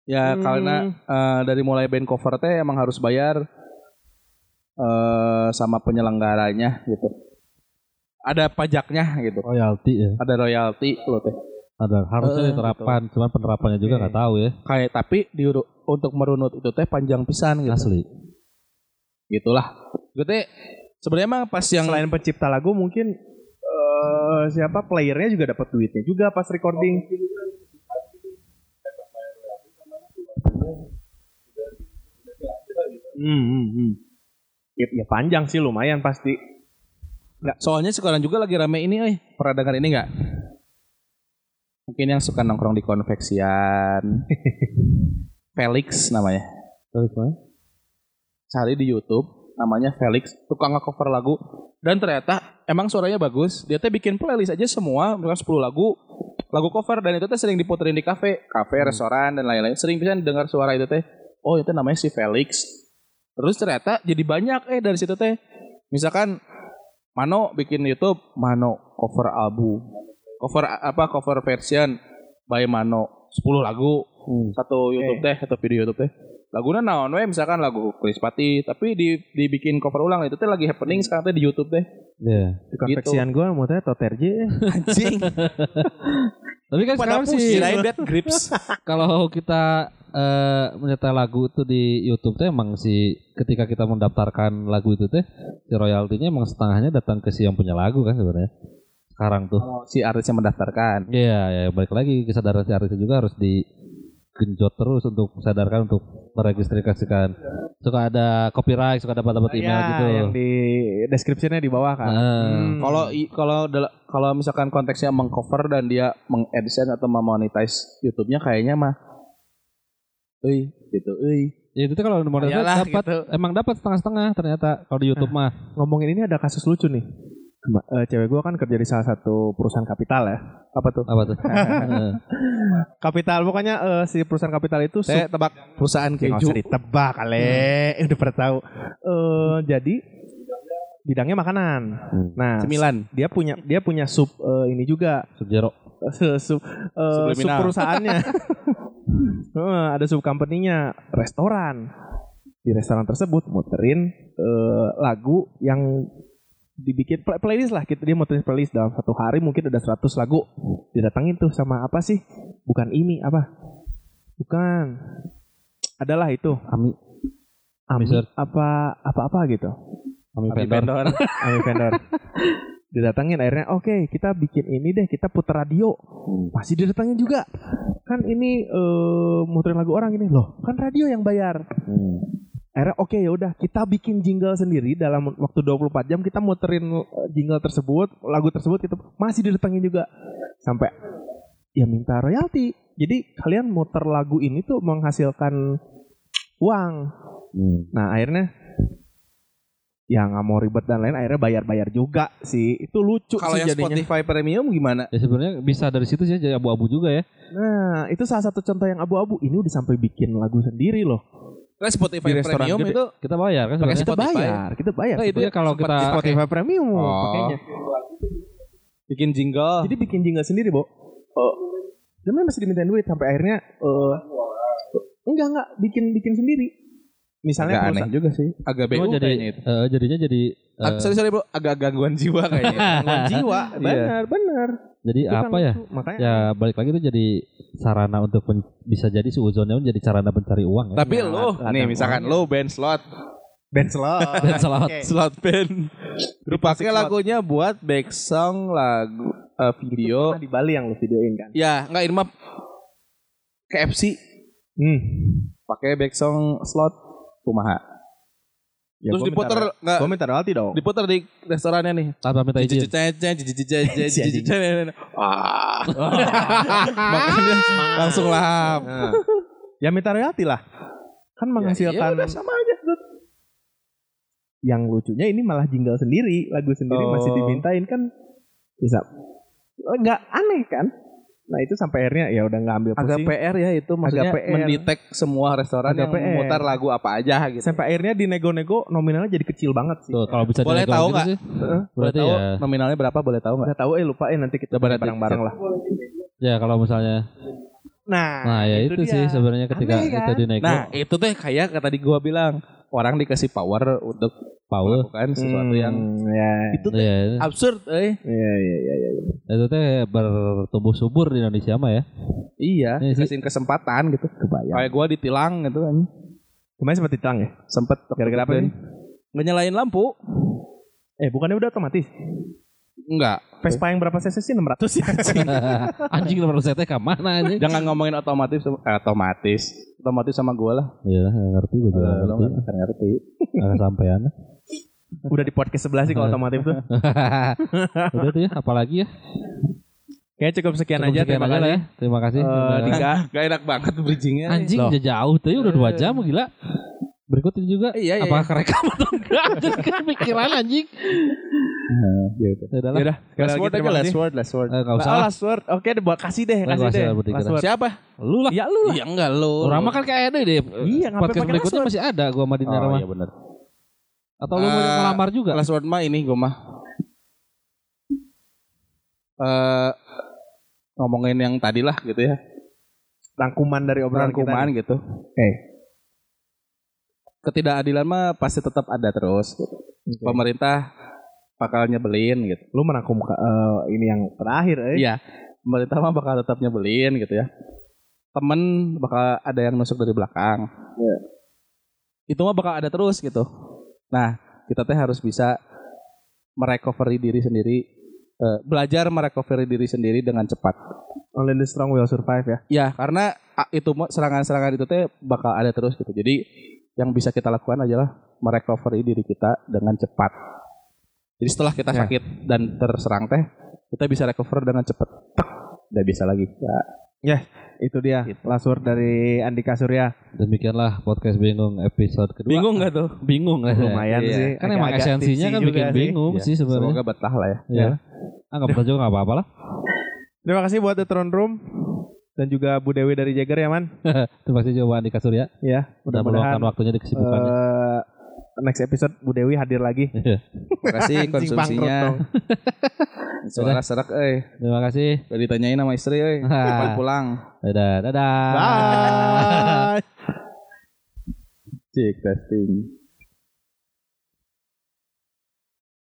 [SPEAKER 1] Ya
[SPEAKER 3] Hmm.
[SPEAKER 1] karena eh, dari mulai band cover teh emang harus bayar eh sama penyelenggaranya gitu. Ada pajaknya gitu.
[SPEAKER 2] royalti ya
[SPEAKER 1] Ada royalti lo teh.
[SPEAKER 2] ada harusnya
[SPEAKER 1] Eh,
[SPEAKER 2] diterapkan cuman penerapannya juga nggak tahu ya
[SPEAKER 1] Kayak tapi di untuk merunut itu teh panjang pisan gitu.
[SPEAKER 2] asli
[SPEAKER 1] Gitulah. Gitu teh sebenarnya mah pas yang
[SPEAKER 3] selain pencipta lagu mungkin eh, siapa playernya juga dapat duitnya juga pas recording Hmm, hmm, hmm. Ya, ya panjang sih lumayan pasti.
[SPEAKER 1] Soalnya sekarang juga lagi rame ini, eh. Pernah dengar ini nggak? Mungkin yang suka nongkrong di konveksian. Felix namanya. Cari di YouTube, namanya Felix, tukang cover lagu. Dan ternyata emang suaranya bagus. Dia teh bikin playlist aja semua, misalkan 10 lagu, lagu cover dan itu teh sering diputerin di kafe, kafe, restoran dan lain-lain. Sering bisa dengar suara itu teh. Oh, itu namanya si Felix. Terus ternyata jadi banyak eh dari situ teh. Misalkan Mano bikin YouTube, Mano cover album. Cover apa cover version by Mano 10 lagu. Satu YouTube teh, satu video YouTube teh. Lagunya naon we misalkan lagu Chris Pati, tapi di dibikin cover ulang itu teh lagi happening sekarang teh di YouTube teh.
[SPEAKER 2] ya
[SPEAKER 3] Di konveksian gue mau tanya Toterje.
[SPEAKER 1] Anjing.
[SPEAKER 2] tapi kan
[SPEAKER 1] Pada
[SPEAKER 2] sekarang sih
[SPEAKER 1] Dead Grips.
[SPEAKER 2] kalau kita eh menyetel lagu itu di YouTube tuh emang si ketika kita mendaftarkan lagu itu teh si royaltinya emang setengahnya datang ke si yang punya lagu kan sebenarnya sekarang tuh
[SPEAKER 1] Oh, si artisnya mendaftarkan.
[SPEAKER 2] Iya, ya balik lagi kesadaran si artis juga harus digenjot terus untuk sadarkan untuk meregistrasikan. Suka ada copyright, suka dapat dapat email
[SPEAKER 3] ya,
[SPEAKER 2] gitu.
[SPEAKER 3] yang di deskripsinya di bawah kan.
[SPEAKER 2] Nah,
[SPEAKER 3] Hmm.
[SPEAKER 1] Kalau i- kalau kalau misalkan konteksnya mengcover dan dia mengadsense atau memonetize YouTube-nya kayaknya mah euy gitu euy.
[SPEAKER 2] ya itu tuh kalau
[SPEAKER 1] Iyalah,
[SPEAKER 2] dapat
[SPEAKER 1] gitu.
[SPEAKER 2] emang dapat setengah-setengah ternyata kalau di YouTube mah.
[SPEAKER 3] Ngomongin ini ada kasus lucu nih. Eh, cewek gue kan kerja di salah satu perusahaan kapital ya. Apa tuh?
[SPEAKER 2] Apa tuh?
[SPEAKER 3] Kapital pokoknya eh, si perusahaan kapital itu
[SPEAKER 1] Saya tebak perusahaan
[SPEAKER 3] Ya,
[SPEAKER 1] keju.
[SPEAKER 3] usah ditebak kali. Eh, Udah pernah tahu. Eh jadi bidangnya makanan. Nah,
[SPEAKER 1] Cemilan.
[SPEAKER 3] dia punya dia punya sub eh, ini juga sub sub, eh, sub
[SPEAKER 1] Subliminal.
[SPEAKER 3] perusahaannya. Eh, ada sub company-nya restoran. Di restoran tersebut muterin eh, lagu yang dibikin play- playlist lah. Kita dia muterin playlist dalam satu hari mungkin ada 100 lagu. Didatangin tuh sama apa sih? Bukan ini apa? Bukan. Adalah itu.
[SPEAKER 2] Ami.
[SPEAKER 3] Ami
[SPEAKER 2] Mister.
[SPEAKER 3] apa apa apa gitu.
[SPEAKER 2] Ami
[SPEAKER 3] Ami
[SPEAKER 2] vendor.
[SPEAKER 3] Ami vendor. Didatangin akhirnya oke kita bikin ini deh kita putar radio. Masih didatangin juga. Kan ini eh, muterin lagu orang ini. Loh kan radio yang bayar akhirnya oke ya udah kita bikin jingle sendiri dalam waktu 24 jam kita muterin eh, jingle tersebut lagu tersebut kita masih didatangin juga sampai ya minta royalti jadi kalian muter lagu ini tuh menghasilkan uang
[SPEAKER 2] Hmm.
[SPEAKER 3] Nah akhirnya ya nggak mau ribet dan lain akhirnya bayar-bayar juga sih. Itu lucu
[SPEAKER 1] Kalau
[SPEAKER 3] sih
[SPEAKER 1] yang
[SPEAKER 3] jadinya.
[SPEAKER 1] Spotify Premium gimana?
[SPEAKER 2] Ya sebenarnya bisa dari situ sih jadi abu-abu juga ya.
[SPEAKER 3] Nah, itu salah satu contoh yang abu-abu. Ini udah sampai bikin lagu sendiri loh.
[SPEAKER 1] Kan Spotify
[SPEAKER 3] Di restoran
[SPEAKER 1] Premium
[SPEAKER 3] gede.
[SPEAKER 1] itu
[SPEAKER 2] Kita bayar kan
[SPEAKER 1] Pakai.
[SPEAKER 3] Kita
[SPEAKER 1] Spotify.
[SPEAKER 3] bayar, kita bayar.
[SPEAKER 1] Nah, itu
[SPEAKER 2] Iya, kalau kita-.
[SPEAKER 3] Spotify Premium
[SPEAKER 1] Oh.
[SPEAKER 3] pakainya.
[SPEAKER 1] bikin jingle.
[SPEAKER 3] Jadi bikin jingle sendiri, Bo. Oh. Dan masih dimintain duit sampai akhirnya eh enggak enggak bikin bikin sendiri. Misalnya
[SPEAKER 1] agak aneh juga sih. Agak BU
[SPEAKER 2] Oh, jadi
[SPEAKER 1] kayaknya itu.
[SPEAKER 2] eh, jadinya jadi
[SPEAKER 1] Ah, sorry sorry bro, agak gangguan jiwa kayaknya.
[SPEAKER 3] gangguan jiwa.
[SPEAKER 1] Iya.
[SPEAKER 3] Benar, benar.
[SPEAKER 2] Jadi
[SPEAKER 3] Itu kan
[SPEAKER 2] apa ya?
[SPEAKER 3] lucu. Makanya
[SPEAKER 2] Ya balik lagi itu jadi sarana untuk pen- bisa jadi suuzonnya pun jadi sarana pencari uang ya.
[SPEAKER 1] Tapi lu,
[SPEAKER 3] ada
[SPEAKER 1] nih misalkan lu band slot,
[SPEAKER 3] band slot.
[SPEAKER 2] Dan slot.
[SPEAKER 3] Oke.
[SPEAKER 1] slot band. Lu pakai
[SPEAKER 3] slot.
[SPEAKER 1] lagunya buat back song lagu eh, video.
[SPEAKER 3] Di Bali yang lu videoin kan.
[SPEAKER 1] Ya, enggak ini mah KFC
[SPEAKER 3] Hmm.
[SPEAKER 1] pakai back song slot kumaha.
[SPEAKER 3] Ya,
[SPEAKER 1] Terus diputer
[SPEAKER 3] minta-
[SPEAKER 1] enggak
[SPEAKER 3] Gua minta royalti dong.
[SPEAKER 1] diputer di restorannya nih.
[SPEAKER 2] Tanpa minta izin.
[SPEAKER 1] Ah. Makanya langsung lahap.
[SPEAKER 3] Nah. ya minta royalti lah. Kan menghasilkan
[SPEAKER 1] Ya sama aja.
[SPEAKER 3] yang lucunya ini malah jingle sendiri, lagu sendiri
[SPEAKER 1] Oh.
[SPEAKER 3] masih dimintain kan bisa nggak aneh kan? Nah itu sampai akhirnya ya udah nggak ambil
[SPEAKER 1] Agak
[SPEAKER 3] pusing.
[SPEAKER 1] PR ya itu maksudnya
[SPEAKER 3] PR.
[SPEAKER 1] mendetek semua restoran
[SPEAKER 3] Agak
[SPEAKER 1] yang
[SPEAKER 3] PR.
[SPEAKER 1] memutar lagu apa aja gitu.
[SPEAKER 3] Sampai akhirnya di nego-nego nominalnya jadi kecil banget sih.
[SPEAKER 2] Tuh, kalau bisa
[SPEAKER 1] Boleh tahu
[SPEAKER 2] gitu
[SPEAKER 1] nggak?
[SPEAKER 2] sih.
[SPEAKER 1] Boleh
[SPEAKER 2] Berarti
[SPEAKER 1] tahu
[SPEAKER 2] ya
[SPEAKER 1] nominalnya berapa? Boleh tahu nggak?
[SPEAKER 3] Nggak tahu eh lupain nanti kita bareng-bareng lah.
[SPEAKER 2] ya kalau misalnya
[SPEAKER 3] Nah,
[SPEAKER 2] nah ya itu, sih
[SPEAKER 3] dia.
[SPEAKER 2] sebenarnya ketika
[SPEAKER 3] Aneh, kan?
[SPEAKER 2] itu dinego
[SPEAKER 1] Nah, itu teh kayak kata tadi gua bilang, orang dikasih power untuk
[SPEAKER 2] power
[SPEAKER 1] melakukan sesuatu
[SPEAKER 3] Hmm,
[SPEAKER 1] yang
[SPEAKER 3] ya,
[SPEAKER 1] itu teh
[SPEAKER 2] ya
[SPEAKER 1] absurd, eh.
[SPEAKER 3] ya, ya, ya, ya.
[SPEAKER 2] itu teh bertumbuh subur di Indonesia mah ya.
[SPEAKER 1] Iya, kasih kesempatan gitu.
[SPEAKER 3] Kebayang.
[SPEAKER 1] Kayak gua ditilang gitu kan.
[SPEAKER 3] Kemarin sempat ditilang ya?
[SPEAKER 1] Sempet
[SPEAKER 3] Gara-gara apa nih?
[SPEAKER 1] nyalain lampu.
[SPEAKER 3] Eh bukannya udah otomatis?
[SPEAKER 1] Enggak.
[SPEAKER 3] Vespa yang berapa cc sih? 600 ya? anjing.
[SPEAKER 2] Anjing nomor saya teh ke mana anjing?
[SPEAKER 1] Jangan ngomongin otomatis eh, otomatis. Otomatis sama gua lah.
[SPEAKER 2] Iya, nggak ngerti gue juga
[SPEAKER 1] Eh,
[SPEAKER 2] nggak
[SPEAKER 1] lo
[SPEAKER 2] ngerti.
[SPEAKER 1] nggak ngerti.
[SPEAKER 2] Nggak sampean.
[SPEAKER 3] udah di podcast sebelah sih kalau otomotif tuh.
[SPEAKER 2] Udah tuh ya, apalagi ya?
[SPEAKER 3] Kayaknya cukup sekian
[SPEAKER 2] Cukup
[SPEAKER 3] aja.
[SPEAKER 2] sekian
[SPEAKER 3] Terima
[SPEAKER 2] aja
[SPEAKER 3] kasih.
[SPEAKER 2] ya. Terima kasih.
[SPEAKER 3] Eh,
[SPEAKER 2] Udah-
[SPEAKER 3] Dika.
[SPEAKER 1] Gak enak banget bridgingnya.
[SPEAKER 2] Anjing udah jauh tuh ya udah dua jam gila. Berikut ini juga
[SPEAKER 1] Iya, iya,
[SPEAKER 2] apakah kerekam atau enggak? Jadi kepikiran anjing.
[SPEAKER 1] Ya udah.
[SPEAKER 2] Ya udah
[SPEAKER 1] Last word aja, last
[SPEAKER 3] kasih.
[SPEAKER 1] word, last word.
[SPEAKER 2] Eh, Enggak usah lah.
[SPEAKER 3] last word. Oke, deh, kasih deh,
[SPEAKER 2] Eh,
[SPEAKER 3] kasih
[SPEAKER 2] kasih
[SPEAKER 3] deh. Last word.
[SPEAKER 1] Siapa?
[SPEAKER 2] Lu lah.
[SPEAKER 3] Ya lu lah.
[SPEAKER 1] Iya enggak lo.
[SPEAKER 2] Orang mah kan kayak ada deh.
[SPEAKER 3] Iya, ngapain
[SPEAKER 2] Podcast
[SPEAKER 3] pakai
[SPEAKER 2] berikutnya masih ada gua sama Dinar
[SPEAKER 1] Oh
[SPEAKER 2] mah.
[SPEAKER 1] iya benar.
[SPEAKER 2] Atau lu mau
[SPEAKER 1] Eh,
[SPEAKER 2] ngelamar juga?
[SPEAKER 1] Last word mah ini gue mah. Eh ngomongin yang tadi lah gitu ya.
[SPEAKER 3] Rangkuman dari obrolan
[SPEAKER 1] Rangkuman
[SPEAKER 3] kita.
[SPEAKER 1] gitu.
[SPEAKER 3] Eh.
[SPEAKER 1] Ketidakadilan mah pasti tetap ada terus. Gitu.
[SPEAKER 3] Oke.
[SPEAKER 1] Pemerintah bakal nyebelin gitu.
[SPEAKER 3] Lu merangkum eh, ini yang terakhir, eh.
[SPEAKER 1] Iya. Pemerintah mah bakal tetap nyebelin gitu ya. Temen bakal ada yang nusuk dari belakang.
[SPEAKER 3] Iya.
[SPEAKER 1] Itu mah bakal ada terus gitu. Nah, kita teh harus bisa merecovery diri sendiri, eh, belajar merecovery diri sendiri dengan cepat.
[SPEAKER 3] Only the strong will survive ya.
[SPEAKER 1] Ya, karena ah, itu serangan-serangan itu teh bakal ada terus gitu. Jadi yang bisa kita lakukan adalah merecovery diri kita dengan cepat. Jadi setelah kita
[SPEAKER 3] Ya.
[SPEAKER 1] sakit dan terserang teh, kita bisa recover dengan cepat. Tak, udah bisa lagi. Ya,
[SPEAKER 3] Itu dia last word dari Andika Surya.
[SPEAKER 2] Demikianlah podcast bingung episode kedua.
[SPEAKER 1] bingung nggak tuh?
[SPEAKER 2] Bingung lah.
[SPEAKER 3] Lumayan
[SPEAKER 1] Iya.
[SPEAKER 3] sih.
[SPEAKER 2] Kan emang
[SPEAKER 3] Agak-agak
[SPEAKER 2] esensinya kan
[SPEAKER 3] juga
[SPEAKER 2] bikin
[SPEAKER 3] sih.
[SPEAKER 2] bingung
[SPEAKER 1] Iya,
[SPEAKER 2] sih sebenarnya.
[SPEAKER 1] Semoga betah lah ya.
[SPEAKER 2] Iya. Anggap aja juga nggak apa-apa lah.
[SPEAKER 3] Terima kasih buat The Throne Room dan juga Bu Dewi dari Jagger ya man.
[SPEAKER 2] Terima kasih jawaban Andika Surya.
[SPEAKER 3] Ya,
[SPEAKER 2] Udah
[SPEAKER 3] mudah-mudahan
[SPEAKER 2] meluangkan waktunya di kesibukannya.
[SPEAKER 3] eh, next episode Bu Dewi hadir lagi.
[SPEAKER 2] Iya.
[SPEAKER 1] Terima kasih konsumsinya. Suara serak eh.
[SPEAKER 2] Terima kasih.
[SPEAKER 1] Udah ditanyain sama istri eh. Kapan pulang?
[SPEAKER 2] Dadah, dadah.
[SPEAKER 3] Bye.
[SPEAKER 1] Cek testing.